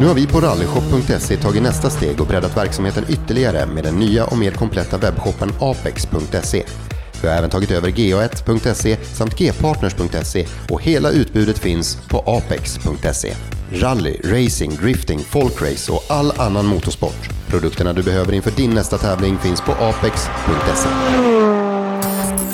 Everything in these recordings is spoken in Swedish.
Nu har vi på rallyshop.se tagit nästa steg och breddat verksamheten ytterligare med den nya och mer kompletta webbshoppen apex.se. Vi har även tagit över ga1.se samt gpartners.se och hela utbudet finns på apex.se. Rally, racing, drifting, folkrace och all annan motorsport. Produkterna du behöver inför din nästa tävling finns på apex.se.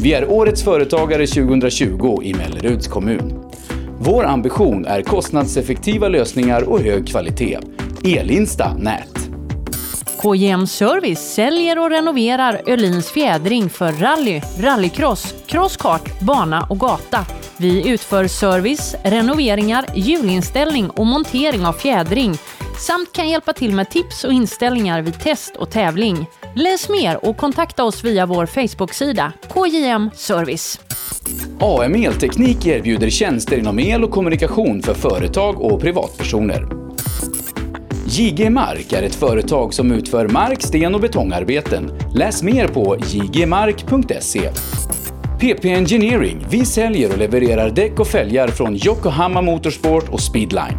Vi är Årets Företagare 2020 i Melleruds kommun. Vår ambition är kostnadseffektiva lösningar och hög kvalitet. Elinsta Nät. KJM Service säljer och renoverar Öhlins fjädring för rally, rallycross, crosskart, bana och gata. Vi utför service, renoveringar, hjulinställning och montering av fjädring samt kan hjälpa till med tips och inställningar vid test och tävling. Läs mer och kontakta oss via vår Facebook-sida KJM Service. AM Elteknik erbjuder tjänster inom el och kommunikation för företag och privatpersoner. JG Mark är ett företag som utför mark-, sten och betongarbeten. Läs mer på jgmark.se. PP Engineering. Vi säljer och levererar däck och fälgar från Yokohama Motorsport och Speedline.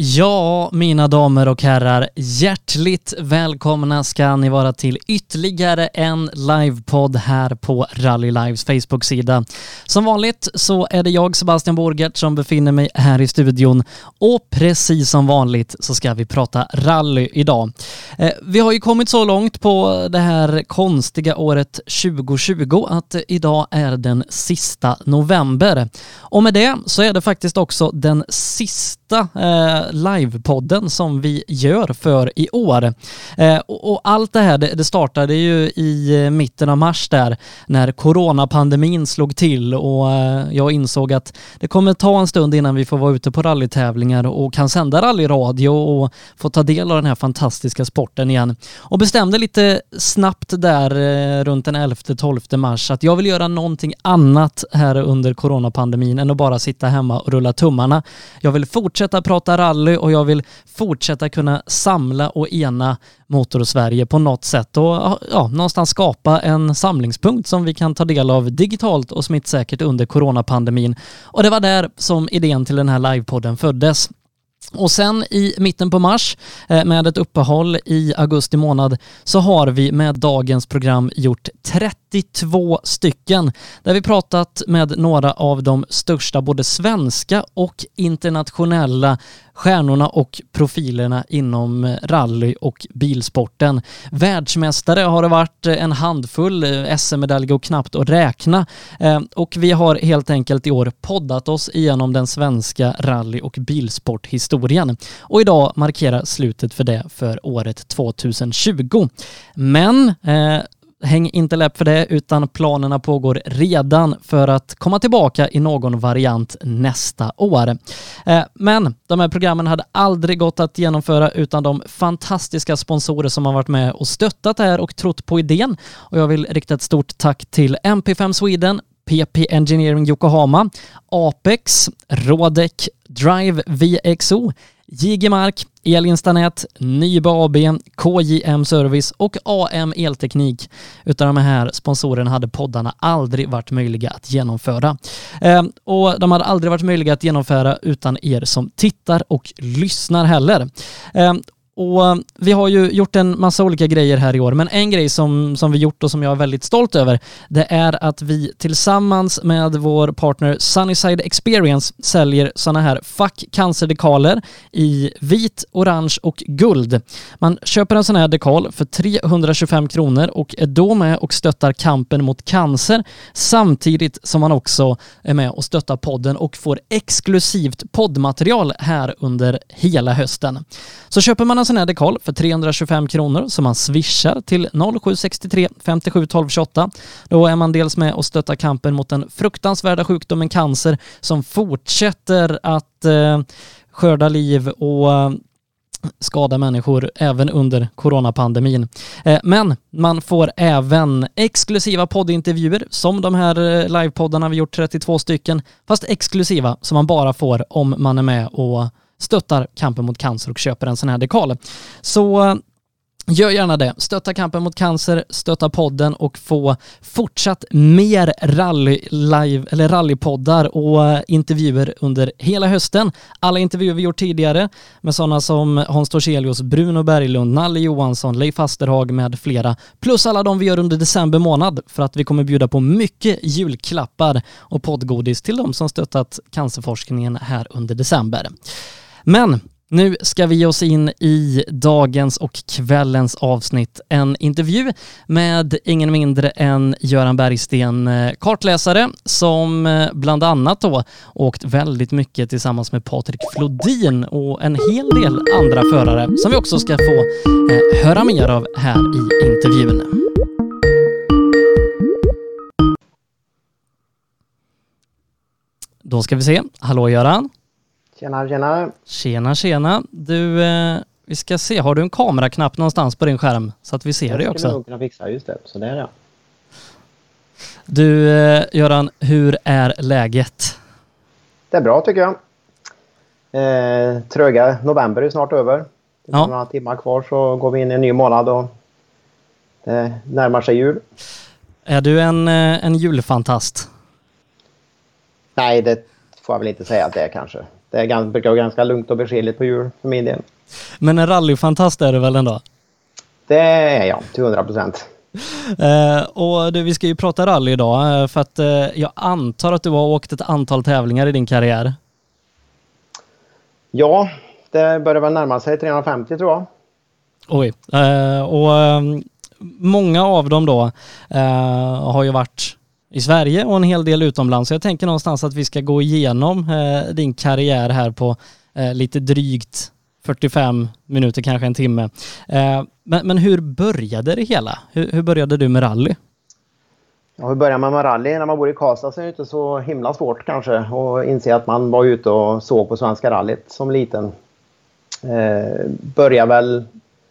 Ja, mina damer och herrar, hjärtligt välkomna ska ni vara till ytterligare en livepodd här på Rally Lives Facebook-sida. Som vanligt så är det jag, Sebastian Borgert, som befinner mig här i studion och precis som vanligt så ska vi prata rally idag. Eh, vi har ju kommit så långt på det här konstiga året 2020 att idag är den sista november. Och med det så är det faktiskt också den sista eh, livepodden som vi gör för i år. Eh, och, och, allt det här, det, det, startade ju i eh, mitten av mars där när coronapandemin slog till och eh, jag insåg att det kommer ta en stund innan vi får vara ute på rallytävlingar och kan sända rallyradio och få ta del av den här fantastiska sporten igen. Och bestämde lite snabbt där runt den 11-12 mars att jag vill göra någonting annat här under coronapandemin än att bara sitta hemma och rulla tummarna. Jag vill fortsätta prata rally rally och jag vill fortsätta kunna samla och ena Motor-Sverige på något sätt och ja, någonstans skapa en samlingspunkt som vi kan ta del av digitalt och smittsäkert under coronapandemin. Och det var där som idén till den här livepodden föddes. Och sen i mitten på mars eh, med ett uppehåll i augusti månad så har vi med dagens program gjort 32 stycken där vi pratat med några av de största både svenska och internationella stjärnorna och profilerna inom rally och bilsporten. Världsmästare har det varit en handfull, SM-medalj går knappt att räkna eh, och vi har helt enkelt i år poddat oss igenom den svenska rally och bilsporthistorien och idag markerar slutet för det för året 2020. Men eh, häng inte läpp för det, utan planerna pågår redan för att komma tillbaka i någon variant nästa år. Eh, men de här programmen hade aldrig gått att genomföra utan de fantastiska sponsorer som har varit med och stöttat det här och trott på idén. Och jag vill rikta ett stort tack till MP5 Sweden, PP Engineering Yokohama, Apex, Rodec, Drive VXO, JG Mark, Elinstanet, AB, KJM Service och AM Elteknik. Utan de här sponsorerna hade poddarna aldrig varit möjliga att genomföra. Eh, och de hade aldrig varit möjliga att genomföra utan er som tittar och lyssnar heller. Ehm, och eh, vi har ju gjort en massa olika grejer här i år, men en grej som, som vi gjort och som jag är väldigt stolt över, det är att vi tillsammans med vår partner Sunnyside Experience säljer sådana här Fuck Cancer-dekaler i vit, orange och guld. Man köper en sån här dekal för 325 kronor och är då med och stöttar kampen mot cancer samtidigt som man också är med och stöttar podden och får exklusivt poddmaterial här under hela hösten. Så köper man en sån här dekal för 325 kronor som man swishar till 0763 57 12 28. Då är man dels med och stöttar kampen mot den fruktansvärda sjukdomen cancer som fortsätter att eh, skörda liv och eh, skada människor även under coronapandemin. Eh, men man får även exklusiva poddintervjuer som de här eh, livepoddarna vi gjort 32 stycken, fast exklusiva som man bara får om man är med och stöttar kampen mot cancer och köper en sån här dekal. Så eh, Gör gärna det. Stötta kampen mot cancer, stötta podden och få fortsatt mer rally live, eller rallypoddar och eh, intervjuer under hela hösten. Alla intervjuer vi gjort tidigare med sådana som Hans Torselius, Bruno Berglund, Nalle Johansson, Leif Asterhag med flera. Plus alla de vi gör under december månad för att vi kommer bjuda på mycket julklappar och poddgodis till de som stöttat cancerforskningen här under december. Men nu ska vi ge oss in i dagens och kvällens avsnitt. En intervju med ingen mindre än Göran Bergsten, eh, kartläsare som eh, bland annat då åkt väldigt mycket tillsammans med Patrik Flodin och en hel del andra förare som vi också ska få eh, höra mer av här i intervjun. Då ska vi se. Hallå Göran! Tjena, tjena. Tjena, tjena. Du, eh, vi ska se, har du en kameraknapp någonstans på din skärm så att vi ser dig också? Det skulle nog kunna fixa, just det. Så där ja. Du, eh, Göran, hur är läget? Det är bra tycker jag. Eh, tröga november är snart över. Det är ja. några timmar kvar så går vi in i en ny månad och det närmar sig jul. Är du en, eh, en julfantast? Nej, det får jag väl inte säga att det är kanske det är ganska, brukar vara ganska lugnt och beskedligt på jul för min del. Men en rallyfantast är du väl ändå? Det är jag, till 100 procent. Eh, och du, vi ska ju prata rally idag eh, för att eh, jag antar att du har åkt ett antal tävlingar i din karriär. Ja, det börjar väl närma sig 350 tror jag. Oj, eh, och ehm, många av dem då har ju varit i Sverige och en hel del utomlands. Så jag tänker någonstans att vi ska gå igenom eh, din karriär här på eh, lite drygt 45 minuter, kanske en timme. Eh, men, men, hur började det hela? Hur, hur började du med rally? Ja, hur börjar man med rally? När man bor i Karlstad så är det inte så himla svårt kanske att inse att man var ute och såg på Svenska rallyt som liten. Eh, började väl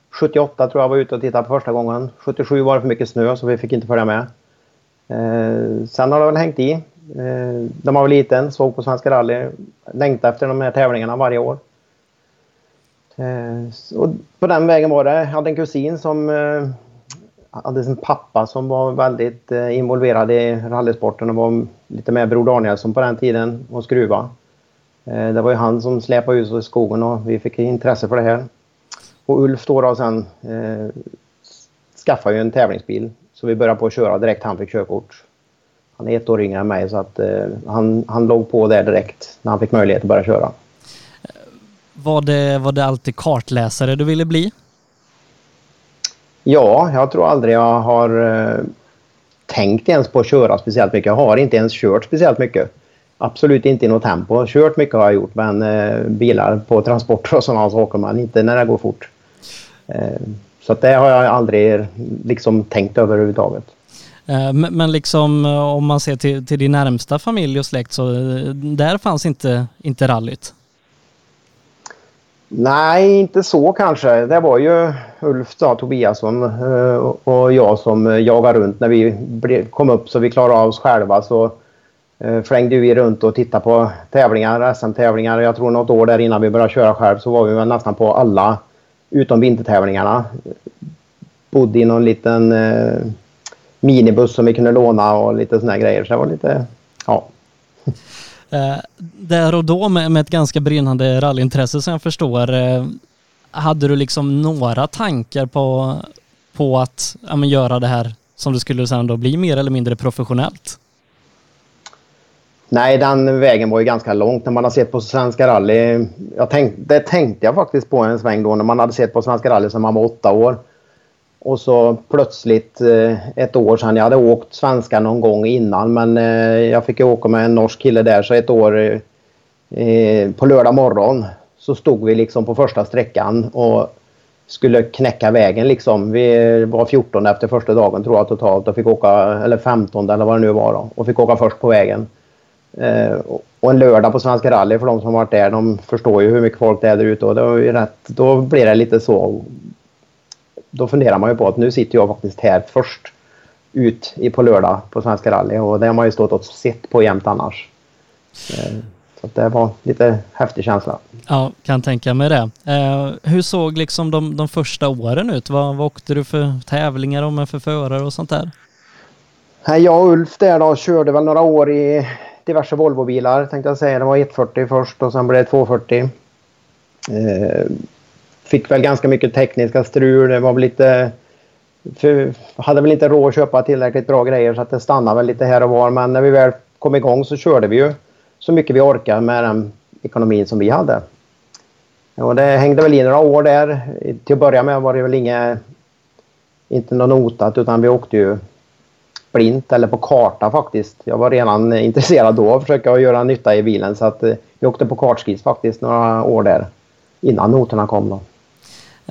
78 tror jag var ute och tittade på första gången. 77 var det för mycket snö så vi fick inte följa med. Eh, sen har det väl hängt i. Eh, när man var liten, såg på Svenska rally, längtade efter de här tävlingarna varje år. Eh, och på den vägen var det. Jag hade en kusin som eh, hade sin pappa som var väldigt eh, involverad i rallysporten och var lite med Bror Danielsson på den tiden och skruva. Eh, det var ju han som släpade ut oss i skogen och vi fick intresse för det här. Och Ulf då, då sen eh, skaffade ju en tävlingsbil så vi började på att köra direkt han fick körkort. Han är ett år yngre än mig så att eh, han, han låg på där direkt när han fick möjlighet att börja köra. Var det, var det alltid kartläsare du ville bli? Ja, jag tror aldrig jag har eh, tänkt ens på att köra speciellt mycket. Jag har inte ens kört speciellt mycket. Absolut inte i något tempo. Kört mycket har jag gjort men eh, bilar på transporter och sådana saker men inte när det går fort. Eh, så det har jag aldrig liksom tänkt över överhuvudtaget. Eh, men liksom eh, om man ser till, till din närmsta familj och släkt så eh, där fanns inte, inte rallyt? Nej, inte så kanske. Det var ju Ulf då, Tobiasson och jag som jagade runt. När vi kom upp så vi klarade av oss själva så flängde vi runt och tittade på tävlingar, SM-tävlingar. Jag tror något år där innan vi började köra själv så var vi nästan på alla utom vintertävlingarna. Bodde i någon liten eh, minibuss som vi kunde låna och lite såna grejer. Så det var lite, ja. Eh, där och då med, med ett ganska brinnande rallyintresse som jag förstår, eh, hade du liksom några tankar på, på att ja, men göra det här som det skulle sen då bli mer eller mindre professionellt? Nej, den vägen var ju ganska långt. När man har sett på Svenska rally, jag tänk, det tänkte jag faktiskt på en sväng då när man hade sett på Svenska rally sedan man var åtta år. Och så plötsligt eh, ett år sedan, jag hade åkt svenska någon gång innan men eh, jag fick ju åka med en norsk kille där så ett år eh, på lördag morgon så stod vi liksom på första sträckan och skulle knäcka vägen liksom. Vi var 14 efter första dagen tror jag totalt och fick åka, eller 15 eller vad det nu var då, och fick åka först på vägen och en lördag på Svenska rally för de som varit där, de förstår ju hur mycket folk det är där ute och ju rätt, då blir det lite så då funderar man ju på att nu sitter jag faktiskt här först ut i på lördag på Svenska rally och det har man ju stått och sett på jämt annars. Eh, så det var lite häftig känsla. Ja, kan tänka mig det. Eh, hur såg liksom de, de första åren ut? Vad, vad åkte du för tävlingar och med för förare och sånt där? Jag och Ulf där då körde väl några år i diverse Volvobilar tänkte jag säga. Det var 140 först och sen blev det 240 eh, fick väl ganska mycket tekniska strul. Det var väl lite... För, hade väl inte råd att köpa tillräckligt bra grejer så att det stannade väl lite här och var. Men när vi väl kom igång så körde vi ju så mycket vi orkade med den ekonomin som vi hade. Och det hängde väl i några år där. Till att börja med var det väl inget, inte något notat utan vi åkte ju blint eller på karta faktiskt. Jag var redan intresserad då att försöka göra nytta i bilen så att eh, vi åkte på kartskis faktiskt några år där innan noterna kom. Då.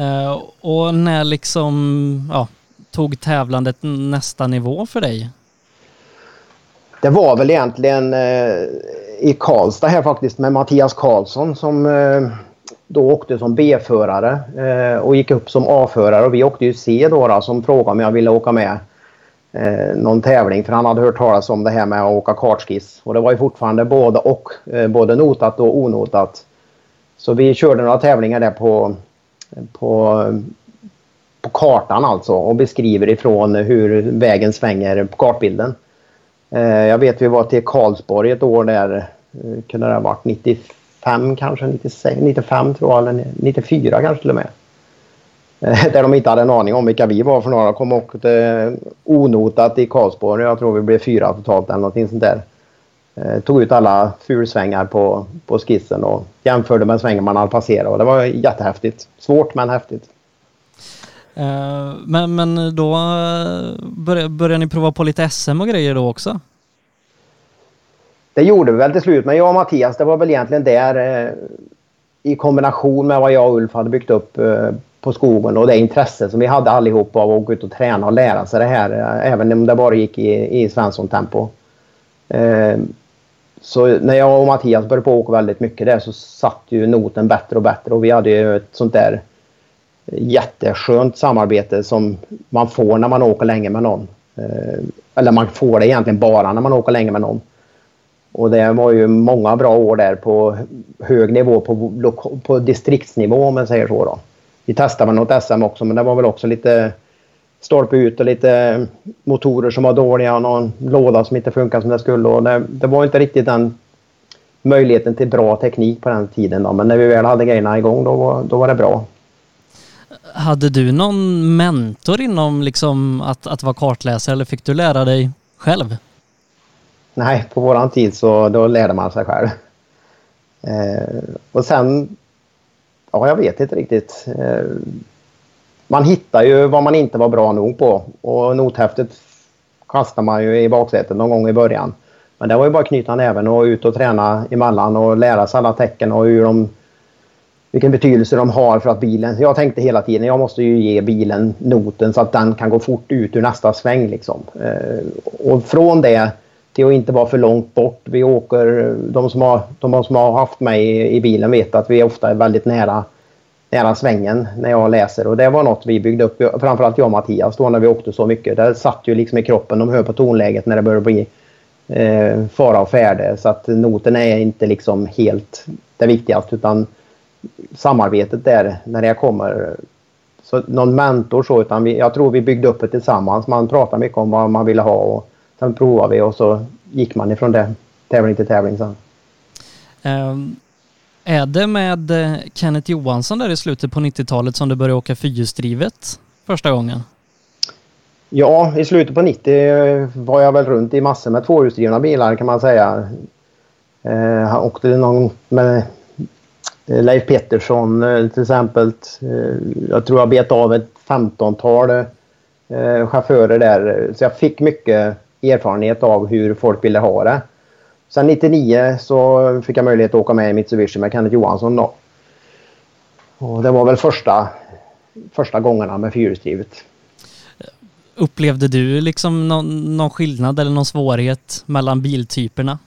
Uh, och när liksom, ja, tog tävlandet nästa nivå för dig? Det var väl egentligen uh, i Karlstad här faktiskt med Mattias Karlsson som uh, då åkte som B-förare och gick upp som A-förare och vi åkte ju C då, då som frågade om jag ville åka med Eh, någon tävling för han hade hört talas om det här med att åka kartskiss och det var ju fortfarande både och, eh, både notat och onotat. Så vi körde några tävlingar där på på, på kartan alltså och beskriver ifrån hur vägen svänger på kartbilden. Eh, jag vet vi var till Karlsborg ett år där, eh, kunde det ha varit 95 kanske, 96, 95 tror jag, eller 94 kanske till och med. Eh, där de inte hade en aning om vilka vi var för några. kom och åkte onotat i Karlsborg. Jag tror vi blev fyra totalt eller någonting sånt där. Eh, tog ut alla fulsvängar på, på skissen och jämförde med svängen man hade passerat. Och det var jättehäftigt. Svårt men häftigt. Men, men då eh, började, började ni prova på lite SM och grejer då också? Det gjorde vi väl till slut, men jag och Mattias, det var väl egentligen där eh, i kombination med vad jag och Ulf hade byggt upp eh, på skogen och det intresse som vi hade allihop av att gå ut och träna och lära sig det här, eh, även om det bara gick i, i Svensson-tempo. Eh, så när jag och Mattias började på åka väldigt mycket där så satt ju noten bättre och bättre och vi hade ju ett sånt där jätteskönt samarbete som man får när man åker länge med någon. Eh, eller man får det egentligen bara när man åker länge med någon. Och det var ju många bra år där på hög nivå, på, på distriktsnivå om man säger så. Då. Vi testade något SM också men det var väl också lite stolpe ut och lite motorer som var dåliga och någon låda som inte funkade som det skulle. Och det, det var inte riktigt den möjligheten till bra teknik på den tiden. Då. Men när vi väl hade grejerna igång då, var, då var det bra. Hade du någon mentor inom liksom att, att vara kartläsare eller fick du lära dig själv? Nej, på våran tid så då lärde man sig själv. Eh, och sen Ja, jag vet inte riktigt. Eh, man hittar ju vad man inte var bra nog på och nothäftet kastar man ju i baksätet någon gång i början. Men det var ju bara att knyta näven och ut och träna emellan och lära sig alla tecken och hur de, vilken betydelse de har för att bilen... Jag tänkte hela tiden jag måste ju ge bilen noten så att den kan gå fort ut ur nästa sväng. Liksom. Eh, och från det till att inte vara för långt bort. Vi åker, de som har, de som har haft mig i, i bilen vet att vi ofta är väldigt nära, nära svängen när jag läser. Och det var något vi byggde upp, framförallt jag och Mattias då när vi åkte så mycket. Det satt ju liksom i kroppen, de hör på tonläget när det börjar bli eh, fara och färde. Så att noten är inte liksom helt det viktigaste utan samarbetet där när det kommer. Så någon mentor så utan vi, jag tror vi byggde upp det tillsammans. Man pratade mycket om vad man ville ha och sen provade vi och så gick man ifrån det tävling till tävling sen. Um, är det med eh, Kenneth Johansson där i slutet på 90-talet som du började åka fyrhjulsdrivet första gången? Ja, i slutet på 90 var jag väl runt i massor med tvåhjulsdrivna bilar kan man säga. Eh, han åkte någon med eh, Leif Pettersson eh, till exempel. Jag tror jag bet av ett 15-tal eh, chaufförer där. Så jag fick mycket erfarenhet av hur folk ville ha det. Sen 99 så fick jag möjlighet att åka med i Mitsubishi med Kenneth Johansson då. Och det var väl första, första gångerna med fyrhjulsdrivet. Upplevde du liksom någon, någon skillnad eller någon svårighet mellan biltyperna?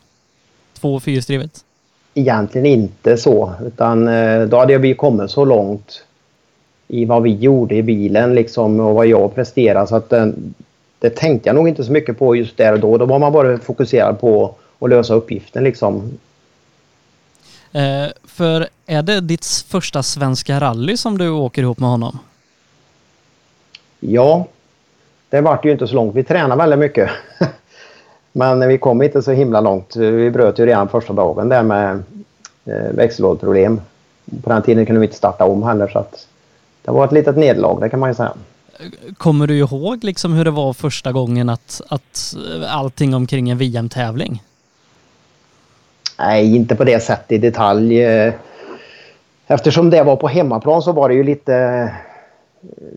Två och fyrhjulsdrivet? Egentligen inte så, utan eh, då hade jag kommit så långt i vad vi gjorde i bilen liksom och vad jag presterade så att den, det tänkte jag nog inte så mycket på just där och då. Då var man bara fokuserad på att lösa uppgiften liksom. Eh, för är det ditt första svenska rally som du åker ihop med honom? Ja, det vart ju inte så långt. Vi tränade väldigt mycket. Men vi kom inte så himla långt. Vi bröt ju redan första dagen där med eh, växellådproblem. På den tiden kunde vi inte starta om heller så att det var ett litet nederlag, det kan man ju säga. Kommer du ihåg liksom hur det var första gången att, att eh, allting omkring en VM-tävling? Nej, inte på det sättet i detalj. Eftersom det var på hemmaplan så var det ju lite... Eh,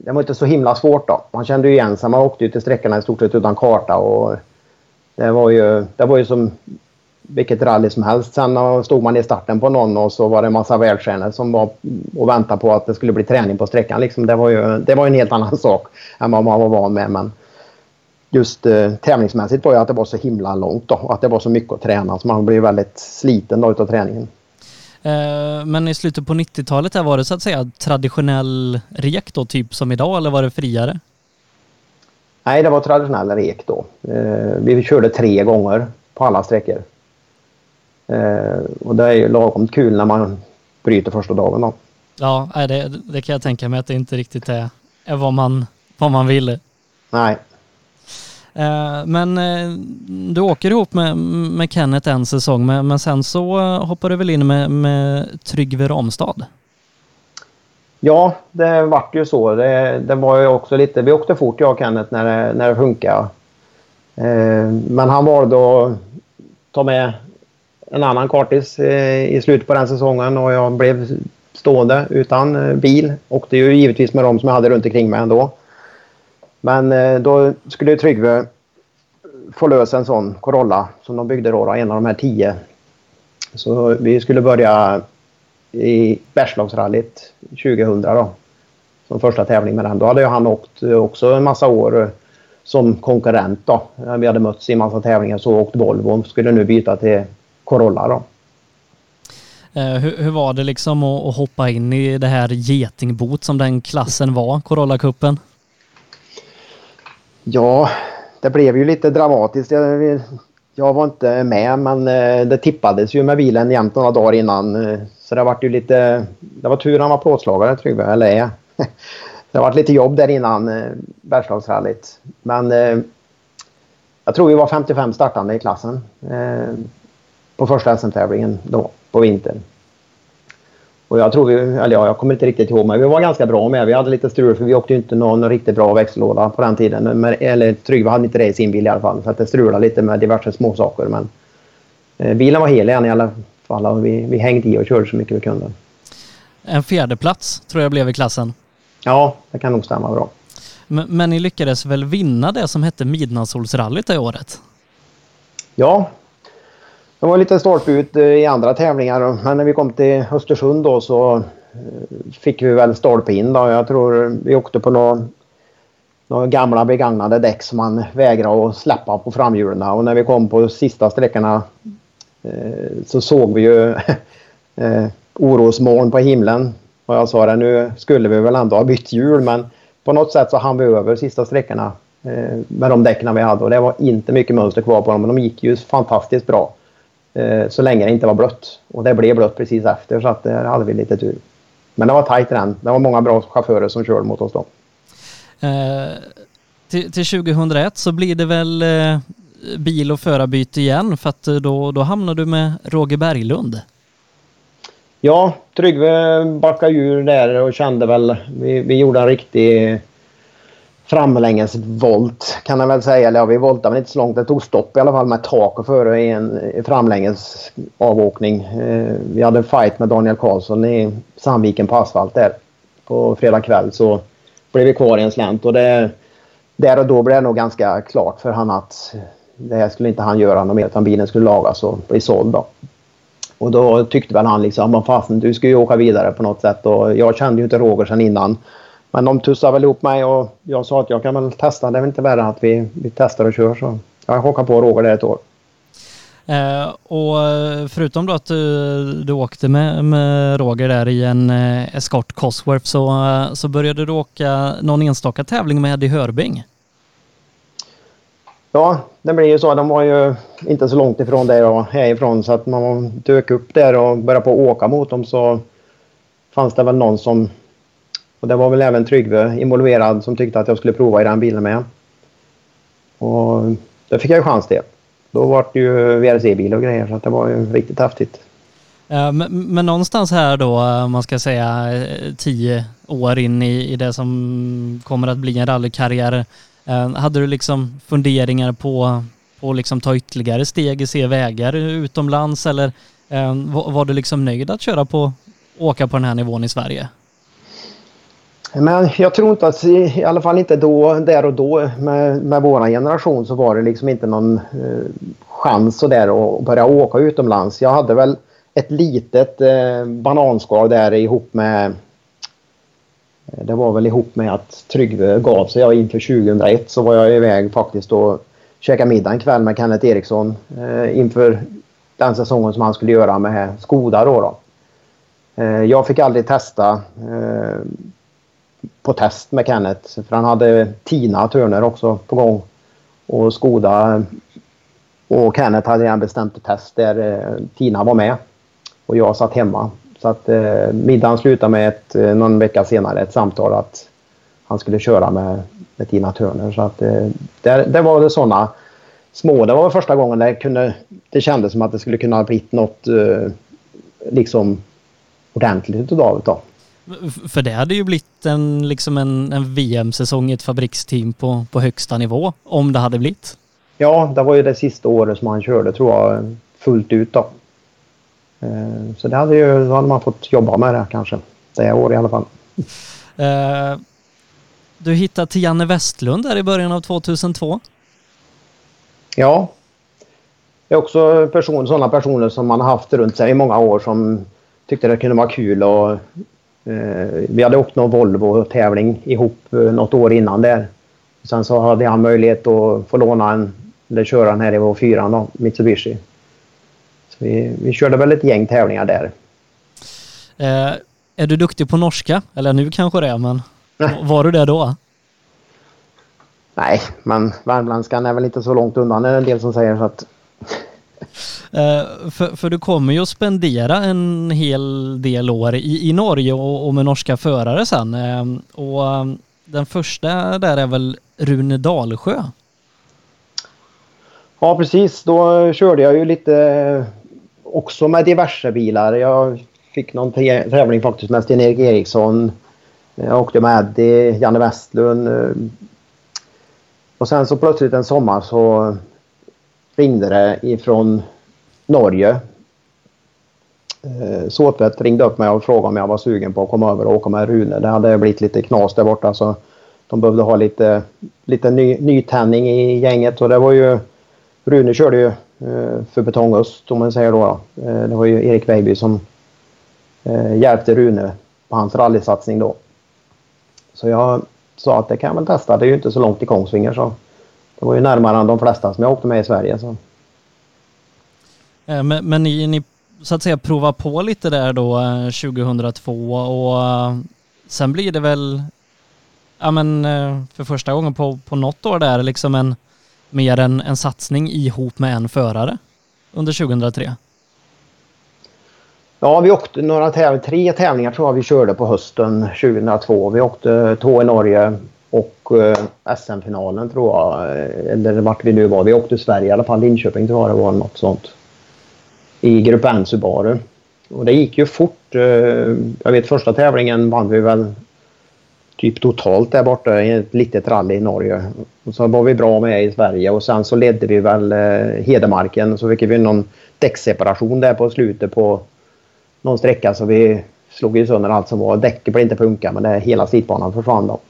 det var inte så himla svårt då. Man kände ju igen sig. Man åkte ju till sträckorna i stort sett utan karta och det var ju, det var ju som vilket rally som helst. Sen stod man i starten på någon och så var det en massa världsstjärnor som var och väntade på att det skulle bli träning på sträckan. Liksom det, var ju, det var en helt annan sak än vad man var van med. Men just eh, tävlingsmässigt var ju att det var så himla långt då, och att det var så mycket att träna så man blev väldigt sliten då utav träningen. Eh, men i slutet på 90-talet var det så att säga traditionell rek då, typ som idag, eller var det friare? Nej, det var traditionell rek då. Eh, vi körde tre gånger på alla sträckor. Eh, och det är ju lagom kul när man bryter första dagen då. Ja, det, det kan jag tänka mig att det inte riktigt är, är vad, man, vad man vill. Nej. Eh, men eh, du åker ihop med, med Kenneth en säsong, men, men sen så hoppar du väl in med, med Tryggve Ramstad? Ja, det vart ju så. Det, det, var ju också lite... Vi åkte fort jag och Kenneth när det, när det funkade. Men han valde att ta med en annan kartis eh, i slutet på den säsongen och jag blev stående utan eh, bil. Åkte ju givetvis med dem som jag hade runt omkring mig ändå. Men eh, då skulle Tryggve få lösa en sån Corolla som de byggde då, en av de här tio. Så vi skulle börja i Bergslagsrallyt 2000 då. Som första tävling med den. Då hade ju han åkt också en massa år som konkurrent då. Vi hade mötts i en massa tävlingar så åkte Volvo och skulle nu byta till Corolla då. Eh, hur, hur, var det liksom att, att, hoppa in i det här getingbot som den klassen var, Corolla-cupen? Ja, det blev ju lite dramatiskt. Jag, jag, var inte med men eh, det tippades ju med bilen jämt några dagar innan. Eh, så det var ju lite... Det var tur han var plåtslagare Tryggve, eller är. Det varit lite jobb där innan Bergslagsrallyt. Men jag tror vi var 55 startande i klassen på första SM-tävlingen då på vintern. Och jag tror vi, eller ja, jag kommer inte riktigt ihåg, men vi var ganska bra med. Vi hade lite strul för vi åkte inte någon riktigt bra växellåda på den tiden. Men, eller Tryggve hade inte det i sin bil i alla fall. Så att det strulade lite med diverse småsaker. Men eh, bilen var hel igen i alla fall och vi, vi hängde i och körde så mycket vi kunde. En fjärdeplats tror jag blev i klassen. Ja, det kan nog stämma bra. Men, men ni lyckades väl vinna det som hette Midnattssolsrallyt det året? Ja, det var lite stolpe ut eh, i andra tävlingar men när vi kom till Östersund då så eh, fick vi väl stolpe in då. Jag tror vi åkte på några, några gamla begagnade däck som man vägrade att släppa på framhjulen och när vi kom på sista sträckorna eh, så såg vi ju orosmoln på himlen. Och jag sa det, nu skulle vi väl ändå ha bytt hjul men på något sätt så hann vi över sista sträckorna med de däcken vi hade och det var inte mycket mönster kvar på dem men de gick ju fantastiskt bra. Eh, så länge det inte var blött. Och det blev blött precis efter så att där hade vi lite tur. Men det var tajt den. Det var många bra chaufförer som körde mot oss då. Eh, till, till 2001 så blir det väl eh, bil och förarbyte igen för att då, då hamnar du med Roger Berglund. Ja, Tryggve backade ur där och kände väl, vi, vi gjorde en riktig framlänges volt kan man väl säga. Eller ja, vi voltade men inte så långt. Det tog stopp i alla fall med tak och före i en framlänges avåkning. Eh, vi hade en fight med Daniel Karlsson i Sandviken på asfalt där på fredag kväll. Så blev vi kvar i en slänt och det, där och då blev det nog ganska klart för han att det här skulle inte han göra något mer utan bilen skulle lagas och bli såld då. Och då tyckte väl han liksom, fasen du ska ju åka vidare på något sätt och jag kände ju inte Roger sedan innan. Men de tussade väl ihop mig och jag sa att jag kan väl testa. Det är väl inte värre att vi, vi testar och kör. Så jag hakar på Roger där ett år. Eh, och förutom då att du, du åkte med, med Roger där i en eh, Escort Cosworth så, eh, så började du åka någon enstaka tävling med Eddie Hörbing. Ja, det blir ju så. De var ju inte så långt ifrån där jag härifrån så att man dök upp där och började på att åka mot dem så fanns det väl någon som och det var väl även Tryggve involverad som tyckte att jag skulle prova i den bilen med. Och då fick jag ju chans till. Då var det ju VRC-bil och grejer så det var ju riktigt häftigt. Eh, men, men någonstans här då, eh, om man ska säga eh, tio år in i, i det som kommer att bli en rallykarriär. Hade du liksom funderingar på att liksom ta ytterligare steg, se vägar utomlands eller var du liksom nöjd att köra på, åka på den här nivån i Sverige? Men jag tror inte att, i alla fall inte då, där och då med, med vår generation så var det liksom inte någon eh, chans sådär att börja åka utomlands. Jag hade väl ett litet eh, bananskal där ihop med eh, det var väl ihop med att Tryggve gav sig. Jag inför 2001 så var jag iväg faktiskt och käkade middag en kväll med Kenneth Eriksson eh, inför den säsongen som han skulle göra med Skoda då. då. Eh, jag fick aldrig testa eh, på test med Kenneth. För han hade Tina Turner också på gång. Och Skoda och Kenneth hade redan bestämt ett test där eh, Tina var med. Och jag satt hemma. Så att eh, middagen slutade med ett, eh, någon vecka senare ett samtal att han skulle köra med, med Tina Turner. Så att eh, det, där var det sådana små. Det var första gången det, kunde, det kändes som att det skulle kunna ha blivit något eh, liksom ordentligt utav det. För det hade ju blivit en, liksom en, en VM-säsong i ett fabriksteam på, på högsta nivå, om det hade blivit. Ja, det var ju det sista året som han körde, tror jag, fullt ut då. Eh, så det hade ju, då hade man fått jobba med det kanske. Det år i alla fall. Uh, du hittade till Janne Westlund där i början av 2002. Ja. Det är också person, sådana personer som man har haft runt sig i många år som tyckte det kunde vara kul och Eh, vi hade åkt någon Volvo-tävling ihop eh, något år innan där. Sen så hade han möjlighet att få låna en, eller köra den här i vår 4 då, Mitsubishi. Så vi, vi körde väl ett gäng tävlingar där. Eh, är du duktig på norska? Eller nu kanske det är, men var du det då? Nej, men värmländskan är väl inte så långt undan, det är en del som säger så att Uh, för, för du kommer ju att spendera en hel del år i, i Norge och, och med norska förare sen. Uh, och um, den första där är väl Rune Dalsjö? Ja precis, då körde jag ju lite eh, också med diverse bilar. Jag fick någon tävling faktiskt med Sten-Erik Eriksson. Jag åkte med Eddie, Janne Westlund. Eh. Och sen så plötsligt en sommar så ringde det ifrån Norge. Eh, Såpet ringde upp mig och frågade om jag var sugen på att komma över och åka med Rune. Det hade blivit lite knas där borta så de behövde ha lite, lite ny, nytändning i gänget och det var ju Rune körde ju eh, för för Betongöst om man säger då. Eh, det var ju Erik Weiby som hjälpte Rune på hans rallysatsning då. Så jag sa att det kan jag väl testa. Det är ju inte så långt till Kongsvinger så det var ju närmare än de flesta som jag åkte med i Sverige. Så. Men, men ni, ni så att säga prova på lite där då 2002 och sen blir det väl ja men för första gången på, på något år där liksom en mer en, en satsning ihop med en förare under 2003? Ja, vi åkte några täv tre tävlingar tror jag vi körde på hösten 2002. Vi åkte två i Norge och eh, SM-finalen tror jag, eh, eller vart vi nu var. Vi åkte Sverige i alla fall, Linköping tror jag det var något sånt. I Grupp N Subaru. Och det gick ju fort. Eh, jag vet första tävlingen vann vi väl typ totalt där borta i ett litet rally i Norge. Och så var vi bra med i Sverige och sen så ledde vi väl eh, Hedemarken så fick vi någon däckseparation där på slutet på någon sträcka så vi slog ju sönder allt som var. Däcket blev inte punka men det, hela slitbanan försvann då.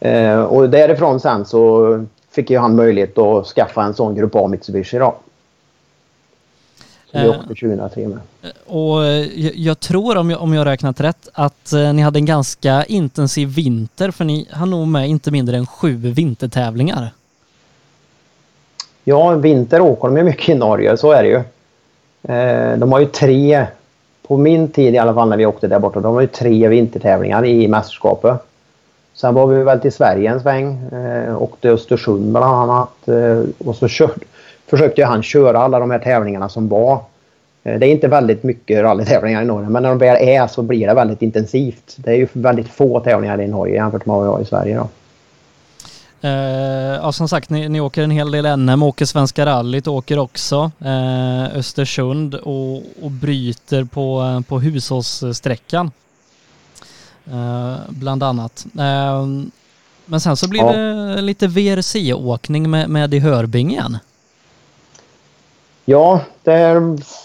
Eh, och därifrån sen så fick ju han möjlighet att skaffa en sån Grupp A Mitsubishi då. Som vi åkte 2003 med. Och jag, jag tror, om jag, om jag räknat rätt, att eh, ni hade en ganska intensiv vinter för ni har nog med inte mindre än sju vintertävlingar. Ja, vinter åker de ju mycket i Norge, så är det ju. Eh, de har ju tre, på min tid i alla fall när vi åkte där borta, de har ju tre vintertävlingar i mästerskapet. Sen var vi väl till Sverige en sväng, eh, åkte Östersund bland annat eh, och så körde, försökte han köra alla de här tävlingarna som var. Eh, det är inte väldigt mycket rallytävlingar i Norge men när de väl är så blir det väldigt intensivt. Det är ju väldigt få tävlingar i Norge jämfört med vad vi har i Sverige. Då. Eh, ja, som sagt, ni, ni, åker en hel del NM, åker Svenska rallyt, åker också eh, Östersund och, och bryter på, eh, på hushållssträckan. Uh, bland annat. men sen så blir ja. det lite VRC-åkning med, med i Hörbing igen. Ja, det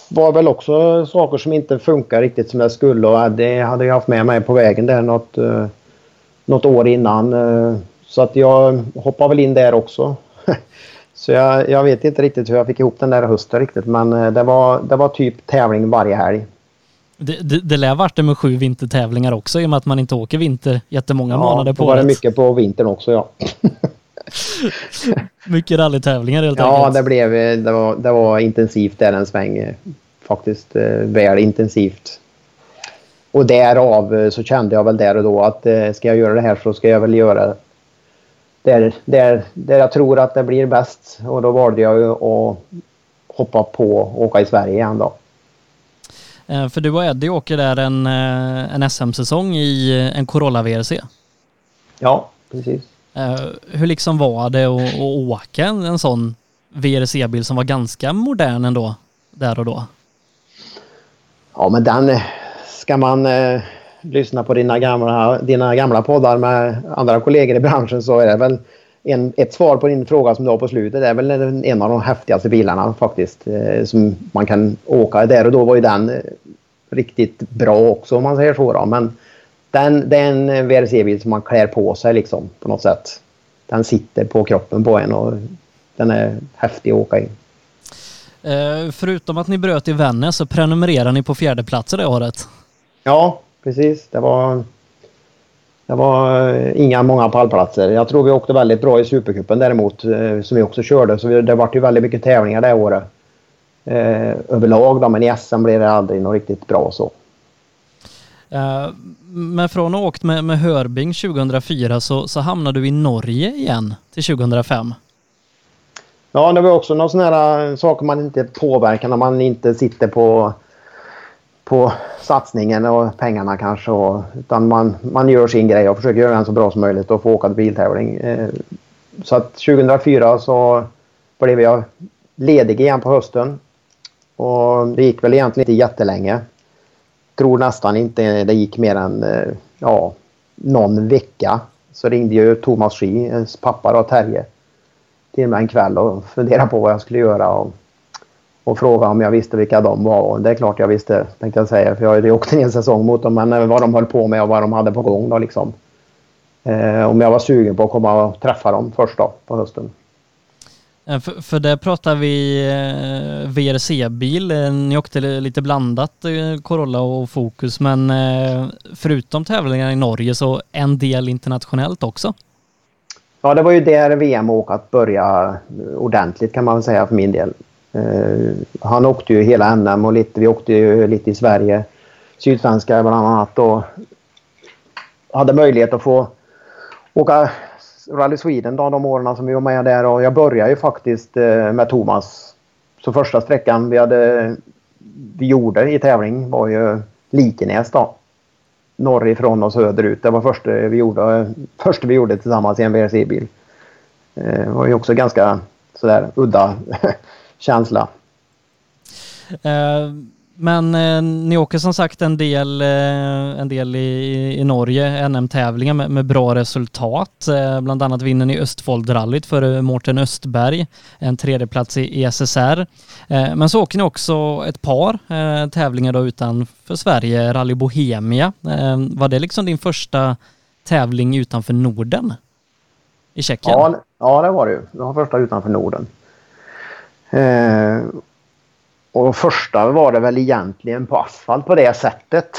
var väl också saker som inte funkar riktigt som det skulle och det hade jag haft med mig på vägen där något, uh, något år innan. Så att jag hoppade väl in där också. så jag, jag, vet inte riktigt hur jag fick ihop den där hösten riktigt men det var, det var typ tävling varje helg. Det, det, det lär varit det med sju vintertävlingar också i och med att man inte åker vinter jättemånga ja, månader på året. Ja, det var det mycket på vintern också ja. Mycket rallytävlingar helt ja, enkelt. Ja, det, blev, det, var, det var intensivt där en sväng. Faktiskt eh, väl intensivt. Och därav eh, så kände jag väl där och då att eh, ska jag göra det här så ska jag väl göra där, där, där jag tror att det blir bäst. Och då valde jag ju att hoppa på och åka i Sverige igen då. För du och Eddie åker där en, en SM-säsong i en Corolla VRC. Ja, precis. Hur liksom var det att, att åka en, en sån VRC-bil som var ganska modern ändå, där och då? Ja, men den eh, ska man eh, lyssna på dina gamla, dina gamla poddar med andra kollegor i branschen så är det väl en, ett svar på din fråga som du har på slutet. Det är väl en av de häftigaste bilarna faktiskt eh, som man kan åka. Där och då var ju den eh, riktigt bra också om man säger så. Då. Men den, det är en VRC-bil som man klär på sig liksom på något sätt. Den sitter på kroppen på en och den är häftig att åka i. Eh, förutom att ni bröt i Vännäs så prenumererar ni på fjärdeplatser det året? Ja, precis. Det var, det var eh, inga många pallplatser. Jag tror vi åkte väldigt bra i Supercupen däremot eh, som vi också körde. Så det var ju väldigt mycket tävlingar det året. Eh, överlag då, men i SM blev det aldrig något riktigt bra så. Men från att ha åkt med, med Hörbing 2004 så, så hamnade du i Norge igen till 2005. Ja, det var också några sådana här saker man inte påverkar när man inte sitter på, på satsningen och pengarna kanske. Och, utan man, man gör sin grej och försöker göra den så bra som möjligt och få åka till biltävling. Eh, så att 2004 så blev jag ledig igen på hösten. Och det gick väl egentligen inte jättelänge tror nästan inte det gick mer än eh, ja, någon vecka. Så ringde ju Thomas Ski, eh, pappa då, Terje, till mig en kväll och funderade på vad jag skulle göra. Och och frågade om jag visste vilka de var. Och det är klart jag visste, tänkte jag säga. För jag hade åkt en säsong mot dem. Men vad de höll på med och vad de hade på gång då liksom. Eh, om jag var sugen på att komma och träffa dem först då på hösten. Eh, för, för där pratar vi eh, VRC-bil. Eh, ni åkte lite blandat, Corolla och Focus, men förutom tävlingar i Norge så en del internationellt också? Ja, det var ju där VM-åkat började ordentligt kan man väl säga för min del. Eh, han åkte ju hela NM och lite, vi åkte ju lite i Sverige, Sydsvenska bland annat och hade möjlighet att få åka Rally Sweden då, de åren som vi var med där och jag började ju faktiskt eh, med Thomas. Så första sträckan vi, hade, vi gjorde i tävling var ju Likenäs då. Norrifrån och söderut. Det var första vi gjorde, första vi gjorde tillsammans i en WRC-bil. Det eh, var ju också ganska sådär udda känsla. Uh men eh, ni åker som sagt en del, eh, en del i, i Norge, NM-tävlingar med, med, bra resultat. Eh, bland annat vinner ni Östfoldrallyt för Mårten Östberg, en tredjeplats i ESSR. Eh, men så åker ni också ett par eh, tävlingar då utanför Sverige, Rally Bohemia. Eh, var det liksom din första tävling utanför Norden? I Tjeckien? Ja, ja det var det ju. Det var första utanför Norden. Eh, och första var det väl egentligen på asfalt på det sättet.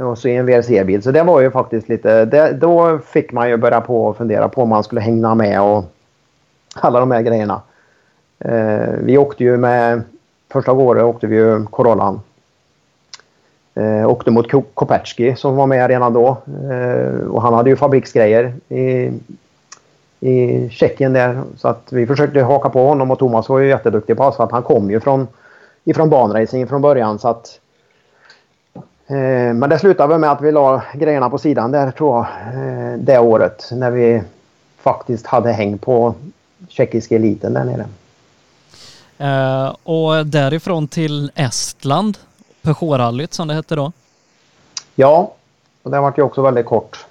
Och så i en WRC-bil. Så det var ju faktiskt lite... Det, då fick man ju börja på och fundera på om man skulle hänga med och alla de här grejerna. Eh, vi åkte ju med... Första året åkte vi ju Corollan. Eh, åkte mot Kopecki som var med redan då. Eh, och han hade ju fabriksgrejer i, i Tjeckien där. Så att vi försökte haka på honom och Thomas var ju jätteduktig på asfalt. Han kom ju från ifrån banracing från början. Så att, eh, men det slutade med att vi la grejerna på sidan där tror jag. Eh, det året när vi faktiskt hade häng på tjeckiska eliten där nere. Uh, och därifrån till Estland, Peugeot-rallyt som det hette då? Ja, och det var ju också väldigt kort.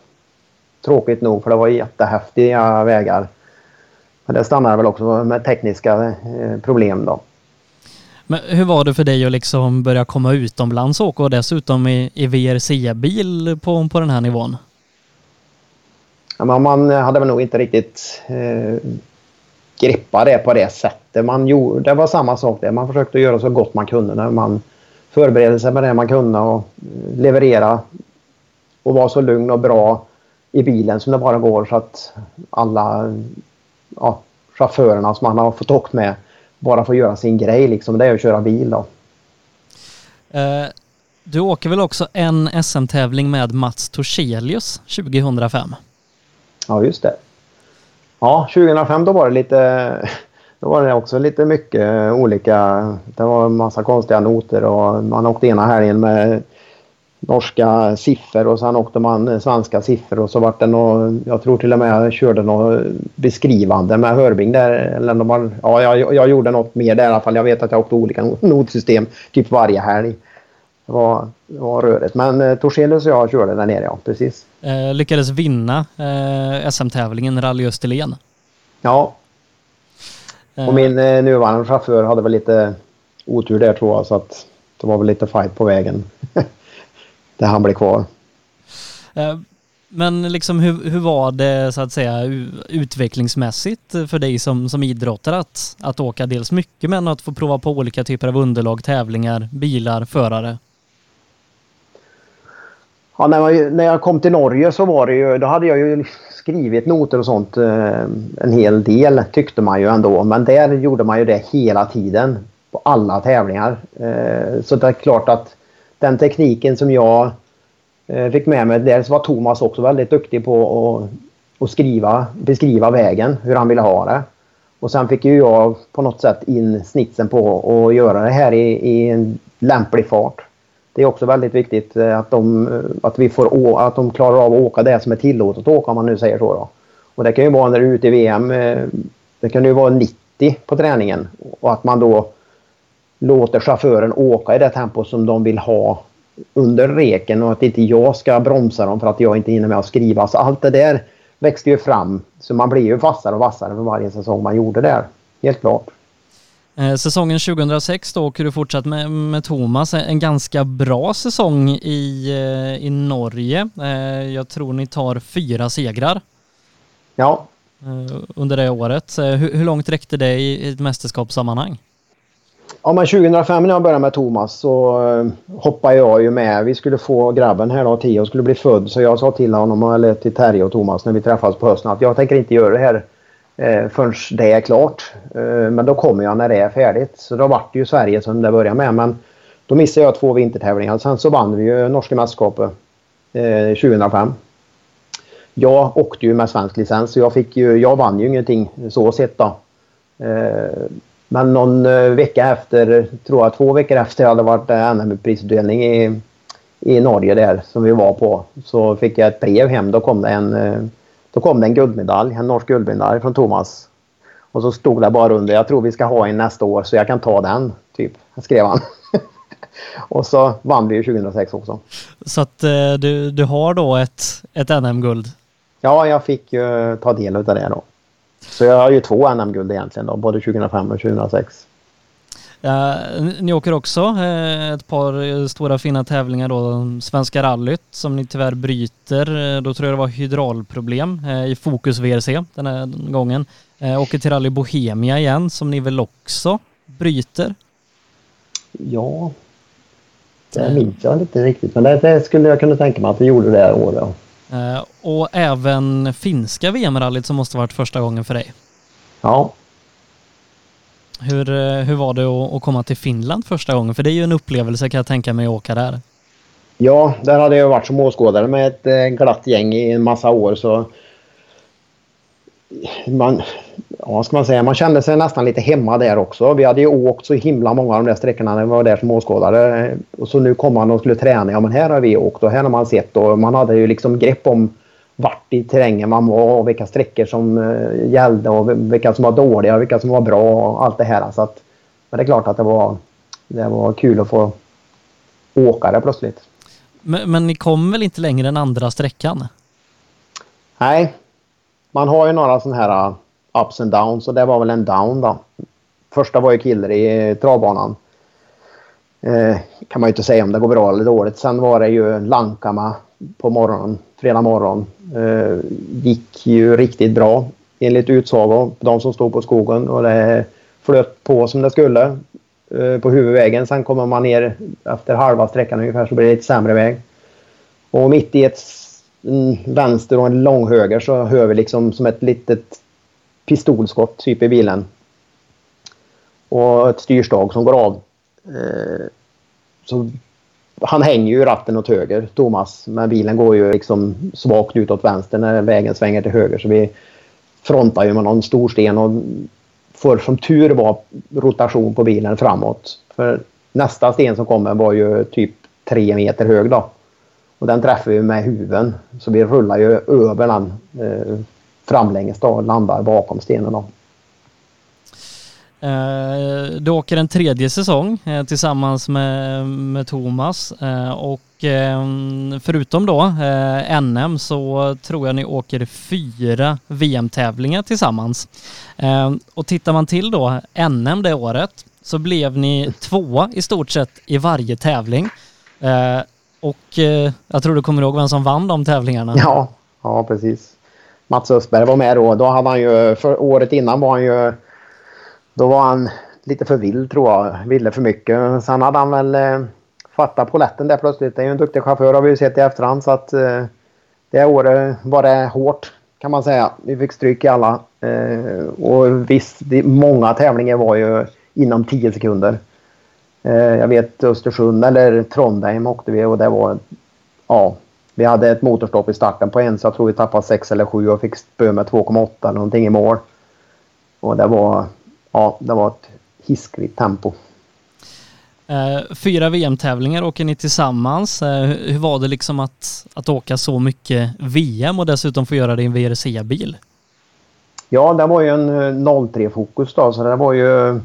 Tråkigt nog för det var jättehäftiga vägar. Men det stannade väl också med tekniska eh, problem då. Men hur var det för dig att liksom börja komma utomlands och åka och dessutom i, i VRC-bil på, på den här nivån? Ja, man hade väl nog inte riktigt eh, greppat det på det sättet. Man gjorde, det var samma sak där. Man försökte göra så gott man kunde när man förberedde sig med det man kunde och leverera och vara så lugn och bra i bilen som det bara går så att alla ja, chaufförerna som man har fått åka med bara få göra sin grej liksom. Det är att köra bil då. Uh, du åker väl också en SM-tävling med Mats Torselius 2005? Ja, just det. Ja, 2005 då var det lite... Då var det också lite mycket olika... Det var en massa konstiga noter och man åkte ena helgen med norska siffror och sen åkte man svenska siffror och så vart det något, jag tror till och med jag körde något beskrivande med Hörbing där. Eller var, ja, jag, jag gjorde något mer där i alla fall. Jag vet att jag åkte olika notsystem typ varje helg. Det var, det var rörigt. Men eh, Torselius och jag körde där nere, ja. Precis. Eh, lyckades vinna eh, SM-tävlingen Rally Österlen. Ja. Och eh. min eh, nuvarande chaufför hade väl lite otur där tror jag. Så att det var väl lite fight på vägen. Där han blev kvar. Eh, men liksom hur, hur var det så att säga utvecklingsmässigt för dig som, som idrottare att, att åka dels mycket men att få prova på olika typer av underlag, tävlingar, bilar, förare? Ja, när, jag, när jag kom till Norge så var det ju, då hade jag ju skrivit noter och sånt eh, en hel del tyckte man ju ändå. Men där gjorde man ju det hela tiden på alla tävlingar. Eh, så det är klart att den tekniken som jag eh, fick med mig. Dels var Thomas också väldigt duktig på att, att skriva, beskriva vägen, hur han ville ha det. Och sen fick ju jag på något sätt in snitsen på att göra det här i, i en lämplig fart. Det är också väldigt viktigt eh, att de, eh, att vi får, att de klarar av att åka det som är tillåtet att åka om man nu säger så. Då. Och det kan ju vara när du är ute i VM. Det kan ju vara 90 på träningen och att man då låter chauffören åka i det tempo som de vill ha under reken och att inte jag ska bromsa dem för att jag inte hinner med att skriva. Så allt det där växte ju fram. Så man blir ju vassare och vassare för varje säsong man gjorde där. Helt klart. Eh, säsongen 2006 då åker du fortsatt med, med Thomas, en ganska bra säsong i, eh, i Norge. Eh, jag tror ni tar fyra segrar. Ja. Under det året. Hur, hur långt räckte det i ett mästerskapssammanhang? Ja, men 2005 när jag började med Thomas så eh, hoppade jag ju med. Vi skulle få grabben här då, Tio, skulle bli född. Så jag sa till honom, eller till Terje och Thomas när vi träffades på hösten att jag tänker inte göra det här eh, förrän det är klart. Eh, men då kommer jag när det är färdigt. Så då vart det ju Sverige som det började med. Men då missade jag två vintertävlingar. Sen så vann vi ju norska mästerskapet eh, 2005. Jag åkte ju med svensk licens så jag, fick ju, jag vann ju ingenting så sett då. Eh, men någon eh, vecka efter, tror jag två veckor efter hade varit NM-prisutdelning i, i Norge där som vi var på så fick jag ett brev hem. Då kom det en eh, då kom det en guldmedalj, en norsk guldmedalj från Thomas. Och så stod det bara under, jag tror vi ska ha en nästa år så jag kan ta den, typ, skrev han. och så vann vi ju 2006 också. Så att eh, du, du har då ett, ett NM-guld? Ja, jag fick ju ta del av det då. Så jag har ju två NM-guld egentligen då, både 2005 och 2006. Ja, ni åker också eh, ett par stora fina tävlingar då, Svenska rallyt som ni tyvärr bryter. Eh, då tror jag det var hydraulproblem eh, i Fokus VRC den här gången. Åker till Rally Bohemia igen som ni väl också bryter? Ja, det minns jag inte riktigt men det, det, skulle jag kunna tänka mig att vi gjorde det året. Och även finska VM-rallyt som måste varit första gången för dig? Ja, hur, eh, hur var det att, komma till Finland första gången? För det är ju en upplevelse kan jag tänka mig att åka där. Ja, där hade jag varit som åskådare med ett eh, glatt gäng i en massa år så man, ja, ska man säga, man kände sig nästan lite hemma där också. Vi hade ju åkt så himla många av de där sträckorna när vi var där som åskådare. Och så nu kom man och skulle träna. Ja, men här har vi åkt och här har man sett och man hade ju liksom grepp om vart i terrängen man var och vilka sträckor som uh, gällde och vilka som var dåliga och vilka som var bra och allt det här. Så att, men det är klart att det var, det var kul att få åka det plötsligt. Men, men ni kom väl inte längre än andra sträckan? Nej. Man har ju några sådana här uh, ups and downs och det var väl en down då. Första var ju Killer i eh, travbanan. Eh, kan man ju inte säga om det går bra eller dåligt. Sen var det ju Lankama på morgonen, fredag morgon. Eh, gick ju riktigt bra enligt utsago. De som stod på skogen och det flöt på som det skulle eh, på huvudvägen. Sen kommer man ner efter halva sträckan ungefär så blir det lite sämre väg. Och mitt i ett vänster och en lång höger så hör vi liksom som ett litet pistolskott typ i bilen. Och ett styrstag som går av. Eh, så han hänger ju ratten åt höger, Thomas. Men bilen går ju liksom svagt ut åt vänster när vägen svänger till höger. Så vi frontar ju med någon stor sten och får som tur var rotation på bilen framåt. För nästa sten som kommer var ju typ tre meter hög då. Och den träffar vi med huven. Så vi rullar ju över den eh, framlänges då och landar bakom stenen då. Eh, du åker en tredje säsong eh, tillsammans med, med Thomas eh, och ehm, förutom då eh, NM så tror jag ni åker fyra VM-tävlingar tillsammans. Ehm, och tittar man till då NM det året så blev ni tvåa i stort sett i varje tävling. Eh, och eh, jag tror du kommer ihåg vem som vann de tävlingarna? Ja, ja precis. Mats Östberg var med då. Då hade han ju, för året innan var han ju då var han lite för vild tror jag. Ville för mycket. Sen hade han väl eh, fattat poletten där plötsligt. Det är ju en duktig chaufför har vi ju sett i efterhand. Så att eh, det året var det hårt kan man säga. Vi fick stryk i alla. Eh, och visst, det, många tävlingar var ju inom 10 sekunder. Eh, jag vet Östersund eller Trondheim åkte vi och det var... Ja, vi hade ett motorstopp i starten på en så jag tror vi tappade 6 eller 7 och fick spö med 2,8 eller någonting i mål. Och det var ja, det var ett hiskligt tempo. Eh, fyra VM-tävlingar åker ni tillsammans. Eh, hur var det liksom att, att åka så mycket VM och dessutom få göra det i en VRC-bil? Ja, det var ju en 03-fokus eh, då, så det var ju,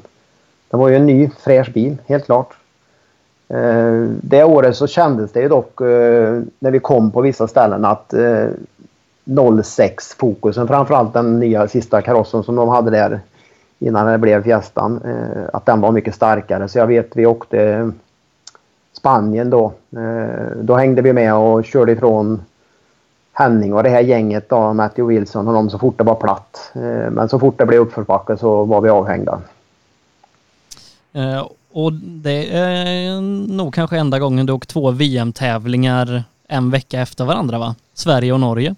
det var ju en ny fräsch bil, helt klart. Eh, det året så kändes det ju dock eh, när vi kom på vissa ställen att eh, 06-fokusen, framförallt den nya sista karossen som de hade där innan det blev Fiestan. Eh, att den var mycket starkare. Så jag vet vi åkte Spanien då. Eh, då hängde vi med och körde ifrån Henning och det här gänget då, Matthew Wilson och de så fort det var platt. Eh, men så fort det blev uppförsbacke så var vi avhängda. Eh, och det är nog kanske enda gången du åkt två VM-tävlingar en vecka efter varandra va? Sverige och Norge.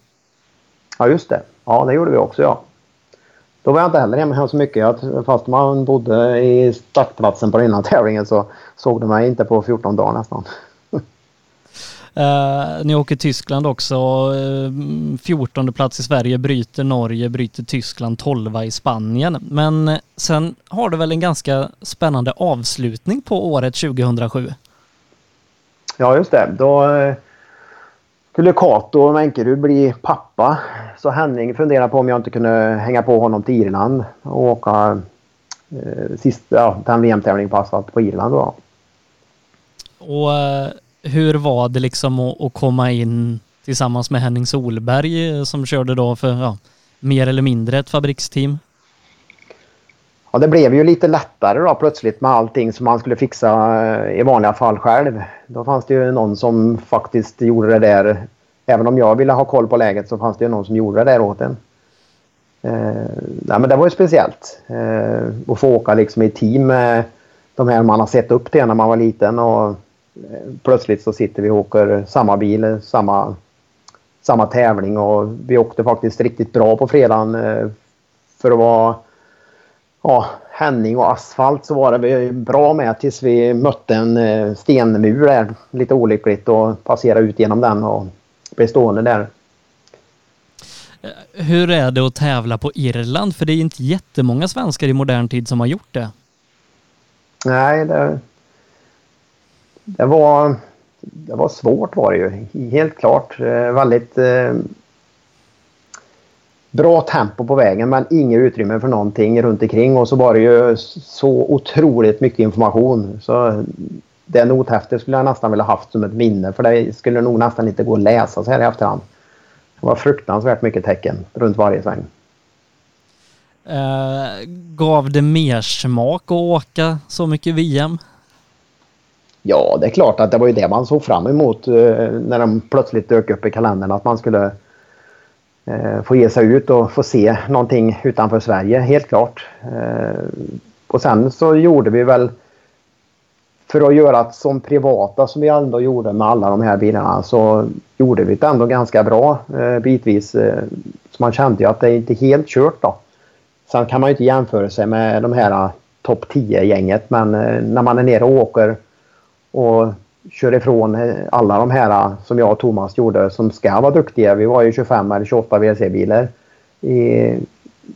Ja just det. Ja det gjorde vi också ja. Då var jag inte heller hemma så mycket. Fast man bodde i startplatsen på den innan tävlingen så såg de mig inte på 14 dagar nästan. Uh, ni åker Tyskland också. Uh, 14 plats i Sverige, bryter Norge, bryter Tyskland, 12 i Spanien. Men uh, sen har du väl en ganska spännande avslutning på året 2007? Ja, just det. Då uh, skulle Kato Menkerud bli pappa. Så Henning funderade på om jag inte kunde hänga på honom till Irland och åka uh, sista, ja, den VM-tävlingen på asfalt på Irland då. Och hur var det liksom att, att, komma in tillsammans med Henning Solberg eh, som körde då för ja, mer eller mindre ett fabriksteam? Ja, det blev ju lite lättare då plötsligt med allting som man skulle fixa eh, i vanliga fall själv. Då fanns det ju någon som faktiskt gjorde det där. Även om jag ville ha koll på läget så fanns det ju någon som gjorde det där åt en. Eh, nej, men det var ju speciellt. Eh, att få åka liksom i team med de här man har sett upp till när man var liten. Och plötsligt så sitter vi och åker samma bil, samma, samma tävling och vi åkte faktiskt riktigt bra på fredagen. Eh, för att vara ja, Henning och asfalt så var det bra med tills vi mötte en eh, stenmur där. Lite olyckligt och passerade ut genom den och blev stående där. Hur är det att tävla på Irland? För det är inte jättemånga svenskar i modern tid som har gjort det. Nej, det, det var, det var svårt var det ju. Helt klart. Eh, väldigt eh, bra tempo på vägen men inget utrymme för någonting runt omkring och så var det ju så otroligt mycket information. Så det nothäftet skulle jag nästan vilja haft som ett minne för det skulle nog nästan inte gå att läsa så här i efterhand. Det var fruktansvärt mycket tecken runt varje sväng. Uh, gav det mer smak att åka så mycket VM? Ja, det är klart att det var ju det man såg fram emot eh, när de plötsligt dök upp i kalendern. Att man skulle eh, få ge sig ut och få se någonting utanför Sverige, helt klart. Eh, och sen så gjorde vi väl för att göra det som privata som vi ändå gjorde med alla de här bilarna så gjorde vi det ändå ganska bra eh, bitvis. Eh, så man kände ju att det är inte helt kört då. Sen kan man ju inte jämföra sig med de här eh, topp 10-gänget men eh, när man är nere och åker och kör ifrån eh, alla de här eh, som jag och Thomas gjorde som ska vara duktiga. Vi var ju 25 eller 28 WRC-bilar i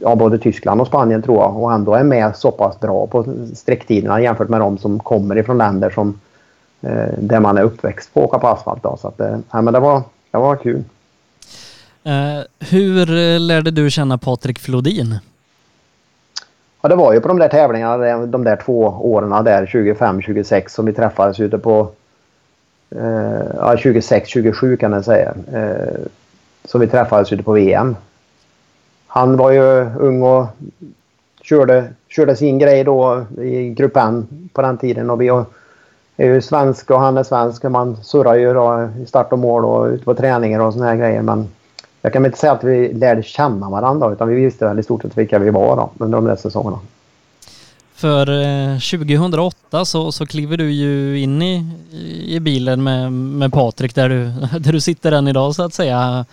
ja, både Tyskland och Spanien tror jag och ändå är med så pass bra på sträcktiderna jämfört med de som kommer ifrån länder som eh, där man är uppväxt på att åka på asfalt. Då. Så att, eh, ja, men det, var, det var kul. Uh, hur lärde du känna Patrik Flodin? Ja, det var ju på de där tävlingarna, de där två åren där, 25-26, som vi träffades ute på... Eh, ja, 26-27 kan man säga. Eh, som vi träffades ute på VM. Han var ju ung och körde, körde sin grej då i Grupp N på den tiden. Och vi är ju svenska och han är svensk. Man surrar ju då i start och mål och ute på träningar och såna här grejer. Men jag kan inte säga att vi lärde känna varandra utan vi visste väl i stort sett vilka vi var då, under de där säsongerna. För 2008 eh, så, så kliver du ju in i, i bilen med, med Patrik där du, där du sitter än idag så att säga.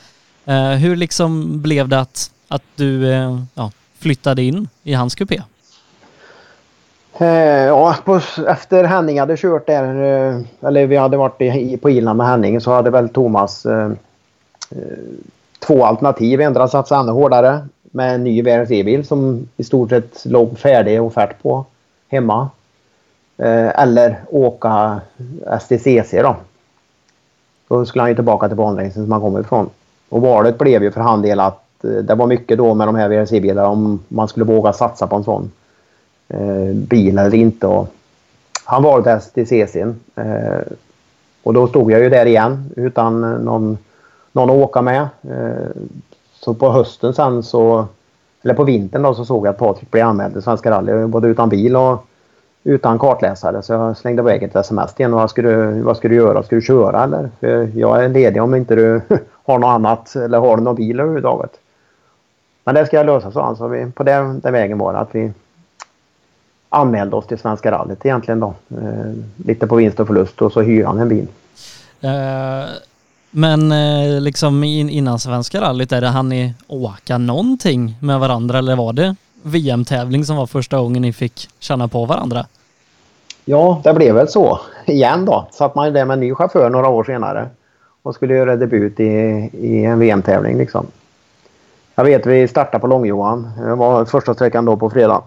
Eh, hur liksom blev det att, att du eh, ja, flyttade in i hans kupé? Ja, på, efter Henning hade kört där, eller vi hade varit i, på Irland med Henning så hade väl Thomas två alternativ. Endera satsa alltså ännu hårdare med en ny VRC-bil som i stort sett låg färdig offert på hemma. Eh, eller åka STCC då. Då skulle han ju tillbaka till banracingen som han kommer ifrån. Och valet blev ju för han del att eh, det var mycket då med de här VRC-bilarna om man skulle våga satsa på en sån eh, bil eller inte. Och han valde STCC. Eh, och då stod jag ju där igen utan någon någon att åka med. Eh, så på hösten sen så eller på vintern då så såg jag att Patrik blev anmäld till Svenska rally både utan bil och utan kartläsare. Så jag slängde iväg ett sms till vad ska, du, vad ska du göra? Ska du köra eller? För jag är ledig om inte du har något annat eller har du någon bil överhuvudtaget. Men det ska jag lösa sa han. Så vi, på den, den vägen var det att vi anmälde oss till Svenska rallyt egentligen då. Eh, lite på vinst och förlust och så hyr han en bil. Uh, men eh, liksom in, innan Svenska rallyt, är det han ni åka någonting med varandra eller var det VM-tävling som var första gången ni fick känna på varandra? Ja, det blev väl så igen då. Satt man där med en ny chaufför några år senare och skulle göra debut i, i en VM-tävling liksom. Jag vet vi startade på Långjohan. Det var första sträckan då på fredag.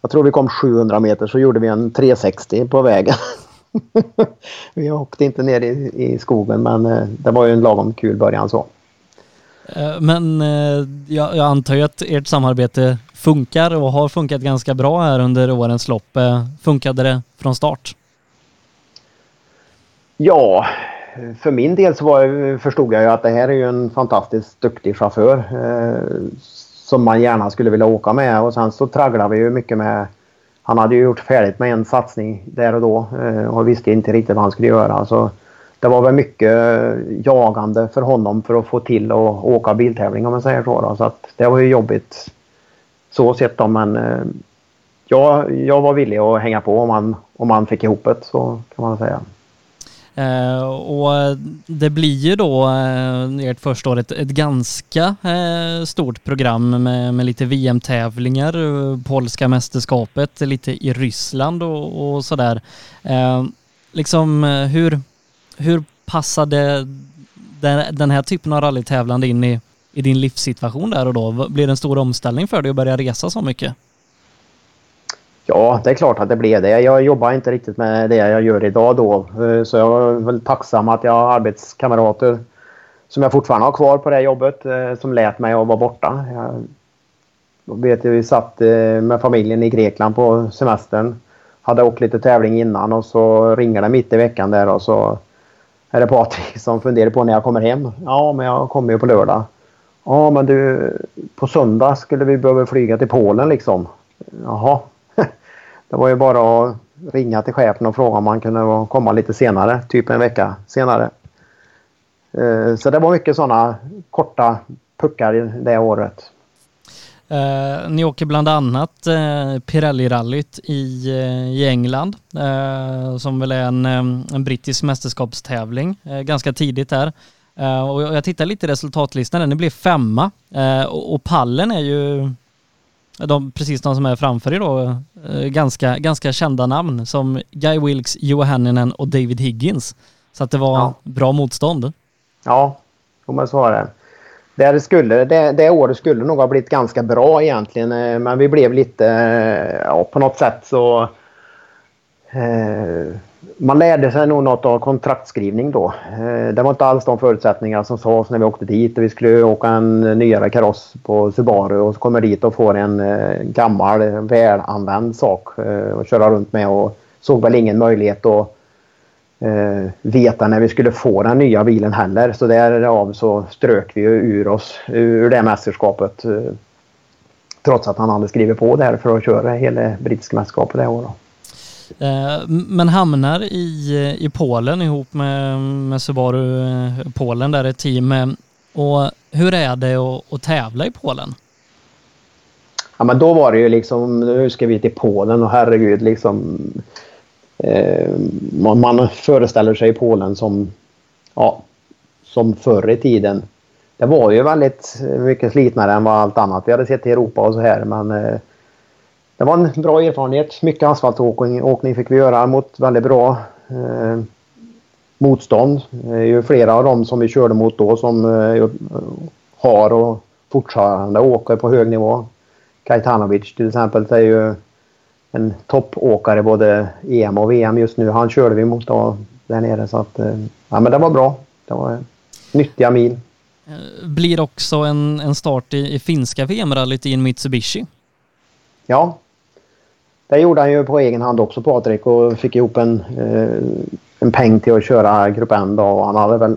Jag tror vi kom 700 meter så gjorde vi en 360 på vägen. vi åkte inte ner i, i skogen men eh, det var ju en lagom kul början så. Eh, men eh, jag, jag antar ju att ert samarbete funkar och har funkat ganska bra här under årens lopp. Funkade det från start? Ja, för min del så var, förstod jag ju att det här är ju en fantastiskt duktig chaufför eh, som man gärna skulle vilja åka med och sen så tragglade vi ju mycket med han hade ju gjort färdigt med en satsning där och då eh, och visste inte riktigt vad han skulle göra. Så det var väl mycket eh, jagande för honom för att få till att åka biltävling om man säger så. Då. Så att det var ju jobbigt så sett då men eh, jag, jag var villig att hänga på om han, om han fick ihop det så kan man säga. Eh, och det blir ju då eh, ert första år ett, ett ganska eh, stort program med, med lite VM-tävlingar, eh, polska mästerskapet, lite i Ryssland och, och sådär. Eh, liksom eh, hur, hur passade den, den här typen av rallytävlande in i, i din livssituation där och då? Blir det en stor omställning för dig att börja resa så mycket? Ja, det är klart att det blev det. Jag jobbar inte riktigt med det jag gör idag då. Eh, så jag är väl tacksam att jag har arbetskamrater som jag fortfarande har kvar på det jobbet eh, som lät mig att vara borta. Jag vet vi satt eh, med familjen i Grekland på semestern. Hade åkt lite tävling innan och så ringer det mitt i veckan där och så är det Patrik som funderar på när jag kommer hem. Ja, men jag kommer ju på lördag. Ja, men du, på söndag skulle vi behöva flyga till Polen liksom. Jaha, det var ju bara att ringa till chefen och fråga om man kunde komma lite senare, typ en vecka senare. Eh, så det var mycket sådana korta puckar det året. Eh, ni åker bland annat eh, Pirelli-rallyt i, eh, i England eh, som väl är en, en brittisk mästerskapstävling ganska tidigt där. och jag tittar lite i resultatlistan, ni blev femma och, och pallen är ju de, precis de som är framför er då, eh, ganska, ganska kända namn som Guy Wilkes, Joe och David Higgins. Så att det var ja. bra motstånd. Ja, om man så var det. Det, skulle, det, det året skulle nog ha blivit ganska bra egentligen, eh, men vi blev lite... Eh, ja, på något sätt så Eh, man lärde sig nog något av kontraktskrivning då. Eh, det var inte alls de förutsättningar som sades när vi åkte dit. Vi skulle åka en nyare kaross på Subaru och så kommer dit och får en eh, gammal välanvänd sak eh, att köra runt med och såg väl ingen möjlighet att veta när vi skulle få den nya bilen heller. Så därav så strök vi ur oss ur det mästerskapet. Trots att han hade skrivit på där för att köra hela brittiska mästerskapet det året. Eh, men hamnar i, i Polen ihop med, med Subaru eh, Polen där ett team. Eh, och hur är det att, att tävla i Polen? Ja men då var det ju liksom, nu ska vi till Polen och herregud liksom. Eh, man, man föreställer sig Polen som, ja, som förr i tiden. Det var ju väldigt mycket slitnare än vad allt annat vi hade sett i Europa och så här men eh, det var en bra erfarenhet. Mycket asfaltåkning åkning fick vi göra mot väldigt bra eh, motstånd. Det är ju flera av dem som vi körde mot då som eh, har och fortfarande åker på hög nivå. Kajtanovic till exempel är ju en toppåkare både EM och VM just nu. Han körde vi mot då där nere så att eh, ja, men det var bra. Det var nyttiga mil. Blir också en, en start i, i finska VM-rallyt i en Mitsubishi. Ja, det gjorde han ju på egen hand också Patrik och fick ihop en, eh, en peng till att köra Grupp N då. Och han hade väl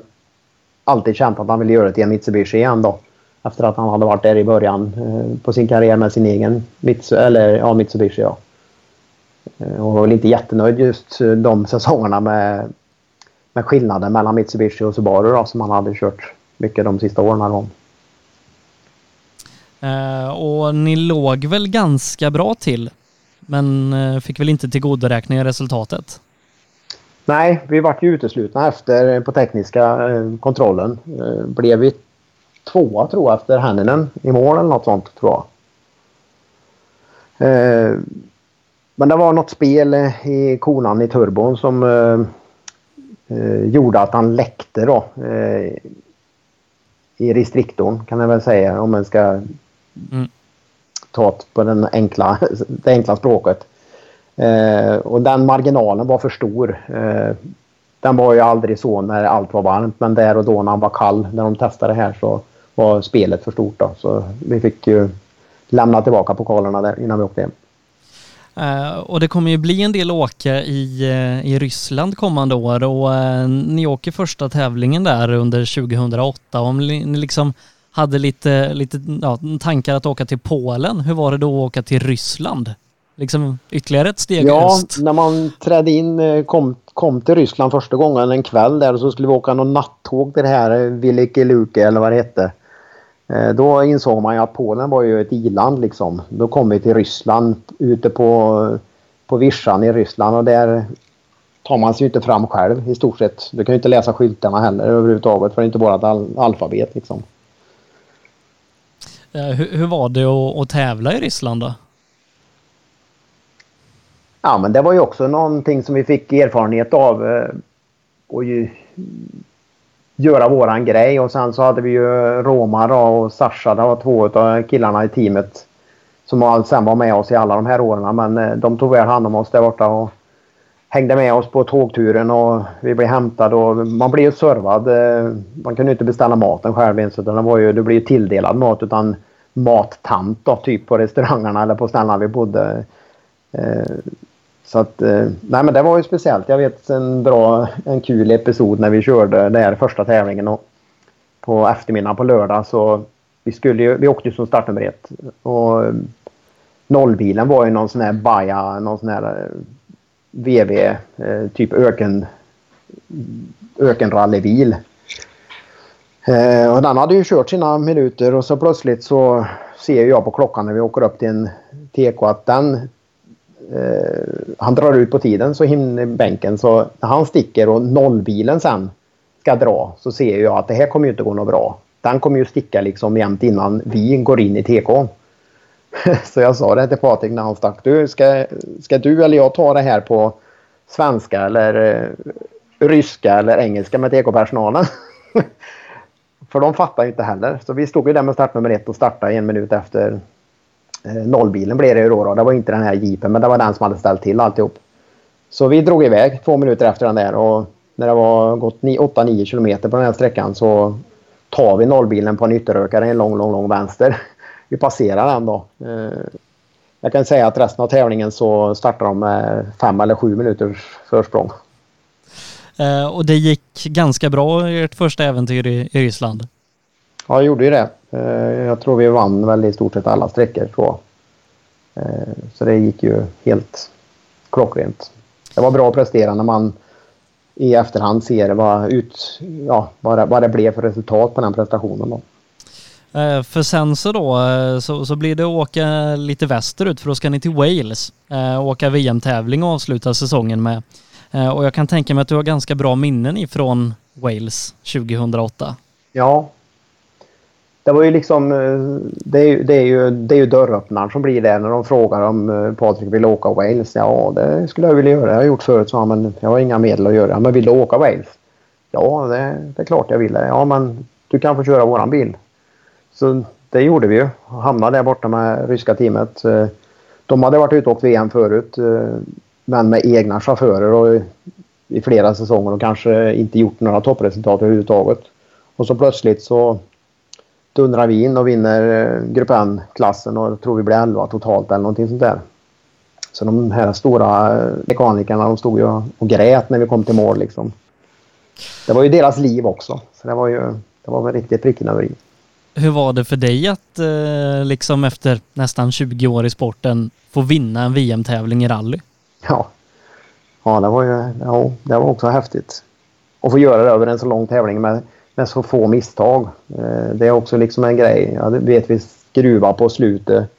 alltid känt att han ville göra det till en Mitsubishi igen då. Efter att han hade varit där i början eh, på sin karriär med sin egen Mitsu, eller, ja, Mitsubishi. Ja. Eh, och var väl inte jättenöjd just eh, de säsongerna med, med skillnaden mellan Mitsubishi och Subaru då, som han hade kört mycket de sista åren. Då. Eh, och ni låg väl ganska bra till, men uh, fick väl inte tillgodoräkna resultatet? Nej, vi vart ju uteslutna efter på tekniska uh, kontrollen. blev vi tvåa tror jag efter Hanninen i mål eller något sånt tror jag. men det var något spel i konan i turbon som gjorde att han läckte då i restriktorn kan jag väl säga om man ska Mm. Ta på den enkla, det enkla språket. Eh, och den marginalen var för stor. Eh, den var ju aldrig så när allt var varmt men där och då när han var kall när de testade här så var spelet för stort. Då. Så vi fick ju lämna tillbaka pokalerna där innan vi åkte hem. Uh, och det kommer ju bli en del åka i, uh, i Ryssland kommande år och uh, ni åker första tävlingen där under 2008. Om ni liksom hade lite, lite ja, tankar att åka till Polen. Hur var det då att åka till Ryssland? Liksom ytterligare ett steg Ja, öst. när man trädde in, eh, kom, kom till Ryssland första gången en kväll där så skulle vi åka någon nattåg till det här eh, Vilikiluke eller vad det hette. Eh, då insåg man ju att Polen var ju ett iland liksom. Då kom vi till Ryssland ute på, på vischan i Ryssland och där tar man sig inte fram själv i stort sett. Du kan ju inte läsa skyltarna heller överhuvudtaget för det är inte bara ett al alfabet liksom. Eh, hur, hur var det att, att tävla i Ryssland då? Ja, men det var ju också någonting som vi fick erfarenhet av. Eh, och ju, göra våran grej. Och sen så hade vi ju Roma då och Sasha, det var två av killarna i teamet. Som sen var med oss i alla de här åren. Men eh, de tog väl hand om oss där borta. Och hängde med oss på tågturen och vi blev hämtade och man blev servad. Eh, man kunde inte beställa maten själv ens utan det var ju, du blev tilldelad mat utan mattant då, typ på restaurangerna eller på ställena vi bodde. Eh, så att, eh, nej men det var ju speciellt. Jag vet en bra, en kul episod när vi körde den här första tävlingen och på eftermiddagen på lördag så vi skulle ju, vi åkte ju som startnummer ett och nollbilen var ju någon sån här baja, någon sån här VV, eh, typ öken, ökenrallybil. Eh, och den hade ju kört sina minuter och så plötsligt så ser jag på klockan när vi åker upp till en TK att den eh, han drar ut på tiden så hinner bänken så när han sticker och nollbilen sen ska dra så ser jag att det här kommer ju inte gå något bra. Den kommer ju sticka liksom jämt innan vi går in i TK. Så jag sa det till Patrik när han stack. Du, ska, ska du eller jag ta det här på svenska eller eh, ryska eller engelska med TK-personalen? För de fattar ju inte heller. Så vi stod ju där med startnummer ett och startade en minut efter eh, nollbilen blev det ju då, då. Det var inte den här jeepen men det var den som hade ställt till alltihop. Så vi drog iväg två minuter efter den där och när det var gått 8-9 kilometer på den här sträckan så tar vi nollbilen på en ytterrökare en lång, lång, lång vänster vi passerar den då. Eh, jag kan säga att resten av tävlingen så startar de med fem eller sju minuters försprång. Eh, och det gick ganska bra i ert första äventyr i, Ryssland? Ja, jag gjorde ju det. Eh, jag tror vi vann väl i stort sett alla sträckor. Så, så det gick ju helt klockrent. Det var bra att prestera när man i efterhand ser vad, ut, ja, vad, det, vad det blev för resultat på den prestationen. Då. Eh, för sen så då eh, så, så blir det att åka lite västerut för då ska ni till Wales. Eh, åka VM-tävling och avsluta säsongen med. Och jag kan tänka mig att du har ganska bra minnen ifrån Wales 2008. Ja. Det var ju liksom, det är, det är, ju, det är ju dörröppnaren som blir det när de frågar om Patrik vill åka Wales. Ja, det skulle jag vilja göra. Jag har gjort förut, så men jag har inga medel att göra. Men vill du åka Wales? Ja, det, det är klart jag vill det. Ja, men du kan få köra våran bil. Så det gjorde vi ju. Hamnade där borta med ryska teamet. Eh, de hade varit ute och åkt VM förut. Eh, men med egna chaufförer och i flera säsonger och kanske inte gjort några toppresultat överhuvudtaget. Och så plötsligt så dundrar vi in och vinner eh, Grupp N-klassen och tror vi blir 11 totalt eller någonting sånt där. Så de här stora mekanikerna de stod ju och grät när vi kom till mål liksom. Det var ju deras liv också. Så det var ju det var väl riktigt pricken över i. Hur var det för dig att eh, liksom efter nästan 20 år i sporten få vinna en VM-tävling i rally? Ja, ja det var ju ja, det var också häftigt. Att få göra det över en så lång tävling med, med så få misstag. Eh, det är också liksom en grej. Jag vet vi skruva på slutet.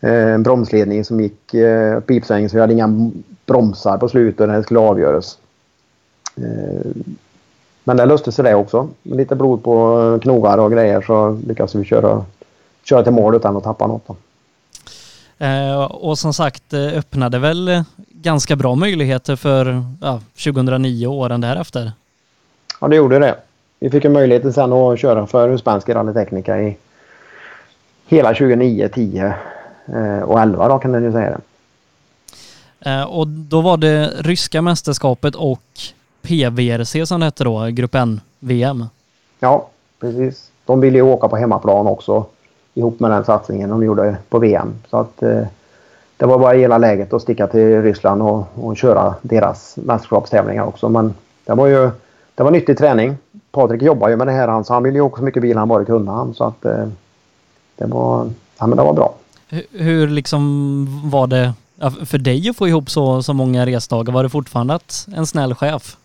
Eh, en bromsledning som gick eh, pipsvängen så vi hade inga bromsar på slutet när det skulle avgöras. Eh, men det löste sig det också. Med lite blod på knogar och grejer så lyckades vi köra, köra till mål utan att tappa något. Då. Eh, och som sagt eh, öppnade väl ganska bra möjligheter för ja, 2009 och åren därefter. Ja, det gjorde det. Vi fick en möjlighet sen att köra för Spanska rallyteknika i hela 2009, 10 eh, och 11 då kan man ju säga det. Och då var det ryska mästerskapet och PVRC som det hette då, Grupp N-VM. Ja, precis. De ville ju åka på hemmaplan också ihop med den satsningen de gjorde på VM. Så att eh, det var bara hela läget att sticka till Ryssland och, och köra deras mästerskapstävlingar också. Men det var ju det var nyttig träning. Patrik jobbar ju med det här så han ville ju åka så mycket bil han bara kunde han. Så att eh, det var, ja, men det var bra. Hur, hur liksom var det för dig att få ihop så, så många resdagar? Var det fortfarande en snäll chef?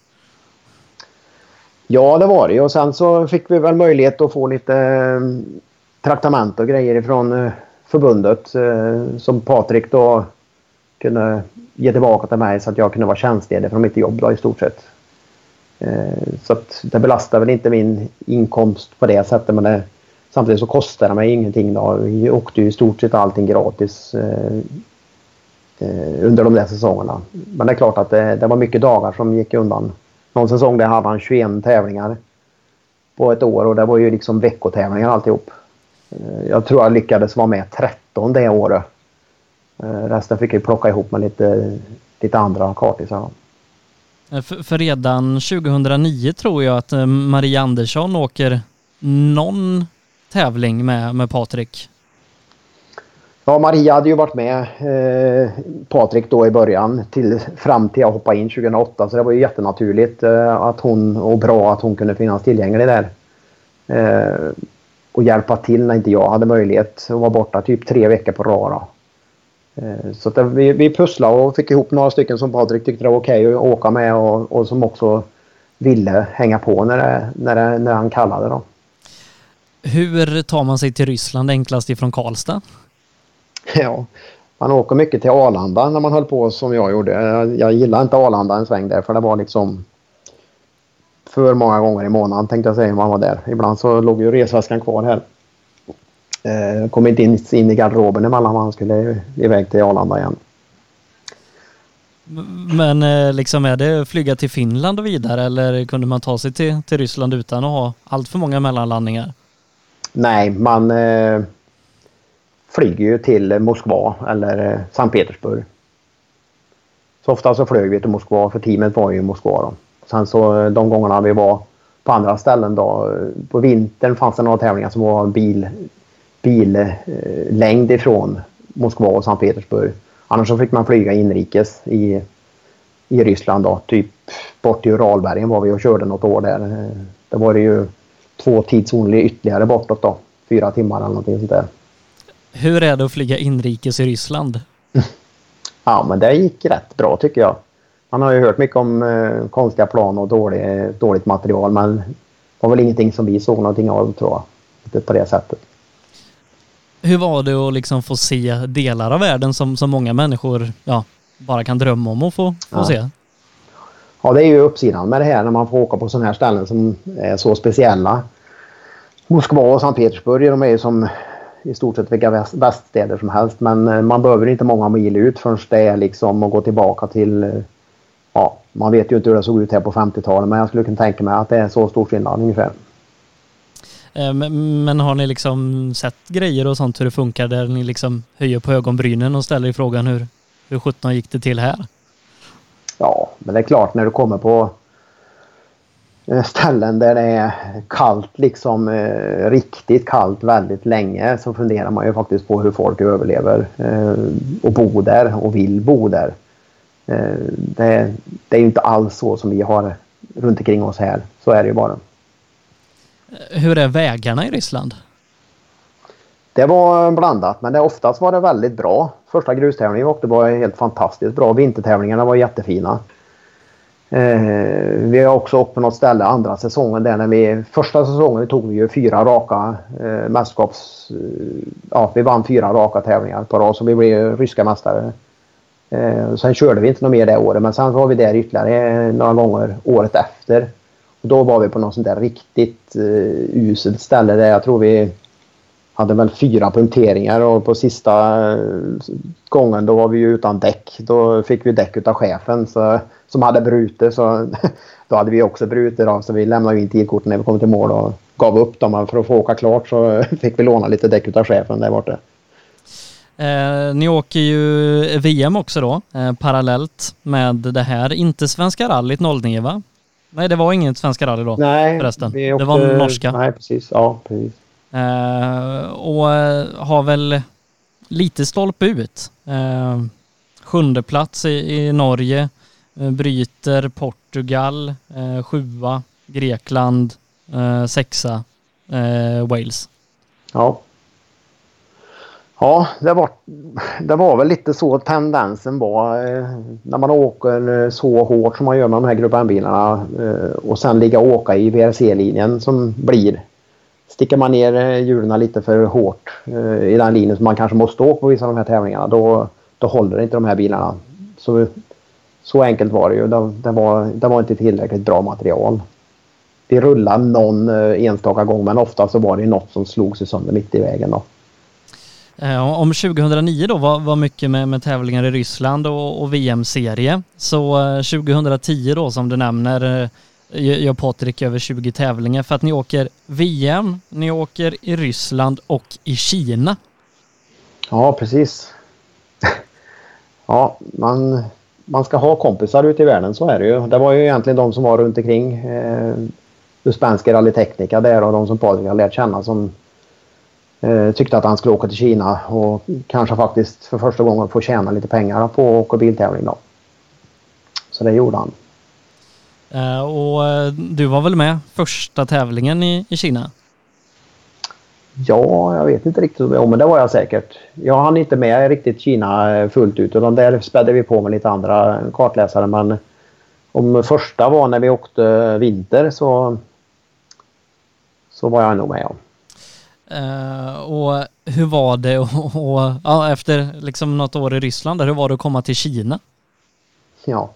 Ja, det var det och sen så fick vi väl möjlighet att få lite eh, traktament och grejer ifrån eh, förbundet eh, som Patrik då kunde ge tillbaka till mig så att jag kunde vara tjänstledig från mitt jobb då i stort sett. Eh, så att det belastar väl inte min inkomst på det sättet men det, samtidigt så kostar det mig ingenting då. Vi åkte ju i stort sett allting gratis eh, eh, under de där säsongerna. Men det är klart att det, det var mycket dagar som gick undan någon säsong där hade han 21 tävlingar på ett år och det var ju liksom veckotävlingar alltihop. Eh, jag tror jag lyckades vara med 13 det året. Eh, resten fick jag plocka ihop med lite, lite andra kartisar. Eh, för, för redan 2009 tror jag att Maria Andersson åker någon tävling med, med Patrik. Ja, Maria hade ju varit med eh, Patrik då i början till, fram till jag hoppade in 2008 så det var ju jättenaturligt eh, att hon, och bra att hon kunde finnas tillgänglig där. Eh, och hjälpa till när inte jag hade möjlighet att vara borta typ tre veckor på rad. Eh, så att vi, vi pusslade och fick ihop några stycken som Patrik tyckte det var okej okay att åka med och, och, som också ville hänga på när, det, när, det, när han kallade. Då. Hur tar man sig till Ryssland enklast ifrån Karlstad? Ja, man åker mycket till Arlanda när man höll på som jag gjorde. Jag, jag gillar inte Arlanda en sväng där för det var liksom för många gånger i månaden tänkte jag säga man var där. Ibland så låg ju resväskan kvar här. Eh, kom inte in, in i garderoben emellan man skulle iväg till Arlanda igen. Men eh, liksom är det flyga till Finland och vidare eller kunde man ta sig till, till Ryssland utan att ha allt för många mellanlandningar? Nej, man... Flyger ju till Moskva eller eh, Sankt Petersburg. Så ofta så flög vi till Moskva för teamet var ju i Moskva då. Sen så eh, de gångerna vi var på andra ställen då. Eh, på vintern fanns det några tävlingar som var bil, billängd ifrån Moskva och Sankt Petersburg. Annars så fick man flyga inrikes i, i Ryssland då. Typ bort till Uralbergen var vi och körde något år där. Det var det ju två tidszoner ytterligare bortåt då. Fyra timmar eller någonting sånt där. Hur är det att flyga inrikes i Ryssland? Ja, men det gick rätt bra tycker jag. Man har ju hört mycket om eh, konstiga plan och dålig, dåligt material men det var väl ingenting som vi såg någonting av tror jag. Inte på det sättet. Hur var det att liksom få se delar av världen som, som många människor ja, bara kan drömma om att få, få ja. se? Ja, det är ju uppsidan med det här när man får åka på sådana här ställen som är så speciella. Moskva och Sankt Petersburg de är ju som i stort sett vilka väststäder som helst. Men eh, man behöver inte många mil ut förrän det är liksom att gå tillbaka till... Eh, ja, man vet ju inte hur det såg ut här på 50-talet men jag skulle kunna tänka mig att det är så stor skillnad ungefär. Eh, men har ni liksom sett grejer och sånt hur det funkar där ni liksom höjer på ögonbrynen och ställer frågan hur, hur 17 gick det till här? Ja, men det är klart när du kommer på ställen där det är kallt, liksom eh, riktigt kallt väldigt länge så funderar man ju faktiskt på hur folk överlever eh, och bor där och vill bo där. Eh, det, det, är ju inte alls så som vi har runt omkring oss här. Så är det ju bara. Hur är vägarna i Ryssland? Det var blandat, men det, oftast var det väldigt bra. Första grustävlingen vi åkte var helt fantastiskt bra. Vintertävlingarna var jättefina. Eh, vi har också åkt på något ställe andra säsongen där när vi... Första säsongen tog vi ju fyra raka eh, mästerskaps... Eh, ja, vi vann fyra raka tävlingar på rad så vi blev ryska mästare. Eh, sen körde vi inte något mer det året men sen var vi där ytterligare eh, några gånger året efter. Och då var vi på något sånt där riktigt eh, uselt ställe där jag tror vi hade väl fyra punkteringar och på sista eh, gången då var vi ju utan däck. Då fick vi däck utav chefen så, som hade brutit så då hade vi också brutit då, så vi lämnade in tidkorten när vi kom till mål och gav upp dem. För att få åka klart så fick vi låna lite däck utav chefen där borta. Eh, ni åker ju VM också då, eh, parallellt med det här. Inte Svenska rallyt 09 va? Nej, det var inget Svenska rally då nej, förresten. Åkte, det var norska. Nej, precis. Ja, precis. Eh, och eh, har väl lite stolpe ut. Eh, sjunde plats i, i Norge, eh, bryter Portugal, eh, sjua Grekland, eh, sexa eh, Wales. Ja. Ja, det var, det var väl lite så tendensen var eh, när man åker så hårt som man gör med de här Grupp bilarna eh, och sen ligga och åka i VRC-linjen som blir. Sticker man ner eh, hjulen lite för hårt eh, i den linjen som man kanske måste åka på vissa av de här tävlingarna då, då håller inte de här bilarna. Så, så enkelt var det ju. Det, det, var, det var inte tillräckligt bra material. Vi rullade någon eh, enstaka gång men ofta så var det något som slog sig sönder mitt i vägen. Då. Eh, om 2009 då var, var mycket med, med tävlingar i Ryssland och, och VM-serie. Så 2010 då som du nämner eh, gör Patrik över 20 tävlingar för att ni åker VM, ni åker i Ryssland och i Kina. Ja, precis. ja, man, man ska ha kompisar ute i världen, så är det ju. Det var ju egentligen de som var runt omkring eh, Rally Technica där och de som Patrik har lärt känna som eh, tyckte att han skulle åka till Kina och kanske faktiskt för första gången få tjäna lite pengar på att åka biltävling då. Så det gjorde han. Eh, Och eh, du var väl med första tävlingen i, i Kina? Ja, jag vet inte riktigt. Ja, men det var jag säkert. Jag hann inte med riktigt Kina eh, fullt ut och de där spädde vi på med lite andra kartläsare. Men om första var när vi åkte vinter så, så var jag nog med. Ja. Eh, Och hur var det och, och, ja, efter liksom något år i Ryssland, hur var det att komma till Kina? Ja,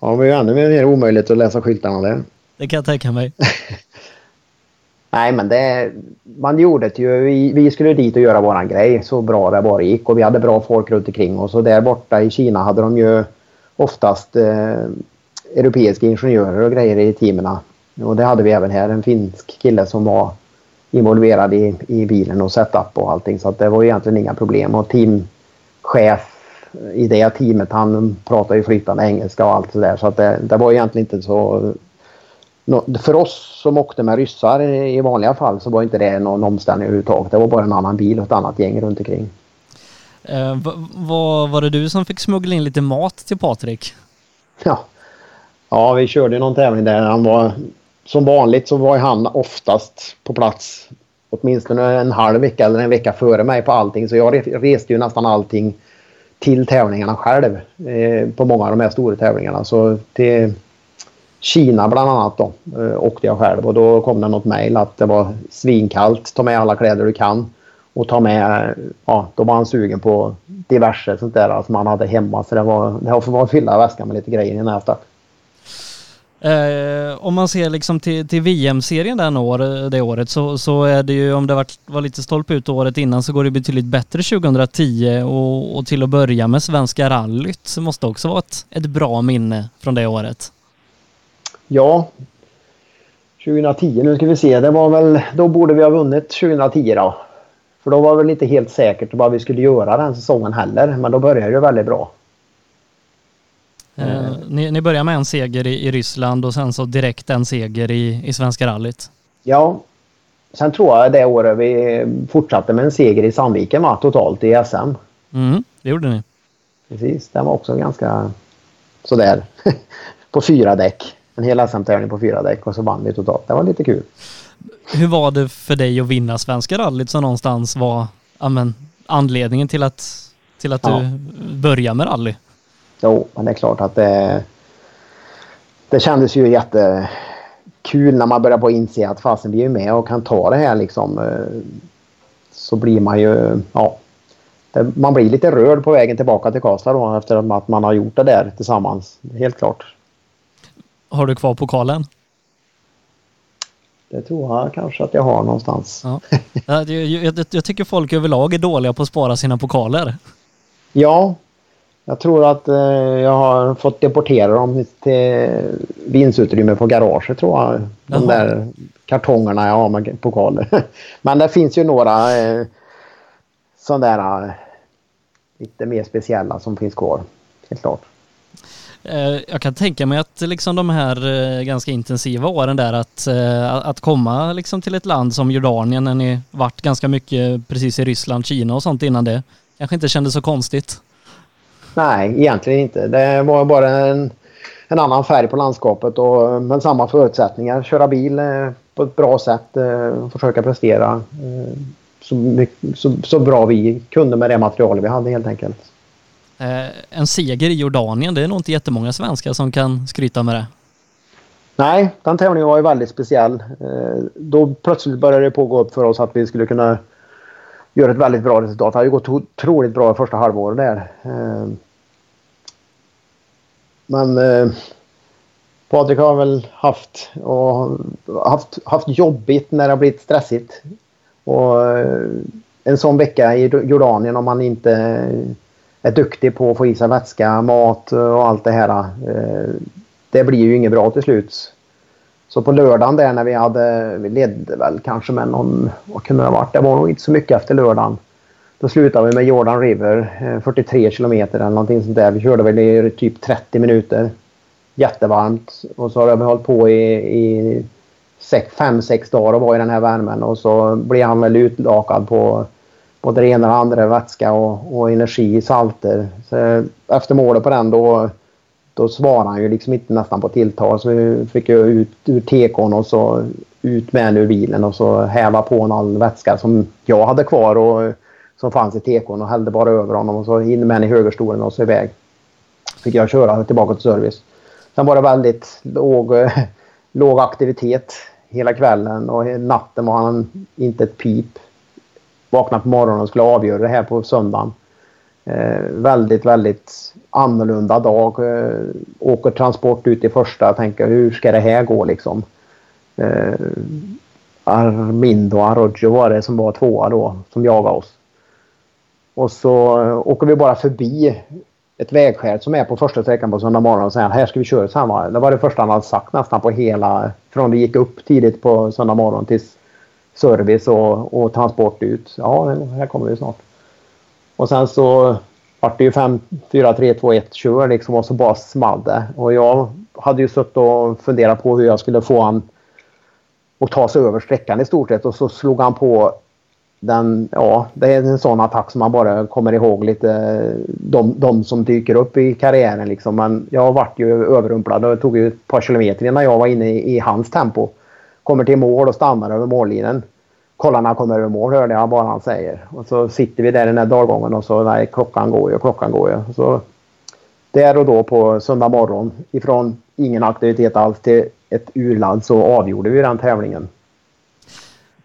ja det var ju ännu mer omöjligt att läsa skyltarna där. Det kan jag tänka mig. Nej, men det, man gjorde det ju. Vi, vi skulle dit och göra våran grej så bra det bara gick och vi hade bra folk runt omkring oss. Och där borta i Kina hade de ju oftast eh, europeiska ingenjörer och grejer i teamen. Och det hade vi även här. En finsk kille som var involverad i, i bilen och setup och allting. Så att det var ju egentligen inga problem. Och teamchef i det teamet han pratar ju flytande engelska och allt sådär. Så att det, det var egentligen inte så för oss som åkte med ryssar i vanliga fall så var inte det någon omställning överhuvudtaget. Det var bara en annan bil och ett annat gäng runt omkring. Eh, va- vad var det du som fick smuggla in lite mat till Patrik? Ja, ja vi körde någon tävling där han var... Som vanligt så var han oftast på plats åtminstone en halv vecka eller en vecka före mig på allting. Så jag re- reste ju nästan allting till tävlingarna själv eh, på många av de här stora tävlingarna. Så till Kina bland annat då eh, åkte jag själv och då kom det något mejl att det var svinkallt. Ta med alla kläder du kan. Och ta med, ja, då var han sugen på diverse sånt där som han hade hemma. Så det var, det var att fylla väskan med lite grejer i nästa. Eh, om man ser liksom till, till VM-serien den år, det året så, så är det ju, om det var, var lite stolpe ut året innan så går det betydligt bättre 2010 och, och till att börja med Svenska rallyt så måste också vara ett, ett bra minne från det året. Ja. 2010, nu ska vi se. Det var väl, då borde vi ha vunnit 2010 då. För då var det väl inte helt säkert vad vi skulle göra den säsongen heller. Men då började det väldigt bra. Eh, ni, ni börjar med en seger i, i Ryssland och sen så direkt en seger i, i Svenska rallyt. Ja. Sen tror jag det året vi fortsatte med en seger i Sandviken va, totalt i SM. Mm, det gjorde ni. Precis, den var också ganska sådär. på fyra däck. En hel SM-tävling på fyra däck och så vann vi totalt. Det var lite kul. Hur var det för dig att vinna Svenska rallyt som någonstans var ja, men, anledningen till att, till att Ja. du började med rally? Jo, men det är klart att det... Det kändes ju jättekul när man började på inse att fasen vi är med och kan ta det här liksom. eh, Så blir man ju... Ja. Man blir lite rörd på vägen tillbaka till Karlstad då efter att man har gjort det där tillsammans. Helt klart. Har du kvar pokalen? Det tror jag kanske att jag har någonstans. Ja. Jag, jag, jag tycker folk överlag är dåliga på att spara sina pokaler. Ja, jag tror att eh, jag har fått deportera dem till vindsutrymme på garaget tror jag. De Jaha. där kartongerna jag har med pokaler. Men det finns ju några eh, sådana där eh, lite mer speciella som finns kvar. Helt klart. Eh, Jag kan tänka mig att liksom de här eh, ganska intensiva åren där att, eh, att komma liksom till ett land som Jordanien när ni varit ganska mycket precis i Ryssland, Kina och sånt innan det kanske inte kändes så konstigt. Nej, egentligen inte. Det var bara en, en annan färg på landskapet och men samma förutsättningar. Köra bil eh, på ett bra sätt. eh, Försöka prestera eh, så, så, så bra vi kunde med det material vi hade helt enkelt. En seger i Jordanien, det är nog inte jättemånga svenskar som kan skryta med det. Nej, den tävlingen var ju väldigt speciell. Då plötsligt började det på att gå upp för oss att vi skulle kunna göra ett väldigt bra resultat. Det har ju gått otroligt bra i första halvåret där. Men eh, Patrik har väl haft, och haft, haft jobbigt när det har blivit stressigt. Och eh, en sån vecka i Jordanien om man inte eh, är duktig på att få i sig vätska, mat och allt det här. eh, Det blir ju inget bra till slut. Så på lördagen där när vi hade, vi ledde väl kanske med någon, vad kunde det ha varit? Det var nog inte så mycket efter lördagen. Då slutade vi med Jordan River, eh, 43 kilometer eller någonting sånt där. Vi körde väl i typ 30 minuter. Jättevarmt. Och så har vi hållit på i, i 5-6 dagar och var i den här värmen. Och så blev han väl utlakad på både det ena och det andra, vätska och, och energi, salter. Så eh, efter målet på den då, då svarade han ju liksom inte nästan på tilltal. Så vi fick ju ut ur tekon och så ut med ur bilen och så häva på en all vätska som jag hade kvar och som fanns i tekon och hällde bara över honom och så in med en i högerstolen och så iväg. Fick jag köra tillbaka till service. Sen var det väldigt låg, låg aktivitet hela kvällen och natten var han inte ett pip. Vaknade på morgonen och skulle avgöra det här på söndagen. Eh, väldigt, väldigt annorlunda dag. Eh, åker transport ut i första. och Tänker hur ska det här gå liksom? Eh, Armindo Arrojo var det som var tvåa då som jagade oss. Och så eh, åker vi bara förbi ett vägskäl som är på första sträckan på söndag morgon och säger här ska vi köra samma. Det var det första han hade sagt nästan på hela, från vi gick upp tidigt på söndag morgon tills service och, och transport ut. Ja, här kommer vi snart. Och sen så vart det ju 5, 4, 3, 2, 1 kör liksom och så bara small det. Och jag hade ju suttit och funderat på hur jag skulle få han att ta sig över sträckan i stort sett och så slog han på den, ja, det är en sån attack som man bara kommer ihåg lite. De, de som dyker upp i karriären liksom. Men jag vart ju överrumplad och det tog ju ett par kilometer innan jag var inne i, i hans tempo. Kommer till mål och stannar över mållinjen. Kollar när han kommer över mål hörde jag bara han säger. Och så sitter vi där i den här dalgången och så nej, klockan går ju och klockan går ju. Så där och då på söndag morgon ifrån ingen aktivitet alls till ett urladd så avgjorde vi den tävlingen.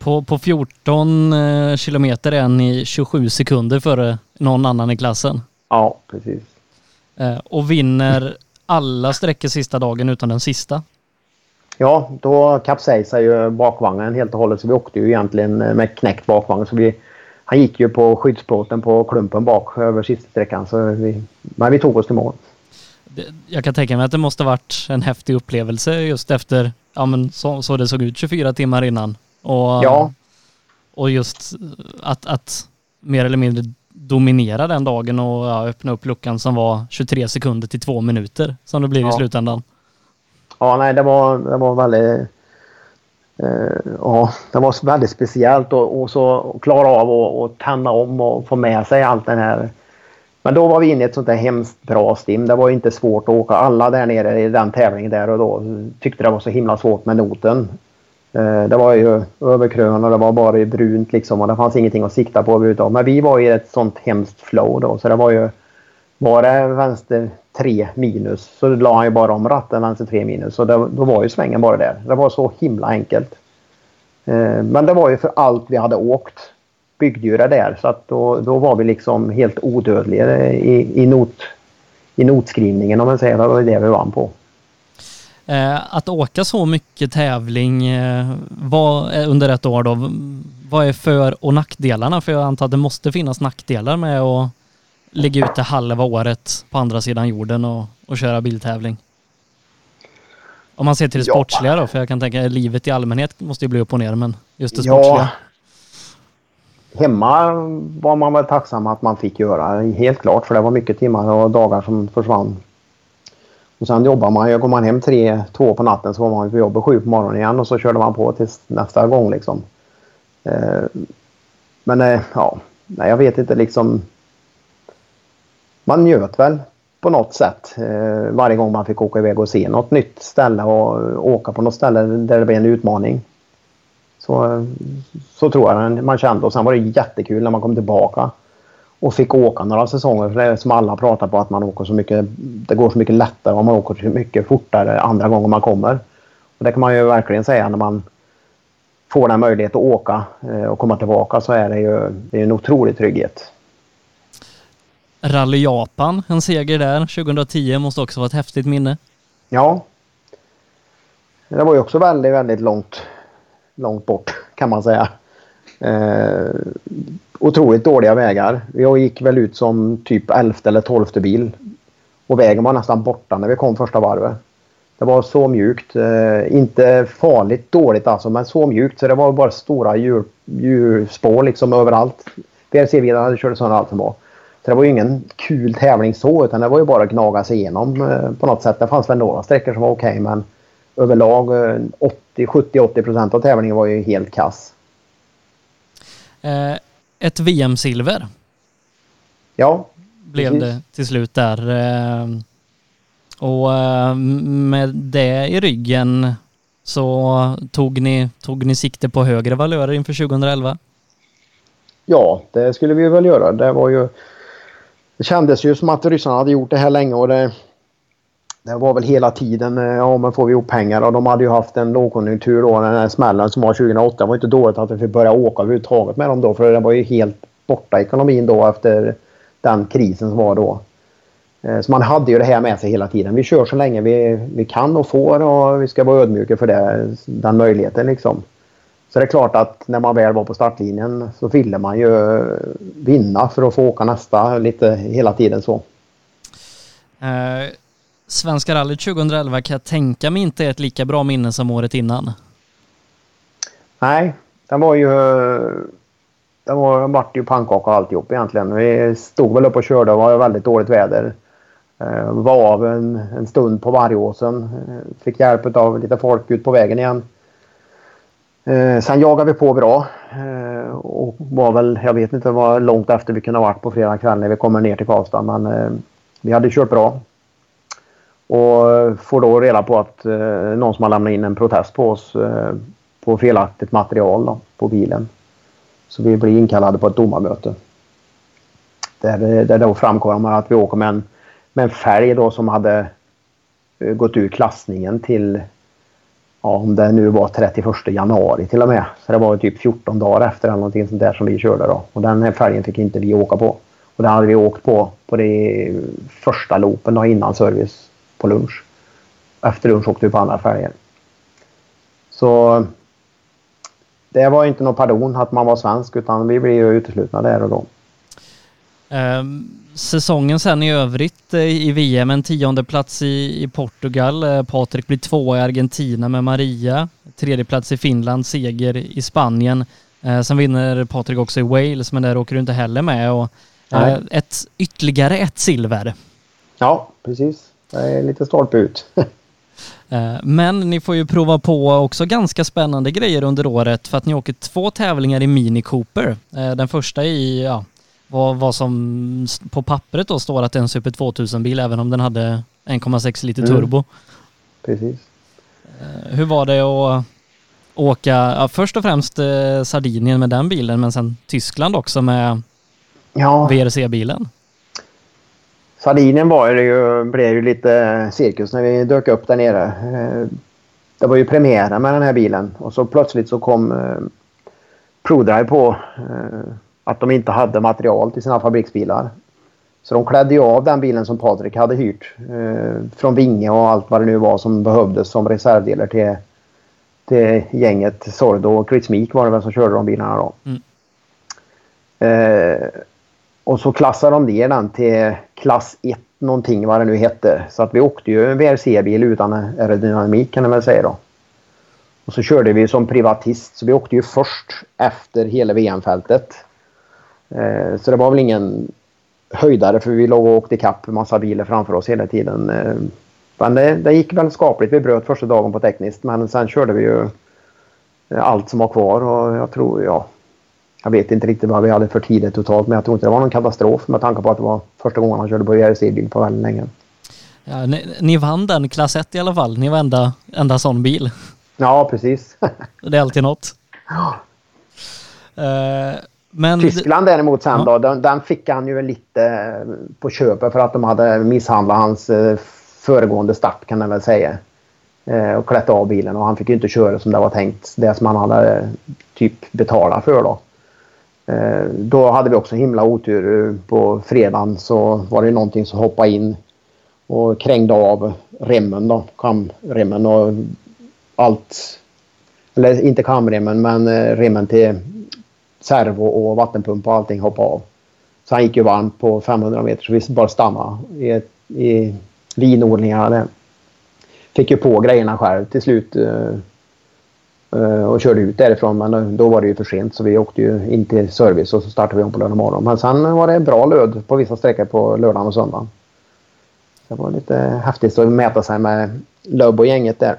På, på 14 eh, kilometer är ni 27 sekunder före någon annan i klassen. Ja, precis. Eh, och vinner alla sträckor sista dagen utan den sista. Ja, då kapsejsade ju bakvagnen helt och hållet så vi åkte ju egentligen med knäckt bakvagn. Så vi, han gick ju på skyddsplåten på klumpen bak över sista sträckan. Så vi, men vi tog oss till mål. Jag kan tänka mig att det måste varit en häftig upplevelse just efter, ja men så, så det såg ut 24 timmar innan. Och, Ja. och just att, att mer eller mindre dominera den dagen och ja, öppna upp luckan som var 23 sekunder till två minuter som det blir i Ja. slutändan. Ja, nej, det var, det var väldigt... Eh, ja, det var väldigt speciellt och, och så klara av och, och tända om och få med sig allt den här. Men då var vi inne i ett sånt där hemskt bra stim. Det var inte svårt att åka. Alla där nere i den tävlingen där och då tyckte det var så himla svårt med noten. Eh, det var ju överkrön och det var bara i brunt liksom och det fanns ingenting att sikta på överhuvudtaget. Men vi var i ett sånt hemskt flow då så det var ju... Var det vänster 3 minus så la han ju bara om ratten vänster 3 minus. Så det, då var ju svängen bara där. Det var så himla enkelt. Eh, men det var ju för allt vi hade åkt byggde ju det där så att då, då var vi liksom helt odödliga i, i, not, i notskrivningen om man säger. Det var det vi vann på. Eh, att åka så mycket tävling eh, vad, eh, under ett år då, vad är för och nackdelarna? För jag antar att det måste finnas nackdelar med att ligga ute halva året på andra sidan jorden och, och köra biltävling. Om man ser till det ja. sportsliga då, för jag kan tänka att livet i allmänhet måste ju bli upp och ner, men just det sportsliga. Ja. Hemma var man väl tacksam att man fick göra, helt klart, för det var mycket timmar och dagar som försvann och sen jobbar man, går man hem tre, två på natten så var man på jobbet sju på morgonen igen och så körde man på tills nästa gång liksom. Eh, men eh, ja, nej, jag vet inte liksom. Man njöt väl på något sätt eh, varje gång man fick åka iväg och se något nytt ställe och åka på något ställe där det blev en utmaning. Så, eh, så tror jag man kände och sen var det jättekul när man kom tillbaka och fick åka några säsonger. För det är som alla pratar på att man åker så mycket. Det går så mycket lättare och man åker så mycket fortare andra gånger man kommer. Och det kan man ju verkligen säga när man får den möjlighet att åka eh, och komma tillbaka så är det ju det är en otrolig trygghet. Rally Japan, en seger där 2010 måste också vara ett häftigt minne. Ja. Det var ju också väldigt, väldigt långt, långt bort kan man säga. Eh, otroligt dåliga vägar. Jag gick väl ut som typ elfte eller tolfte bil. Och vägen var nästan borta när vi kom första varvet. Det var så mjukt. Eh, inte farligt dåligt alltså, men så mjukt så det var bara stora djur, djurspår liksom överallt. VRC-bilarna hade kört sönder allt som var. Så det var ju ingen kul tävling så, utan det var ju bara att gnaga sig igenom eh, på något sätt. Det fanns väl några sträckor som var okej, okay, men överlag eh, 70-80 procent av tävlingen var ju helt kass. Eh, ett VM-silver. Ja. Blev precis. det till slut där. Eh, och eh, med det i ryggen så tog ni, tog ni sikte på högre valörer inför 2011? Ja, det skulle vi väl göra. Det var ju... Det kändes ju som att ryssarna hade gjort det här länge och det... Det var väl hela tiden, eh, ja men får vi ihop pengar och de hade ju haft en lågkonjunktur då, den här smällen som var 2008. Det var inte dåligt att vi fick börja åka överhuvudtaget med dem då för den var ju helt borta ekonomin då efter den krisen som var då. Eh, så man hade ju det här med sig hela tiden. Vi kör så länge vi, vi kan och får och vi ska vara ödmjuka för det, den möjligheten liksom. Så det är klart att när man väl var på startlinjen så ville man ju eh, vinna för att få åka nästa lite hela tiden så. Uh, Svenska rallyt 2011 kan jag tänka mig inte är ett lika bra minne som året innan. Nej, den var ju... Det var, vart ju pannkaka alltihop egentligen. Vi stod väl upp och körde och var väldigt dåligt väder. Eh, var av en, en stund på Vargåsen. Eh, fick hjälp av lite folk ut på vägen igen. Eh, sen jagade vi på bra. Och var väl, jag vet inte, var långt efter vi kunde ha varit på fredag kväll när vi kommer ner till Karlstad. Men vi hade kört bra. Och får då reda på att eh, någon som har lämnat in en protest på oss eh, på felaktigt material då, på bilen. Så vi blir inkallade på ett domarmöte. Där, eh, där då framkommer att vi åker med en, med en färg då som hade eh, gått ur klassningen till ja, om det nu var 31 januari till och med. Så det var typ 14 dagar efter eller någonting sånt där som vi körde då. Och den här färgen fick inte vi åka på. Och den hade vi åkt på på det första loopen då innan service på lunch. Efter lunch åkte vi på andra färger. Så det var inte någon pardon att man var svensk utan vi blev ju uteslutna där och då. Um, säsongen sen i övrigt eh, i VM, en tionde plats i, i Portugal. Uh, Patrik blir tvåa i Argentina med Maria. Tredje plats i Finland, seger i Spanien. Uh, sen vinner Patrik också i Wales, men där åker du inte heller med. Och, uh, ett, ytterligare ett silver. Ja, precis. Det är lite stolpe ut. Eh, men ni får ju prova på också ganska spännande grejer under året för att ni åker två tävlingar i Mini Cooper. Eh, den första i, ja, vad, vad som på pappret då står att det är en Super 2000-bil även om den hade 1,6 liter mm. turbo. Precis. Eh, hur var det att åka, ja, först och främst Sardinien med den bilen, men sen Tyskland också med Ja, VRC-bilen. Sardinien var det ju, blev ju lite cirkus när vi dök upp där nere. Eh, Det var ju premiären med den här bilen och så plötsligt så kom eh, ProDrive på eh, att de inte hade material till sina fabriksbilar. Så de klädde ju av den bilen som Patrik hade hyrt från Vinge och allt vad det nu var som behövdes som reservdelar till, till gänget Sordo och Chris Meek var det väl som körde de bilarna då. Mm. Eh, och så klassade de ner den till klass 1 någonting vad det nu hette. Så att vi åkte ju en VRC-bil utan aerodynamik kan man väl säga då. Och så körde vi som privatist så vi åkte ju först efter hela VM-fältet. Eh, så det var väl ingen höjdare för vi låg och åkte ikapp en massa bilar framför oss hela tiden. Eh, Men det, det gick väl skapligt. Vi bröt första dagen på tekniskt men sen körde vi ju eh, allt som var kvar och jag tror, ja, jag vet inte riktigt vad vi hade för tider totalt men jag tror inte det var någon katastrof med tanke på att det var första gången han körde på VRC-bil på väldigt länge. Ja, ni, ni vann den klass 1 i alla fall. Ni var enda, enda sån bil. Ja, precis. Det är alltid något. Eh, men Tyskland däremot sen Ja. då, den, den fick han ju lite eh, på köpet för att de hade misshandlat hans eh, föregående start kan man väl säga. Eh, och klätt av bilen och han fick ju inte köra som det var tänkt. Det som han hade typ betalat för då. Eh, då hade vi också himla otur. Eh, på fredagen så var det någonting som hoppade in och krängde av remmen då, kamremmen och allt. Eller inte kamremmen men eh, remmen till servo och vattenpump och allting hoppade av. Så han gick ju varmt på 500 meter så vi bara stannade i, ett, i linodlingarna där. Fick ju på grejerna själv till slut eh, och körde ut därifrån men då- var det ju för sent så vi åkte ju in till service och så startade vi om på lördag morgon. Men sen var det bra löd på vissa sträckor på lördagen och söndagen. Det var lite häftigt att mäta sig med Löb och gänget där.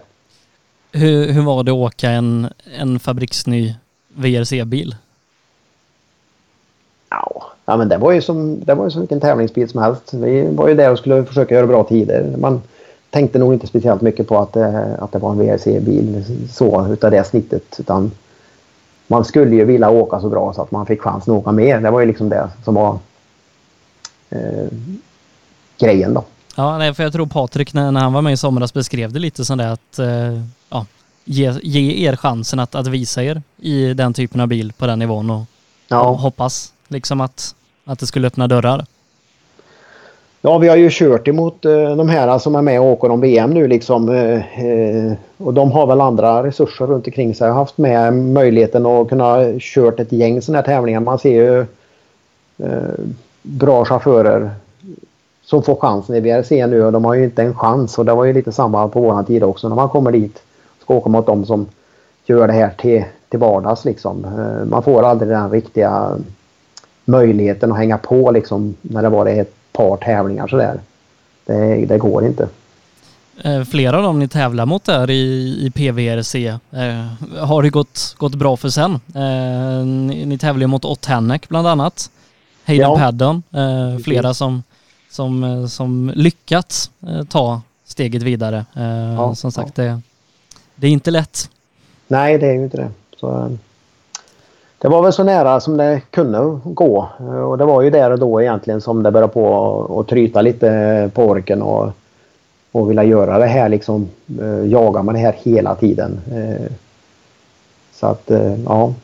hur, hur var det att åka en, en fabriksny VRC-bil? Ja men det var ju som, det var ju som vilken tävlingsbil som helst. Vi var ju där och skulle försöka göra bra tider. Man tänkte nog inte speciellt mycket på att, det- att det var en VRC-bil så utav det snittet. Utan man skulle ju vilja åka så bra så att man fick chansen att åka mer. Det var ju liksom det som var eh, grejen då. Ja, nej, för jag tror Patrik när, när han var med i somras beskrev det lite som det att eh, ja, ge, ge er chansen att, att visa er i den typen av bil på den nivån och, och Ja, hoppas liksom att, att det skulle öppna dörrar ja vi har ju kört emot eh, de här som är med och åker om VM nu liksom. Eh, eh, och de har väl andra resurser runt omkring sig. Jag har haft med möjligheten att kunna kört ett gäng sådana här tävlingar. Man ser ju eh, bra chaufförer som får chansen i VRC nu och de har ju inte en chans och det var ju lite samma på våran tid också när man kommer dit. Ska åka mot dem som gör det här till, till vardags liksom. Eh, Man får aldrig den riktiga möjligheten att hänga på liksom när det var ett par tävlingar sådär. Det, det går inte. Eh, flera av dem ni tävlar mot där i, i PVRC eh, har det gått, gått bra för sen. Eh, ni, ni tävlar ju mot Ottanek bland annat. Hayden Ja. Paddon. Eh, flera som, som, eh, som lyckats eh, ta steget vidare. Ja, som sagt, det, det är inte lätt. Nej, det är ju inte det. Så, det var väl så nära som det kunde gå. Eh, och det var ju där och då egentligen som det började på att tryta lite på orken och, och vilja göra det här liksom. Eh, jaga med det här hela tiden. Eh, så att, ja.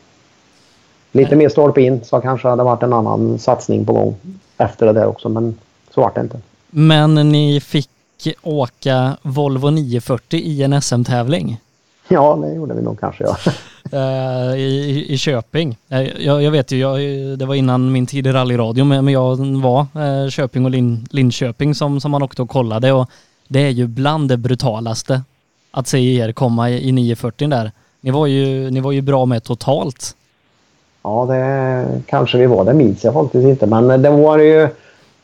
Lite mer stolpe in så kanske hade varit en annan satsning på gång efter det där också men så vart det inte. Men ni fick åka Volvo 940 i en SM-tävling. Ja, det gjorde vi nog kanske ja. eh, i, i Köping. Eh, Jag, jag vet ju, jag, det var innan min tid i rallyradio, men jag var eh, Köping och Lin, Linköping som, som man åkte och kollade och det är ju bland det brutalaste att se er komma i, i 940 där. Ni var, ju, ni var ju bra med totalt. Ja, det kanske vi var. Det minns jag faktiskt inte. Men det var ju,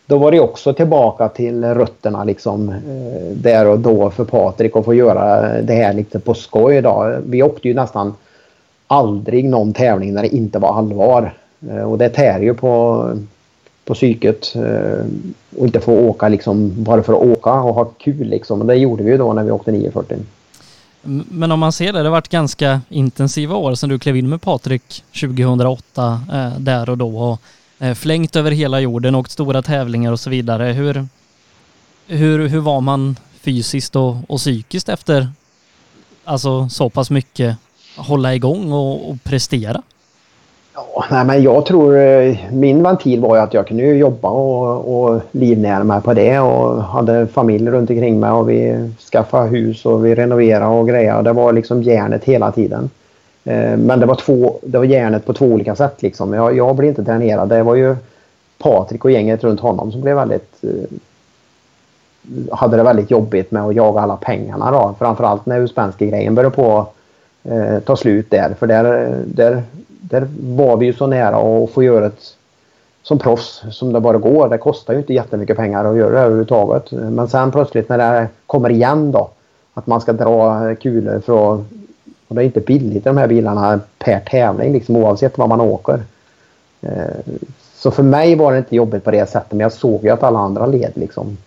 då var det också tillbaka till rötterna liksom eh, där och då för Patrik att få göra det här lite på skoj. Då. Vi åkte ju nästan aldrig någon tävling när det inte var allvar. Eh, och det tär ju på, på psyket. Eh, och inte få åka liksom bara för att åka och ha kul liksom. Och det gjorde vi ju då när vi åkte 940. Men om man ser det, det har varit ganska intensiva år sedan du klev in med Patrik 2008 där och då och Eh, flängt över hela jorden, åkt stora tävlingar och så vidare. Hur, hur, hur var man fysiskt och, och psykiskt efter alltså så pass mycket hålla igång och, och prestera? Ja, nej, men jag tror eh, min ventil var ju att jag kunde jobba och, och livnära mig på det och hade familj runt omkring mig och vi skaffade hus och vi renoverade och grejer. Det var liksom järnet hela tiden. Eh, men det var, två, det var järnet på två olika sätt. Liksom. Jag, jag blev inte dränerad. Det var ju Patrik och gänget runt honom som blev väldigt eh, hade det väldigt jobbigt med att jaga alla pengarna då. Framförallt när Uspensky-grejen började på eh, ta slut där. För där, där, där var vi ju så nära att få göra ett som proffs som det bara går. Det kostar ju inte jättemycket pengar att göra det överhuvudtaget. Men sen plötsligt när det kommer igen då. Att man ska dra kulor för att... Och det är inte billigt de här bilarna per tävling liksom oavsett var man åker. Eh, så för mig var det inte jobbigt på det sättet men jag såg ju att alla andra led liksom.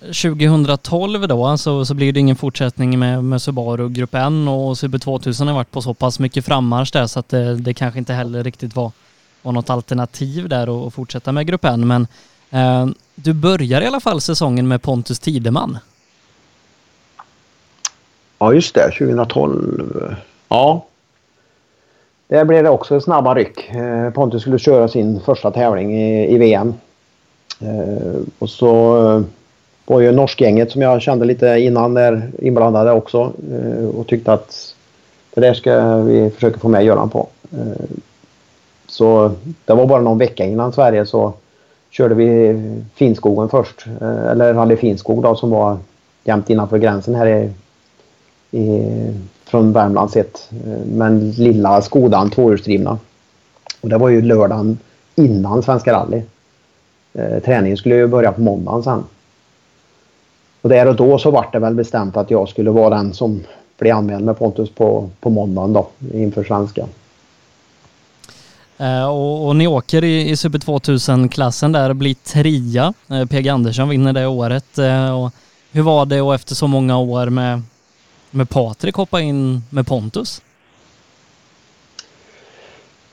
2012 då så, så blir det ingen fortsättning med, med Subaru Grupp N och Super 2000 har varit på så pass mycket frammarsch där så att det, det kanske inte heller riktigt var, var något alternativ där att fortsätta med Grupp N. Men eh, du börjar i alla fall säsongen med Pontus Tideman. Ja just det, 2012. Ja. Där blev det också snabba ryck. Eh, Pontus skulle köra sin första tävling i, i VM. Eh, och så var ju norskgänget som jag kände lite innan där inblandade också eh, och tyckte att det där ska vi försöka få med Göran på. Eh, så det var bara någon vecka innan Sverige så körde vi Finskogen först. Eh, eller Rally Finskog då som var jämt innanför gränsen här i, i, från Värmland sett. Men lilla Skodan tvåhjulsdrivna. Och det var ju lördagen innan Svenska rally. Eh, träningen skulle ju börja på måndagen sen. Och där och då så var det väl bestämt att jag skulle vara den som blev anmäld med Pontus på, på måndagen då inför svenska. Eh, och, och, ni åker i, i Super 2000-klassen där och blir trea. Eh, PG Andersson vinner det året. Eh, och hur var det och efter så många år med, med Patrik hoppa in med Pontus?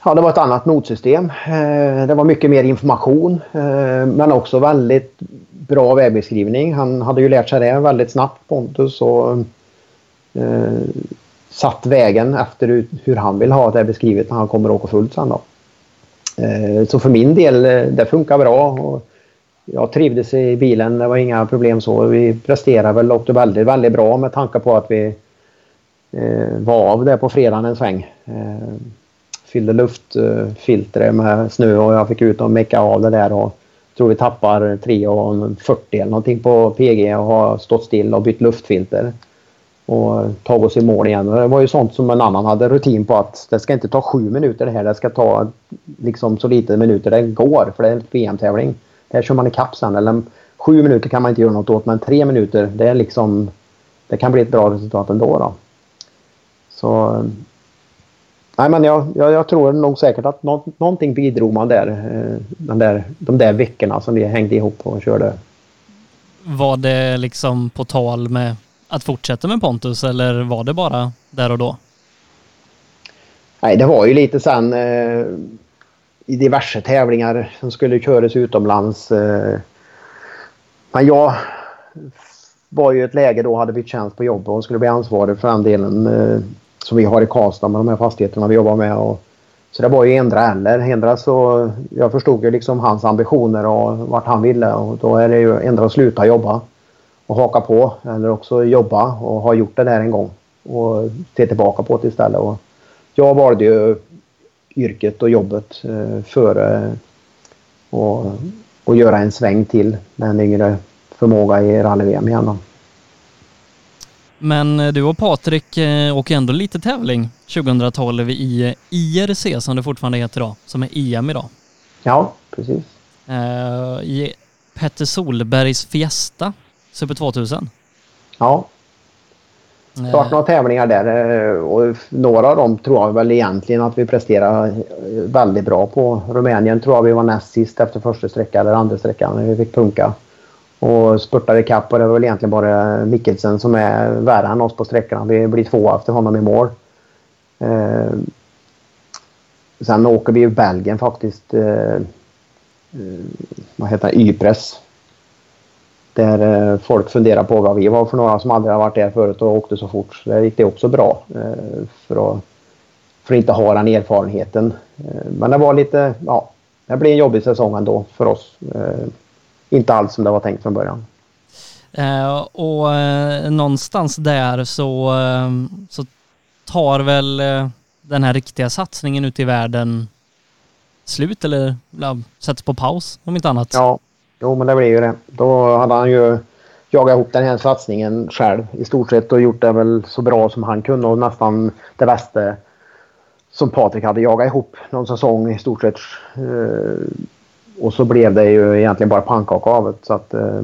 Ja, det var ett annat notsystem. Eh, det var mycket mer information eh, men också väldigt bra vägbeskrivning. Han hade ju lärt sig det väldigt snabbt Pontus och eh, satt vägen efter hur han vill ha det beskrivet när han kommer åka fullt sen då. Så för min del, det funkar bra. Och jag trivdes i bilen, det var inga problem så. Vi presterade väl och åkte väldigt, väldigt bra med tanke på att vi eh, var av där på fredagen en sväng. Eh, fyllde luftfiltret eh, med snö och jag fick ut och mecka av det där. Och, tror vi tappar 3,40 eller någonting på PG och har stått still och bytt luftfilter. Och tagit oss i mål igen. Och det var ju sånt som en annan hade rutin på att det ska inte ta sju minuter det här. Det ska ta liksom så lite minuter det går för det är en VM-tävling. Här kör man i kapp sen. Eller sju minuter kan man inte göra något åt men tre minuter det är liksom det kan bli ett bra resultat ändå. Då. Så Nej, men jag, jag, jag, tror nog säkert att nå, någonting bidrog man där, eh, den där. De där veckorna som vi hängde ihop och körde. Var det liksom på tal med att fortsätta med Pontus eller var det bara där och då? Nej, det var ju lite sen eh, i diverse tävlingar som skulle köras utomlands. Eh, men jag var ju i ett läge då hade bytt tjänst på jobbet och skulle bli ansvarig för den delen. Eh, som vi har i Karlstad med de här fastigheterna vi jobbar med. Och, så det var ju ändra eller. Ändra så jag förstod ju liksom hans ambitioner och vart han ville och då är det ju ändra att sluta jobba och haka på eller också jobba och ha gjort det där en gång och se tillbaka på det istället. Och jag valde ju yrket och jobbet eh, före och, och göra en sväng till med en yngre förmåga i rally-VM igen. Då. Men eh, du och Patrik eh, åker ändå lite tävling 2012 i IRC som det fortfarande heter idag, som är EM idag. Ja, precis. I Petter Solbergs Fiesta, Super 2000. Ja. Det har varit några tävlingar där eh, och några av dem tror jag väl egentligen att vi presterar eh, väldigt bra på. Rumänien tror jag vi var näst sist efter första sträckan eller andra sträckan när vi fick punka. och spurtade ikapp och det var väl egentligen bara Mikkelsen som är värre än oss på sträckorna. Vi blir två efter honom i mål. Eh, sen åker vi i Belgien faktiskt. Eh, vad heter det? Ypres. Där eh, folk funderar på vad vi var för några som aldrig har varit där förut och åkte så fort. Så där gick det också bra. Eh, för, att, för att inte ha den erfarenheten. Eh, men det var lite, ja, det blev en jobbig säsong ändå för oss. Inte alls som det var tänkt från början. Och någonstans där så, så tar väl den här riktiga satsningen ute i världen slut eller ja, sätts på paus om inte annat. Ja, jo men det blir ju det. Då hade han ju jagat ihop den här satsningen själv i stort sett och gjort det väl så bra som han kunde och nästan det bästa som Patrik hade jagat ihop någon säsong i stort sett. Eh, och så blev det ju egentligen bara pannkaka av det. Så att, eh,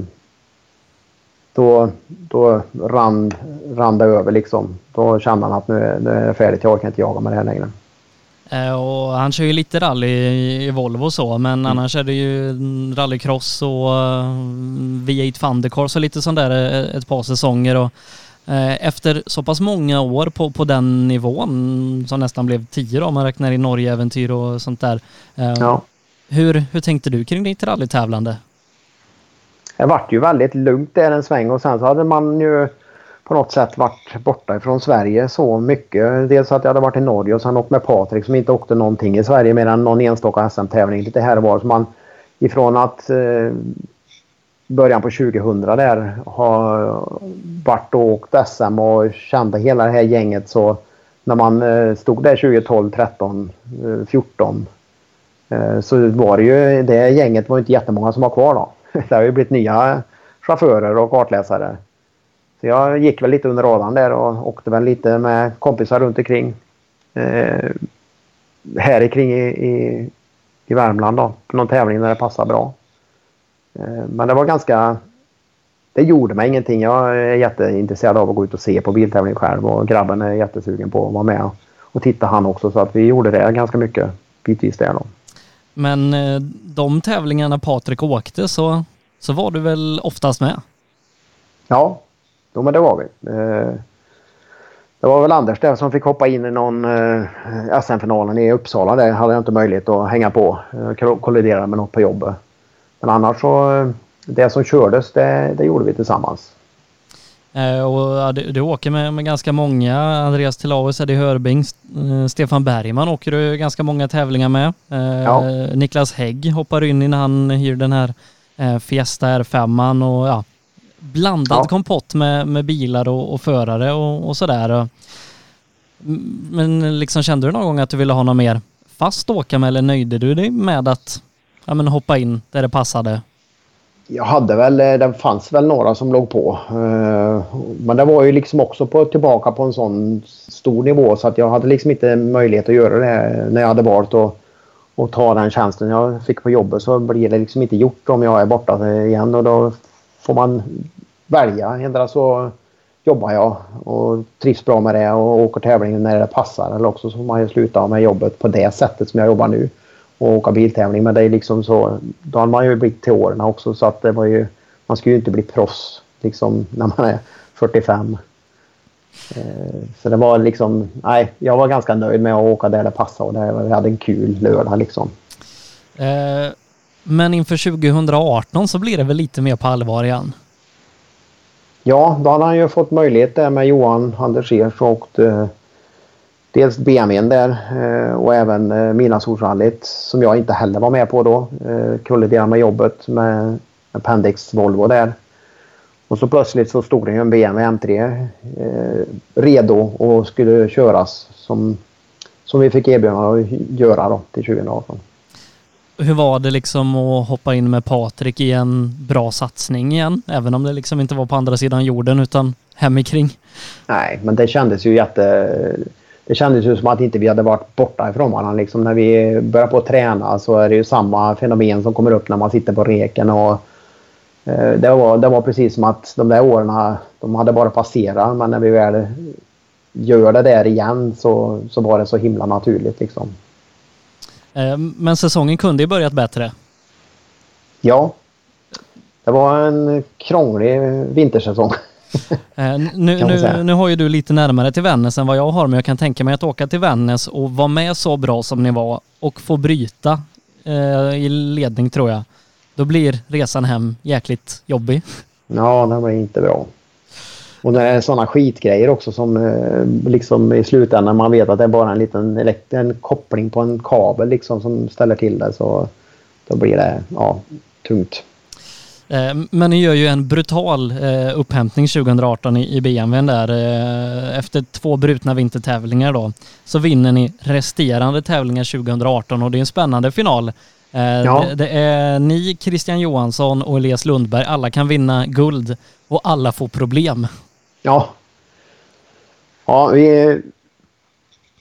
då, då rann, rann det över liksom. Då kände han att nu är det färdigt, jag orkar inte jaga med det här längre. Eh, och han kör ju lite rally i Volvo och så, men mm. annars är det ju rallycross och V8 Thundercross och lite sånt där ett par säsonger. Och efter så pass många år på, på den nivån, som nästan blev tio då om man räknar i Norge-äventyr och sånt där. Ja. Hur, hur tänkte du kring ditt rallytävlande? Det vart ju väldigt lugnt där en sväng och sen så hade man ju på något sätt varit borta ifrån Sverige så mycket. Dels att jag hade varit i Norge och sen åkt med Patrik som inte åkte någonting i Sverige mer än någon enstaka SM-tävling lite här och var. Så man ifrån att eh, början på 2000 där har varit och åkt SM och kände hela det här gänget så när man eh, stod där 2012, 13, eh, 14 Eh, så var det ju, det gänget var inte jättemånga som var kvar då. Det har ju blivit nya chaufförer och kartläsare. Så jag gick väl lite under radarn där och åkte väl lite med kompisar runt omkring. Eh, här kring i, i, i Värmland då, på någon tävling där det passade bra. Eh, men det var ganska... Det gjorde mig ingenting. Jag är jätteintresserad av att gå ut och se på biltävling själv och grabben är jättesugen på att vara med och titta han också så att vi gjorde det ganska mycket bitvis där då. Men eh, de tävlingarna Patrik åkte så, så var du väl oftast med? Ja, jo, men det var vi. Eh, det var väl Anders där som fick hoppa in i någon eh, SM-finalen i Uppsala. Där hade jag inte möjlighet att hänga på. Jag kolliderade med något på jobbet. Men annars så, det som kördes, det, det gjorde vi tillsammans. Eh, och du, du, åker med, med ganska många. Andreas Tilaus, Eddie Hörbing, eh, Stefan Bergman åker du ganska många tävlingar med. Eh, ja. Niklas Hägg hoppar in när han hyr den här Fiesta R5 och ja, blandad ja. kompott med, med bilar och, och förare och, och sådär. Men liksom kände du någon gång att du ville ha något mer fast åka med eller nöjde du dig med att ja, men hoppa in där det passade jag hade väl, eh, det fanns väl några som låg på. Eh, men det var ju liksom också på, tillbaka på en sån stor nivå så att jag hade liksom inte möjlighet att göra det när jag hade valt att, att ta den tjänsten jag fick på jobbet så blir det liksom inte gjort om jag är borta igen och då får man välja. Endera så jobbar jag och trivs bra med det och åker tävling när det passar eller också så får man ju sluta med jobbet på det sättet som jag jobbar nu och åka biltävling. Men det är liksom så, då har man ju blivit till åren också så att det var ju, man ska ju inte bli proffs liksom när man är 45. Eh, så det var liksom, nej, jag var ganska nöjd med att åka där det passade och där vi hade en kul lördag liksom. Eh, men inför 2018 så blir det väl lite mer på allvar igen? Ja, då hade han ju fått möjlighet där med Johan Andersers och åkte eh, dels BMWn där eh, och även eh, Midnattssolsrallyt som jag inte heller var med på då. Eh, kolliderade med jobbet med Appendix Volvo där. Och så plötsligt så stod det ju en BMW M3 eh, redo och skulle köras som, som vi fick erbjudande att göra då till 2018. Hur var det liksom att hoppa in med Patrik i en bra satsning igen? Även om det liksom inte var på andra sidan jorden utan hemikring? Nej, men det kändes ju jätte det kändes ju som att inte vi hade varit borta ifrån varandra. Liksom när vi börjar på att träna så är det ju samma fenomen som kommer upp när man sitter på reken. Och, eh, det, var, det var precis som att de där åren de hade bara passerat men när vi väl gör det där igen så, så var det så himla naturligt. Liksom. Eh, men säsongen kunde ju börjat bättre. Ja. det var en krånglig vintersäsong. Eh, nu, nu, nu har ju du lite närmare till Vännäs än vad jag har men jag kan tänka mig att åka till Vännäs och vara med så bra som ni var och få bryta eh, i ledning tror jag. Då blir resan hem jäkligt jobbig. Ja, det blir inte bra. Och när det är sådana skitgrejer också som eh, liksom i slutändan man vet att det är bara en liten en koppling på en kabel liksom som ställer till det så då blir det ja, tungt. Eh, men ni gör ju en brutal eh, upphämtning 2018 i BMWn där. Efter två brutna vintertävlingar då så vinner ni resterande tävlingar 2018 och det är en spännande final. Ja. Det, det är ni, Christian Johansson och Elias Lundberg, alla kan vinna guld och alla får problem. Ja. Ja, vi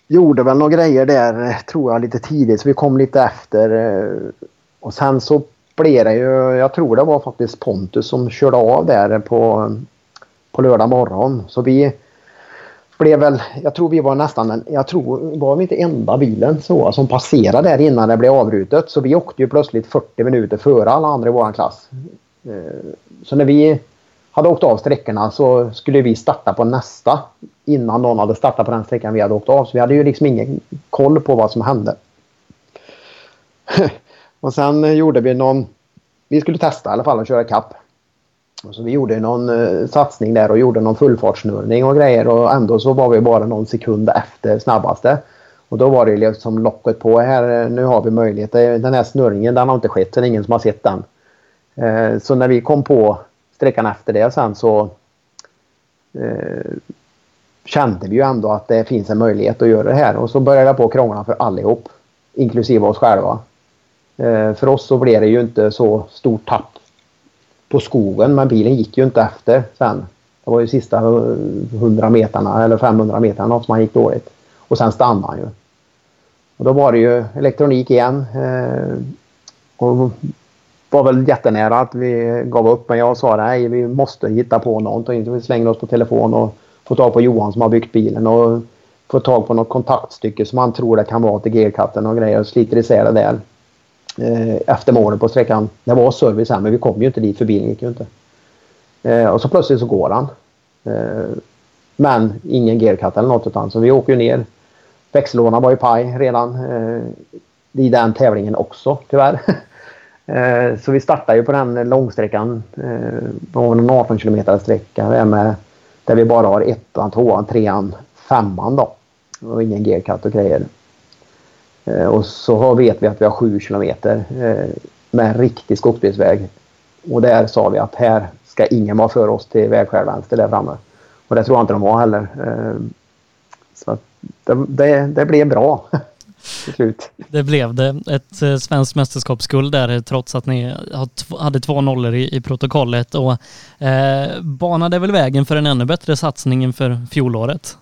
gjorde väl några grejer där tror jag lite tidigt så vi kom lite efter. Eh, och sen så blev det ju, jag tror det var faktiskt Pontus som körde av där på, på lördag morgon. Så vi blev väl, jag tror vi var nästan, jag tror, var vi inte enda bilen så som passerade där innan det blev avbrutet. Så vi åkte ju plötsligt 40 minuter före alla andra i vår klass. Eh, så när vi hade åkt av sträckorna så skulle vi starta på nästa innan någon hade startat på den sträckan vi hade åkt av. Så vi hade ju liksom ingen koll på vad som hände. och sen gjorde vi någon... Vi skulle testa i alla fall att köra kapp. Och så vi gjorde någon eh, satsning där och gjorde någon fullfartssnurrning och grejer och ändå så var vi bara någon sekund efter snabbaste. Och då var det liksom locket på här. Eh, nu har vi möjlighet. Den här snurringen den har inte skett. Det är ingen som har sett den. Eh, så när vi kom på sträckan efter det sen så eh, kände vi ju ändå att det finns en möjlighet att göra det här. Och så började det på att krångla för allihop. Inklusive oss själva. Eh, för oss så blev det ju inte så stort tapp på skogen men bilen gick ju inte efter sen. Det var ju sista 100 meterna eller 500 meterna som han gick dåligt. Och sen stannade han ju. Och då var det ju elektronik igen. Eh, och var väl jättenära att vi gav upp men jag sa nej vi måste hitta på någonting. Vi slängde oss på telefon och få tag på Johan som har byggt bilen och få tag på något kontaktstycke som han tror det kan vara till G-katten och grejer och sliter isär det där. Eh, efter målet på sträckan. Det var service här men vi kom ju inte dit för bilen gick ju inte. Eh, och så plötsligt så går han. Eh, men ingen G-katt eller något utan så vi åker ju ner. Växellådan var ju paj redan i den tävlingen också tyvärr. Eh, så vi startade ju på den långsträckan. Eh, det var en 18 km sträcka där, med, där vi bara har ettan, tvåan, trean, femman då. Och ingen G-cut och grejer. Eh, och så vet vi att vi har 7 km eh, med en riktig skogsbilsväg. Och där sa vi att här ska ingen vara för oss till vägskäl vänster där framme. Och det tror jag inte de var heller. Eh, så det, det, det blev bra. till slut. Det blev det. Ett eh, svenskt mästerskapsguld där trots att ni hade två nollor i, i protokollet och eh, banade väl vägen för en ännu bättre satsning inför fjolåret.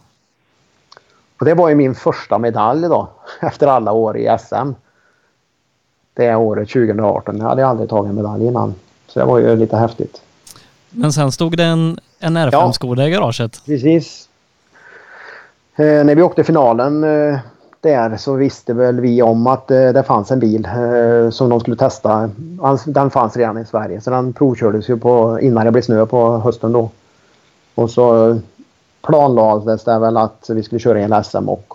Och det var ju min första medalj då efter alla år i SM. Det året 2018. Jag hade aldrig tagit en medalj innan. Så det var ju lite häftigt. Men sen stod det en, en R5-skoda ja, i garaget. Precis. Eh, när vi åkte finalen eh, där så visste väl vi om att eh, det fanns en bil eh, som de skulle testa. Den fanns redan i Sverige så den provkördes ju på, innan det blev snö på hösten då. Och så planlades det väl att vi skulle köra en SM och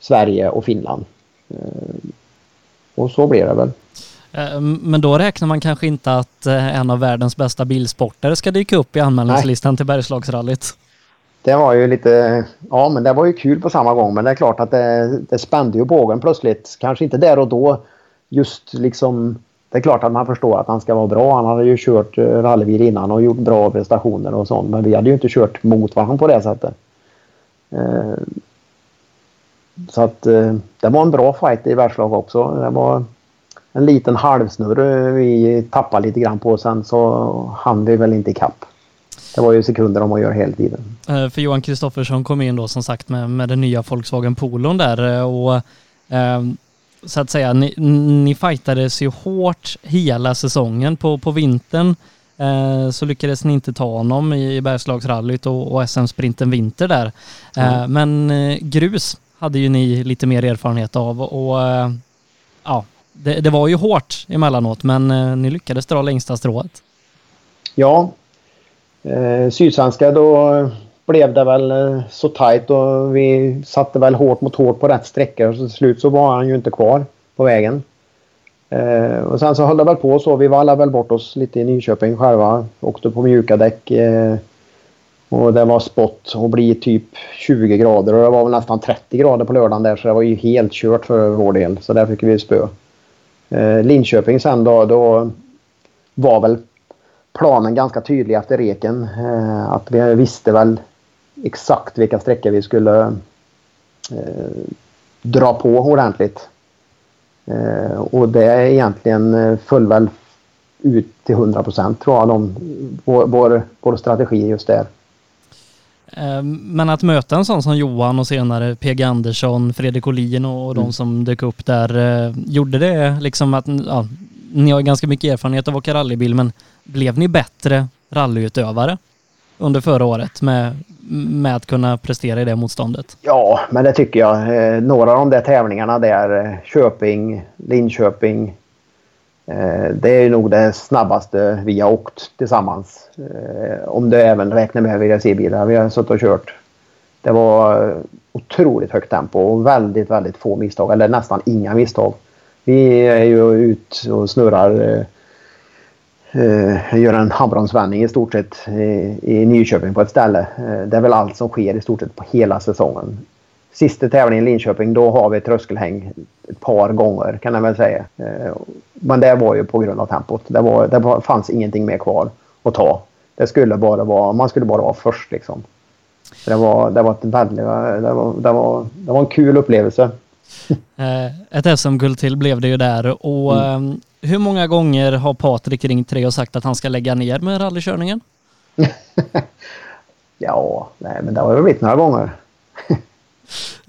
Sverige och Finland. Eh, och så blev det väl. Men då räknar man kanske inte att en av världens bästa bilsporter ska dyka upp i anmälningslistan Nej. till Bergslagsrallyt? Det var ju lite... Ja, men det var ju kul på samma gång. Men det är klart att det, det spände ju bågen plötsligt. Kanske inte där och då. Just liksom... Det är klart att man förstår att han ska vara bra. Han hade ju kört eh, rallybil innan och gjort bra prestationer och sånt. Men vi hade ju inte kört mot varandra på det sättet. Eh, så att eh, det var en bra fight i världslag också. Det var en liten halvsnurr vi tappade lite grann på. Sen så hann vi väl inte ikapp. Det var ju sekunder om att göra hela tiden. Eh, för Johan Kristoffersson kom in då som sagt med, med den nya Volkswagen Polon där eh, och eh, så att säga, ni, ni fightades ju hårt hela säsongen på, på vintern. Eh, så lyckades ni inte ta honom i, i Bergslagsrallyt och, och SM-sprinten vinter där. Eh, mm. Men eh, grus hade ju ni lite mer erfarenhet av och ja, det, det var ju hårt emellanåt, men ni lyckades dra längsta strået. Ja. Eh, Sydsvenska då blev det väl eh, så tajt och vi satte väl hårt mot hårt på rätt sträcka. Och till slut så var han ju inte kvar på vägen. Eh, och sen så höll det väl på så. Vi vallade väl bort oss lite i Nyköping själva. Åkte på mjuka däck. Eh, och det var spott och bli typ 20 grader och det var väl nästan 30 grader på lördagen där så det var ju helt kört för vår del. Så där fick vi spö. Eh, Linköping sen då, då var väl planen ganska tydlig efter reken. Eh, att vi visste väl exakt vilka sträckor vi skulle eh, dra på ordentligt. Eh, och det egentligen föll väl ut till 100 procent tror jag, de, vår, vår, vår strategi just där. Men att möta en sån som Johan och senare PG Andersson, Fredrik Olin och mm. de som dök upp där, gjorde det liksom att, ja, ni har ganska mycket erfarenhet av att åka rallybil, men blev ni bättre rallyutövare under förra året med, med att kunna prestera i det motståndet? Ja, men det tycker jag. Eh, några av de där tävlingarna där, eh, Köping, Linköping, eh, det är nog det snabbaste vi har åkt tillsammans. Eh, om du även räknar med VRC-bilar vi har suttit och kört. Det var otroligt högt tempo och väldigt, väldigt få misstag, eller nästan inga misstag. Vi är ju ute och snurrar. Eh, eh, gör en handbromsvändning i stort sett i, i Nyköping på ett ställe. Eh, det är väl allt som sker i stort sett på hela säsongen. Sista tävlingen i Linköping, då har vi tröskelhäng ett par gånger kan jag väl säga. Eh, men det var ju på grund av tempot. Det, var, det fanns ingenting mer kvar att ta. Det skulle bara vara, man skulle bara vara först liksom. Det var, det var, ett väldigt, det var, det var, det var en kul upplevelse. Eh, ett SM-guld till blev det ju där och mm. Ehm, hur många gånger har Patrik ringt till dig och sagt att han ska lägga ner med rallykörningen? ja, nej men det har väl blivit några gånger.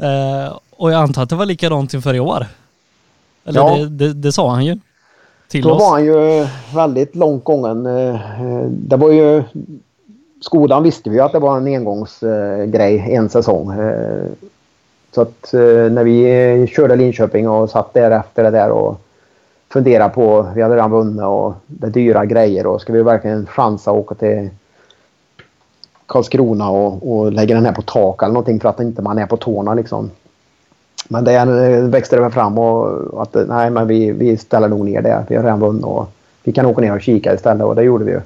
uh, och jag antar att det var likadant inför i år? Eller ja. det, det, det, sa han ju Då oss. var han ju väldigt långt gången. Eh, det var ju... Skolan visste vi ju att det var en engångsgrej, en säsong. Så att eh, när vi körde Linköping och satt där efter det där och funderade på, vi hade redan vunnit och det dyra grejer och ska vi verkligen chansa och åka till Karlskrona och, och lägga den här på tak eller någonting för att inte man är på tårna liksom. Men det växte det fram och att nej men vi, vi ställer nog ner det. Vi har redan vunnit och vi kan åka ner och kika istället och det gjorde vi ju.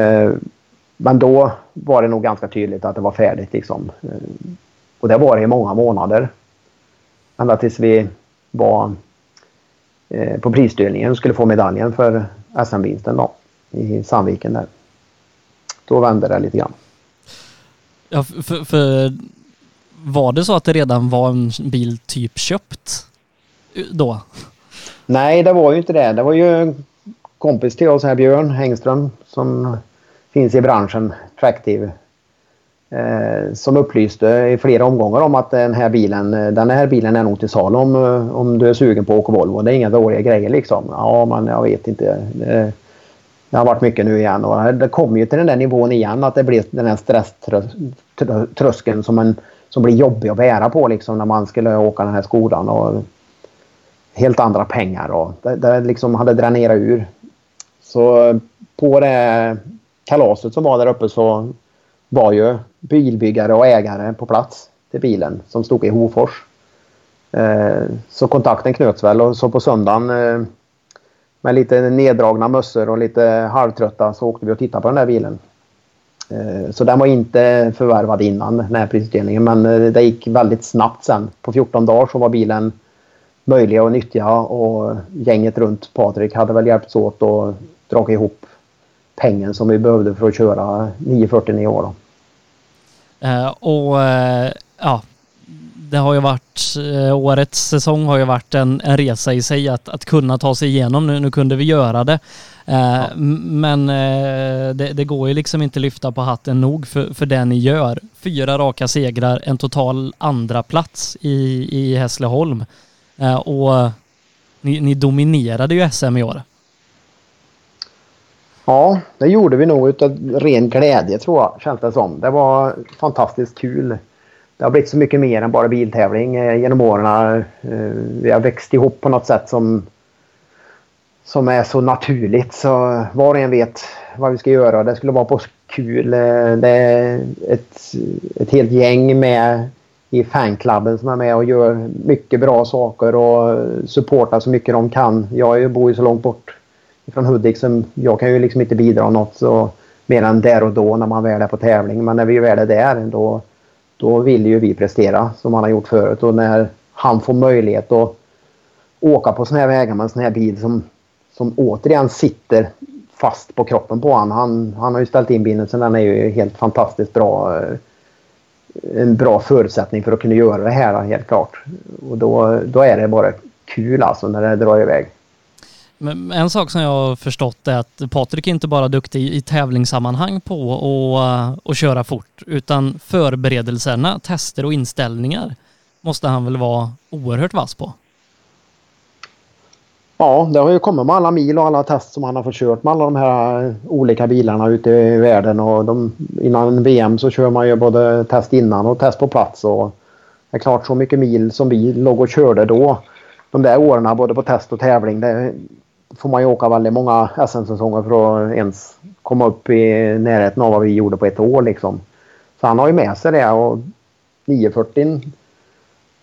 Eh, men då var det nog ganska tydligt att det var färdigt liksom. Eh, och det var det i många månader. Ända tills vi var eh, på prisdelningen och skulle få medaljen för SM-vinsten då i Sandviken där. Då vände det lite grann. Ja, för, för var det så att det redan var en bil typ köpt då? Nej, det var ju inte det. Det var ju en kompis till oss här, Björn Hängström, som finns i branschen, Tractive eh, Eh, som upplyste i flera omgångar om att den här bilen, eh, den här bilen är nog till salu om, eh, om du är sugen på att åka Volvo. Det är inga dåliga grejer liksom. Ja, men jag vet inte. Det, det har varit mycket nu igen och det kommer ju till den där nivån igen att det blir den här stresströskeln som, en, som blir jobbig att bära på liksom när man skulle åka den här skolan och helt andra pengar och det, det liksom hade dränerat ur. Så på det kalaset som var där uppe så var ju bilbyggare och ägare på plats till bilen som stod i Hofors. Eh, så kontakten knöts väl och så på söndagen eh, med lite neddragna mössor och lite halvtrötta så åkte vi och tittade på den där bilen. Eh, så den var inte förvärvad innan den här prisutdelningen men eh, det gick väldigt snabbt sen. På 14 dagar så var bilen möjlig att nyttja och gänget runt Patrik hade väl hjälpts åt och dragit ihop pengen som vi behövde för att köra 949 år. Då. Eh, och eh, ja, det har ju varit, eh, årets säsong har ju varit en, en resa i sig att, att kunna ta sig igenom. Nu, nu kunde vi göra det. Ja. Men det, det, går ju liksom inte lyfta på hatten nog för, för det ni gör. Fyra raka segrar, en total andra plats i, i Hässleholm. Och ni, ni dominerade ju SM i år. Ja, det gjorde vi nog utav ren glädje tror jag, känns det som. Det var fantastiskt kul. Det har blivit så mycket mer än bara biltävling eh, genom åren. Eh, vi har växt ihop på något sätt som som är så naturligt så var och en vet vad vi ska göra. Det skulle vara på kul. Eh, det är ett, ett helt gäng med i fanklubben som är med och gör mycket bra saker och supportar så mycket de kan. Jag bor ju så långt bort från Hudik som jag kan ju liksom inte bidra något så, mer än där och då när man väl är på tävling. Men när vi väl är där då, då vill ju vi prestera som han har gjort förut och när han får möjlighet att åka på sådana här vägar med en sån här bil som, som återigen sitter fast på kroppen på honom. Han, han har ju ställt in bilen så den är ju helt fantastiskt bra. Eh, en bra förutsättning för att kunna göra det här helt klart. Och då, då är det bara kul alltså när det drar iväg. Men en sak som jag har förstått är att Patrik är inte bara duktig i tävlingssammanhang på att, köra fort, utan förberedelserna, tester och inställningar måste han väl vara oerhört vass på? Ja, det har ju kommit med alla mil och alla test som han har fått kört med alla de här olika bilarna ute i världen. Och de, innan VM så kör man ju både test innan och test på plats. Och det är klart så mycket mil som vi låg och körde då. De där åren både på test och tävling. Det får man ju åka väldigt många SM-säsonger för att ens komma upp i närheten av vad vi gjorde på ett år liksom. Så han har ju med sig det och 940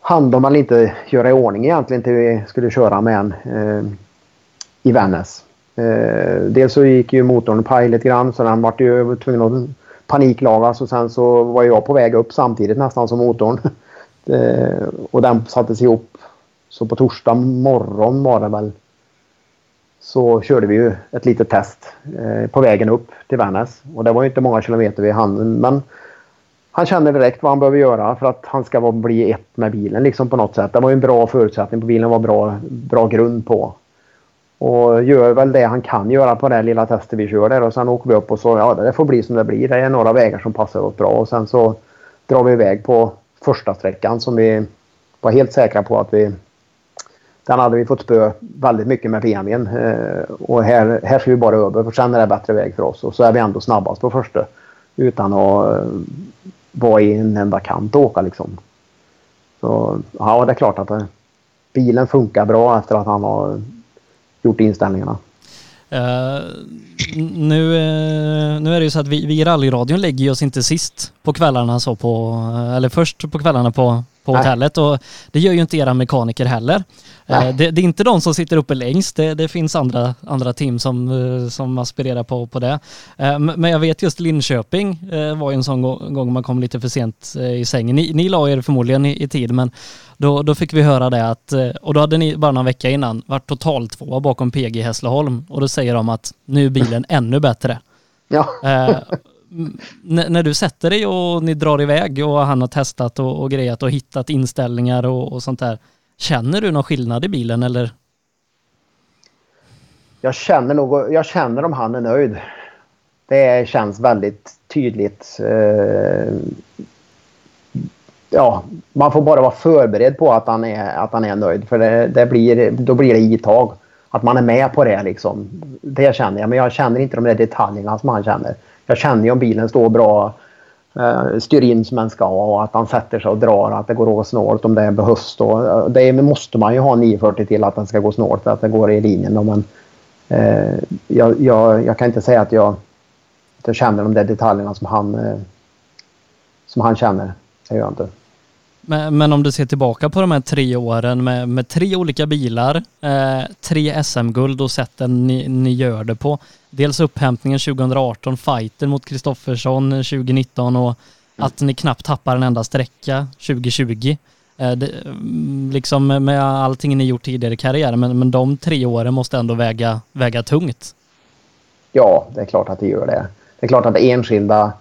hann de väl inte göra i ordning egentligen till vi skulle köra med en eh, i Vännäs. Eh, dels så gick ju motorn paj lite grann så den vart ju tvungen att paniklagas och sen så var jag på väg upp samtidigt nästan som motorn. eh, och den sattes ihop. Så på torsdag morgon var det väl så körde vi ju ett litet test eh, på vägen upp till Vännäs. Och det var ju inte många kilometer vid handen men han kände direkt vad han behöver göra för att han ska bli ett med bilen liksom på något sätt. Det var ju en bra förutsättning på bilen, var bra, bra grund på. Och gör väl det han kan göra på det lilla testet vi kör där och sen åker vi upp och så, ja det får bli som det blir. Det är några vägar som passar oss bra och sen så drar vi iväg på första sträckan som vi var helt säkra på att vi den hade vi fått spö väldigt mycket med PMen. Eh, och här, här ska vi bara över för sen är det bättre väg för oss. Och så är vi ändå snabbast på första. Utan att eh, vara i en enda kant och åka liksom. Så ja, det är klart att det, bilen funkar bra efter att han har gjort inställningarna. Uh, nu, uh, nu är det ju så att vi, vi i rallyradion lägger oss inte sist på kvällarna så på, eller först på kvällarna på, på hotellet och det gör ju inte era mekaniker heller. Uh, det, det, är inte de som sitter uppe längst, det, det finns andra, andra team som, som aspirerar på, på det. Men jag vet just Linköping var ju en sån gång man kom lite för sent i sängen. Ni, ni la er förmodligen i, i tid men då, då fick vi höra det att, och då hade ni bara någon vecka innan varit total två bakom PG Hässleholm och då säger de att nu är bilen ännu bättre. Ja. När du sätter dig och ni drar iväg och han har testat och, och grejat och hittat inställningar och, och sånt där. Känner du någon skillnad i bilen eller? Jag känner nog, jag känner om han är nöjd. Det känns väldigt tydligt. Eh, ja, man får bara vara förberedd på att han är, att han är nöjd. För det, det blir, då blir det i tag. Att man är med på det liksom. Det känner jag. Men jag känner inte de där detaljerna som han känner. Jag känner ju om bilen står bra, eh, styr in som den ska och att han sätter sig och drar. Att det går att gå snålt om det behövs. Då. Det måste man ju ha 940 till att den ska gå snålt att det går i linjen. Då. Men eh, jag, jag, jag, kan inte säga att jag, att jag känner de där detaljerna som han, eh, som han känner. Det gör jag inte. Men, men, om du ser tillbaka på de här tre åren med, med tre olika bilar, eh, tre SM-guld och sätten ni, ni gör det på. Dels upphämtningen 2018, fighten mot Kristoffersson 2019 och att ni knappt tappar en enda sträcka 2020. Eh, det, mm, liksom med allting ni gjort tidigare i karriären, men, men de tre åren måste ändå väga, väga tungt. Ja, det är klart att det gör det. Det är klart att enskilda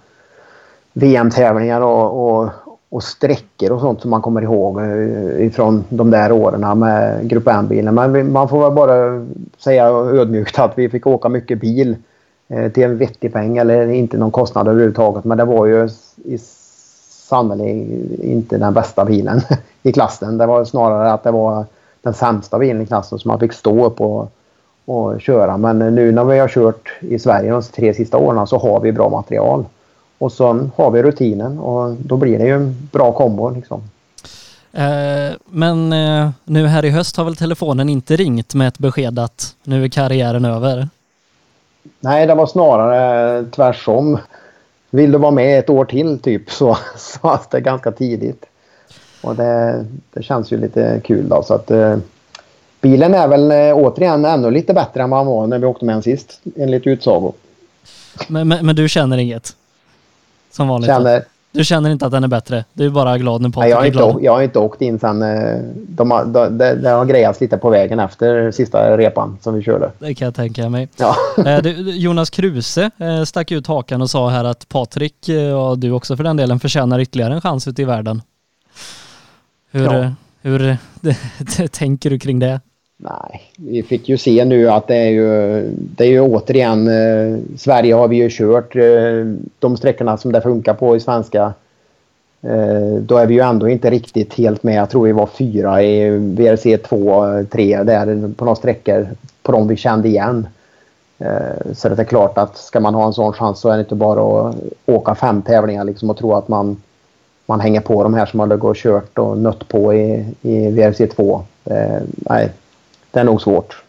VM-tävlingar och, och, och sträckor och sånt som man kommer ihåg eh, ifrån de där åren med Grupp M-bilen. Men man får väl bara säga ödmjukt att vi fick åka mycket bil eh, till en vettig peng eller inte någon kostnad överhuvudtaget. Men det var ju i sannerligen inte den bästa bilen i klassen. Det var snarare att det var den sämsta bilen i klassen som man fick stå upp och, och köra. Men nu när vi har kört i Sverige de tre sista åren så har vi bra material. Och så har vi rutinen och då blir det ju en bra kombo. Liksom. Eh, men eh, nu här i höst har väl telefonen inte ringt med ett besked att nu är karriären över? Nej, det var snarare tvärsom. Vill du vara med ett år till typ så sades det ganska tidigt. Och det, det känns ju lite kul då så att eh, bilen är väl eh, återigen ännu lite bättre än vad han var när vi åkte med den sist enligt utsago. Men, men, men du känner inget? Som vanligt? Känner, Du känner inte att den är bättre? Du är bara glad när Patrik är inte, glad? åkt- jag har inte åkt in sen. eh, De har, de, det, det har grejats lite på vägen efter sista repan som vi körde. Det kan jag tänka mig. Ja. Eh, Jonas Kruse eh, stack ut hakan och sa här att Patrik, och du också för den delen, förtjänar ytterligare en chans ute i världen. Hur, Ja. hur tänker du kring det? Nej, vi fick ju se nu att det är ju, det är ju återigen, eh, Sverige har vi ju kört eh, de sträckorna som det funkar på i svenska. Eh, då är vi ju ändå inte riktigt helt med. Jag tror vi var fyra i VRC 2, 3 där på några sträckor på de vi kände igen. Eh, så det är klart att ska man ha en sån chans så är det inte bara att åka fem tävlingar liksom och tro att man, man hänger på de här som har gått och kört och nött på i, i VRC 2. Eh, nej, det är nog svårt.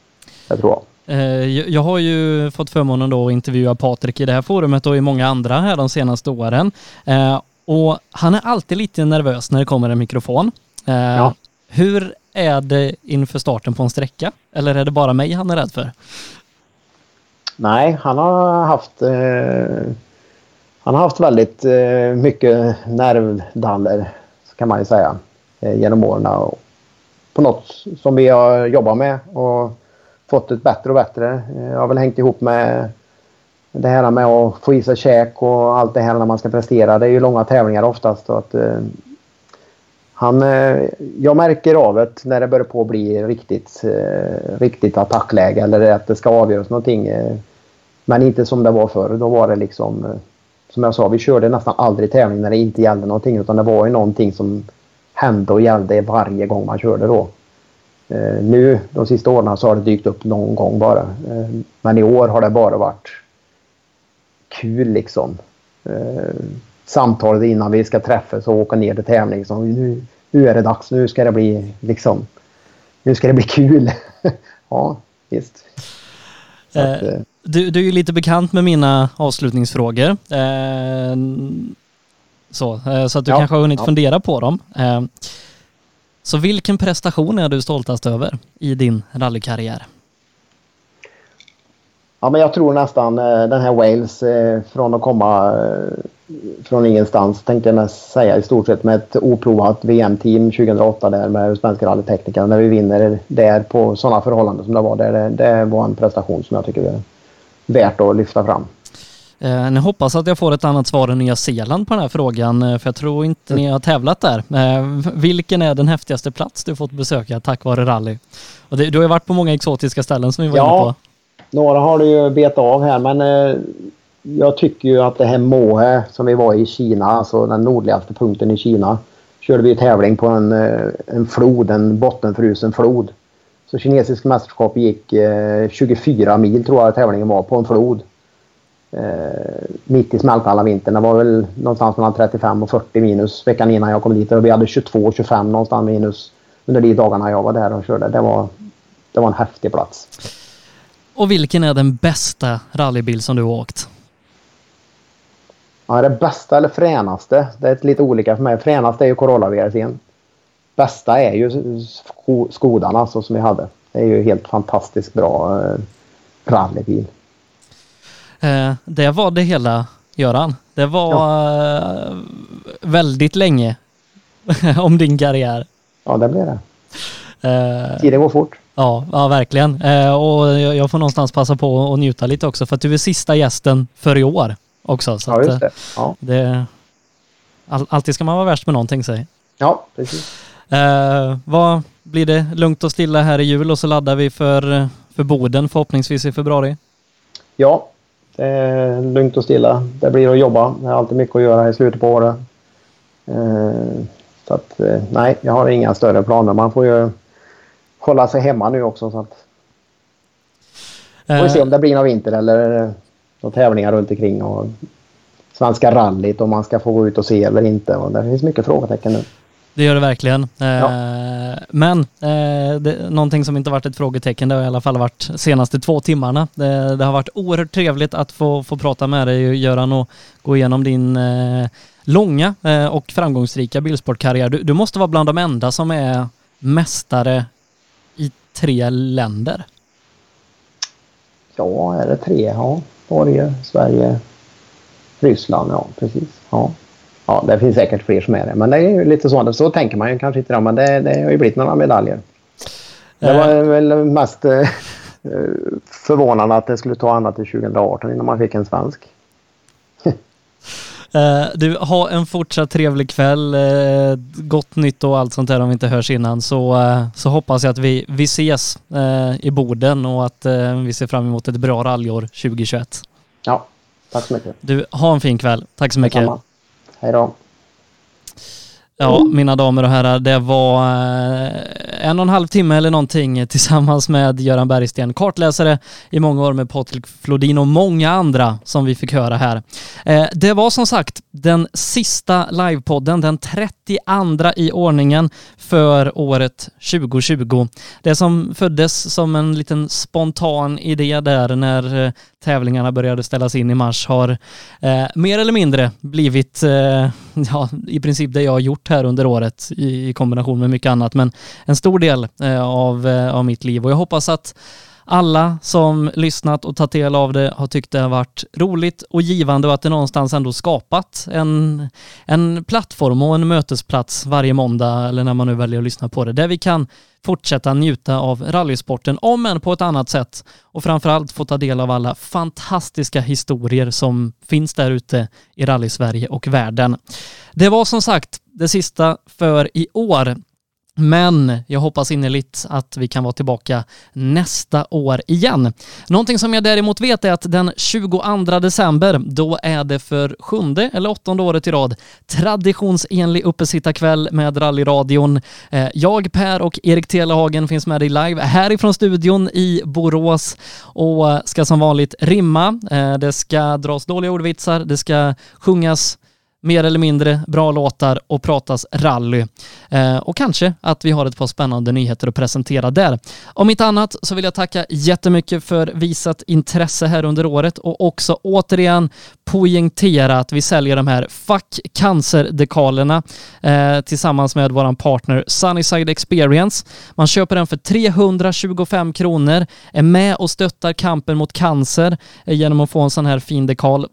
Det tror jag. Eh, Jag jag har ju fått förmånen då att intervjua Patrik i det här forumet och i många andra här de senaste åren. Eh, Och han är alltid lite nervös när det kommer en mikrofon. Eh, Ja. Hur är det inför starten på en sträcka? Eller är det bara mig han är rädd för? Nej, han har haft eh, han har haft väldigt eh, mycket nervdaller kan man ju säga eh, genom åren. Och på något som vi har jobbat med och fått ett bättre och bättre. Jag har väl hängt ihop med det här med att få i sig käk och allt det här när man ska prestera. Det är ju långa tävlingar oftast. Och att, eh, han, eh, jag märker av det när det börjar på att bli riktigt, eh, riktigt attackläge eller att det ska avgöras någonting. Eh, men inte som det var förr. Då var det liksom, eh, som jag sa, vi körde nästan aldrig tävling när det inte gällde någonting. Utan det var ju någonting som hände och gällde varje gång man körde då. Eh, nu de sista åren så har det dykt upp någon gång bara. Eh, men i år har det bara varit kul liksom. Eh, samtalet innan vi ska träffas och åka ner till tävling. Så nu, nu är det dags. Nu ska det bli liksom. Nu ska det bli kul. ja, visst. Att, Du, du är ju lite bekant med mina avslutningsfrågor. Så, eh, så att du Ja, kanske har hunnit ja. fundera på dem. Eh, så vilken prestation är du stoltast över i din rallykarriär? Ja, men jag tror nästan eh, den här Wales från att komma från ingenstans tänkte jag säga i stort sett med ett oprovat VM-team 2008 där med svenska rallyteknikerna när vi vinner där på sådana förhållanden som det var där. Det, det var en prestation som jag tycker är värt att lyfta fram. Eh, ni hoppas att jag får ett annat svar än Nya Zeeland på den här frågan, eh, för jag tror inte ni har tävlat där. Eh, vilken är den häftigaste plats du fått besöka tack vare rally? Och du har ju varit på många exotiska ställen som vi var Ja. inne på. Några har du ju betat av här men eh, jag tycker ju att det här Mohe som vi var i Kina, alltså den nordligaste punkten i Kina, körde vi tävling på en, eh, en flod, en bottenfrusen flod. Så kinesisk mästerskap gick eh, 24 mil tror jag tävlingen var på en flod. Eh, mitt i smältkalla vintern. Det var väl någonstans mellan 35 och 40 minus veckan innan jag kom dit. Och vi hade 22-25 någonstans minus under de dagarna jag var där och körde. Det var, det var en häftig plats. Och vilken är den bästa rallybil som du har åkt? Ja, det bästa eller fränaste? Det är lite olika för mig. Fränaste är ju Corolla VRC'n. Bästa är ju sko Skodan alltså som vi hade. Det är ju helt fantastiskt bra eh, rallybil. Eh, det var det hela, Göran. Det var eh, väldigt länge om din karriär. Ja, det blir det. Eh, Tiden går fort. ja, ja, verkligen. Eh, och jag, jag får någonstans passa på att njuta lite också för att du är sista gästen för i år också. Så Ja, just eh, det. Ja, det all, alltid ska man vara värst med någonting, säg. ja precis. Eh, vad blir det lugnt och stilla här i jul och så laddar vi för, för Boden förhoppningsvis i februari. Ja, det är lugnt och stilla. Det blir att jobba. Det är alltid mycket att göra i slutet på året. Eh, så att, eh, nej, jag har inga större planer. Man får ju hålla sig hemma nu också. Så att, får vi se om det blir någon vinter eller några tävlingar runt omkring. Och Svenska rallyt om man ska få gå ut och se eller inte. Och det finns mycket frågetecken nu. Det gör det verkligen. Ja. Men eh, det, någonting som inte varit ett frågetecken, det har i alla fall varit senaste två timmarna. Det, det har varit oerhört trevligt att få, få prata med dig Göran och gå igenom din eh, långa eh, och framgångsrika bilsportkarriär. Du, du, måste vara bland de enda som är mästare i tre länder. Ja, är det tre? Ja, Norge, Sverige, Ryssland. Ja, precis. Ja. Ja, det finns säkert fler som är det. Men det är ju lite så. Så tänker man ju kanske inte. Men det, det har ju blivit några medaljer. Det var eh. väl mest eh, förvånande att det skulle ta ända till 2018 innan man fick en svensk. Eh, du, ha en fortsatt trevlig kväll. Gott nytt och allt sånt där om vi inte hörs innan. Så, så hoppas jag att vi, vi ses i Boden och att vi ser fram emot ett bra rallyår 2021. Ja, tack så mycket. Du, ha en fin kväll. Tack så mycket. Detsamma. Hej då. Ja, mina damer och herrar, det var eh, en och en halv timme eller någonting tillsammans med Göran Bergsten, kartläsare i många år med Patrik Flodin och många andra som vi fick höra här. Eh, det var som sagt den sista livepodden, den 32 i ordningen för året 2020. Det som föddes som en liten spontan idé där när eh, tävlingarna började ställas in i mars har mer eller mindre blivit ja, i princip det jag har gjort här under året i, i kombination med mycket annat. Men en stor del eh, av, eh, av mitt liv och jag hoppas att alla som lyssnat och tagit del av det har tyckt det har varit roligt och givande och att det någonstans ändå skapat en, en plattform och en mötesplats varje måndag eller när man nu väljer att lyssna på det, där vi kan fortsätta njuta av rallysporten, om än på ett annat sätt och framförallt få ta del av alla fantastiska historier som finns där ute i rally-Sverige och världen. Det var som sagt det sista för i år. Men jag hoppas innerligt att vi kan vara tillbaka nästa år igen. Någonting som jag däremot vet är att den 22 december, då är det för sjunde eller åttonde året i rad traditionsenlig uppesittarkväll med rallyradion. Eh, jag, Per och Erik Telehagen finns med dig live härifrån studion i Borås och ska som vanligt rimma. Eh, det ska dras dåliga ordvitsar, det ska sjungas mer eller mindre bra låtar och pratas rally. Eh, och kanske att vi har ett par spännande nyheter att presentera där. Om inte annat så vill jag tacka jättemycket för visat intresse här under året och också återigen poängtera att vi säljer de här Fuck Cancer-dekalerna eh, tillsammans med vår partner Sunnyside Experience. Man köper den för 325 kronor, är med och stöttar kampen mot cancer eh, genom att få en sån här fin dekal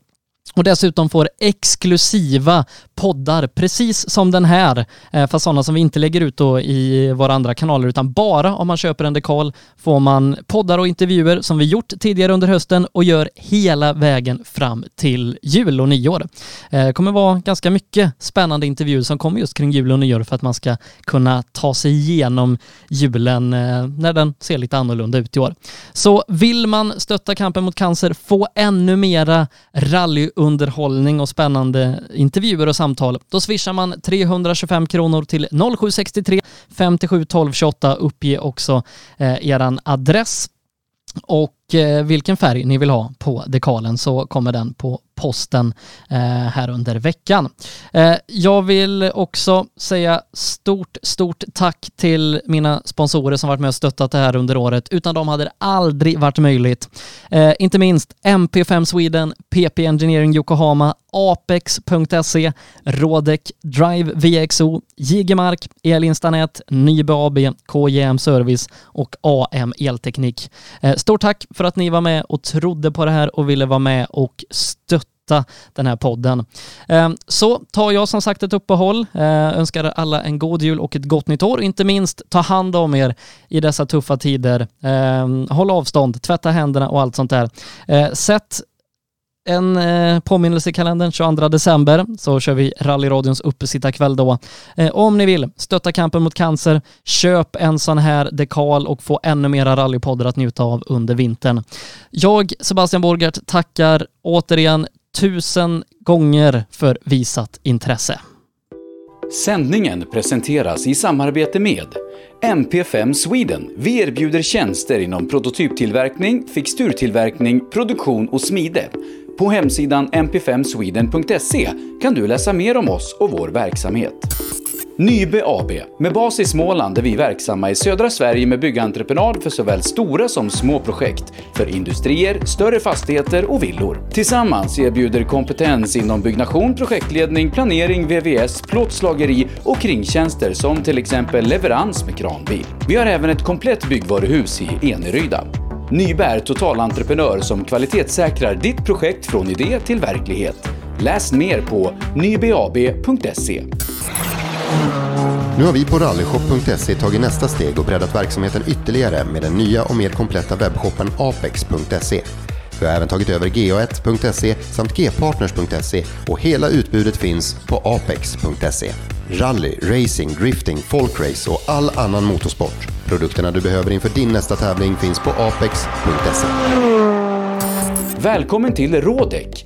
och dessutom får exklusiva poddar, precis som den här, eh, fast sådana som vi inte lägger ut då i våra andra kanaler, utan bara om man köper en dekal får man poddar och intervjuer som vi gjort tidigare under hösten och gör hela vägen fram till jul och nyår. Det kommer vara ganska mycket spännande intervjuer som kommer just kring jul och nyår för att man ska kunna ta sig igenom julen eh, när den ser lite annorlunda ut i år. Så vill man stötta kampen mot cancer, få ännu mera rally underhållning och spännande intervjuer och samtal, då swishar man 325 kronor till 0763 57 12 28. Uppge också eh, eran adress och Eh, vilken färg ni vill ha på dekalen så kommer den på posten eh, här under veckan. Eh, jag vill också säga stort, stort tack till mina sponsorer som varit med och stöttat det här under året. Utan dem hade det aldrig varit möjligt. Inte minst MP5 Sweden, PP Engineering Yokohama, Apex.se, Rodec, Drive VXO, Jigemark, Elinstanät, Nybe AB, KJM Service och AM Elteknik. Stort tack för att ni var med och trodde på det här och ville vara med och stötta den här podden. Ehm, så tar jag som sagt ett uppehåll, ehm, önskar alla en god jul och ett gott nytt år. Inte minst ta hand om er i dessa tuffa tider. Ehm, håll avstånd, tvätta händerna och allt sånt där. Sätt en eh, påminnelse i kalendern 22 december så kör vi rallyradions uppesittarkväll då. Eh, om ni vill stötta kampen mot cancer, köp en sån här dekal och få ännu mera rallypoddar att njuta av under vintern. Jag, Sebastian Borgert, tackar återigen tusen gånger för visat intresse. Sändningen presenteras i samarbete med MP5 Sweden. Vi erbjuder tjänster inom prototyptillverkning, fixturtillverkning, produktion och smide. På hemsidan mp5sweden.se kan du läsa mer om oss och vår verksamhet. Nybe AB, med bas i Småland är vi verksamma i södra Sverige med byggentreprenad för såväl stora som små projekt, för industrier, större fastigheter och villor. Tillsammans erbjuder kompetens inom byggnation, projektledning, planering, VVS, plåtslageri och kringtjänster som till exempel leverans med kranbil. Vi har även ett komplett byggvaruhus i Eneryda. Nybe är totalentreprenör som kvalitetssäkrar ditt projekt från idé till verklighet. Läs mer på nybeab.se. Nu har vi på rallyshop.se tagit nästa steg och breddat verksamheten ytterligare med den nya och mer kompletta webbshoppen apex.se. Vi har även tagit över ga1.se samt gpartners.se och hela utbudet finns på apex.se. Rally, racing, drifting, folkrace och all annan motorsport. Produkterna du behöver inför din nästa tävling finns på apex.se. Välkommen till Rådek!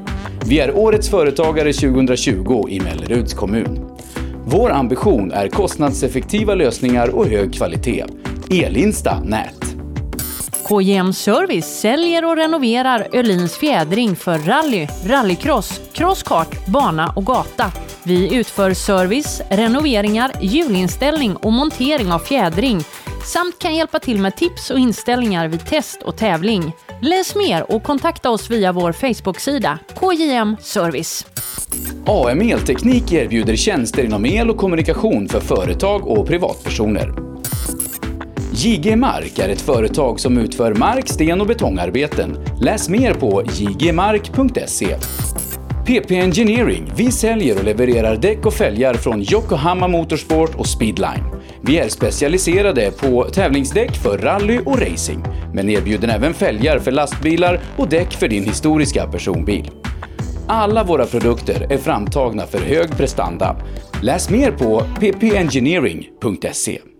Vi är Årets Företagare 2020 i Melleruds kommun. Vår ambition är kostnadseffektiva lösningar och hög kvalitet. Elinsta Nät. KJM Service säljer och renoverar Öhlins fjädring för rally, rallycross, crosskart, bana och gata. Vi utför service, renoveringar, hjulinställning och montering av fjädring samt kan hjälpa till med tips och inställningar vid test och tävling. Läs mer och kontakta oss via vår Facebook-sida KJM Service. AM Elteknik erbjuder tjänster inom el och kommunikation för företag och privatpersoner. JG Mark är ett företag som utför mark-, sten och betongarbeten. Läs mer på jgmark.se. PP Engineering. Vi säljer och levererar däck och fälgar från Yokohama Motorsport och Speedline. Vi är specialiserade på tävlingsdäck för rally och racing, men erbjuder även fälgar för lastbilar och däck för din historiska personbil. Alla våra produkter är framtagna för hög prestanda. Läs mer på ppengineering.se.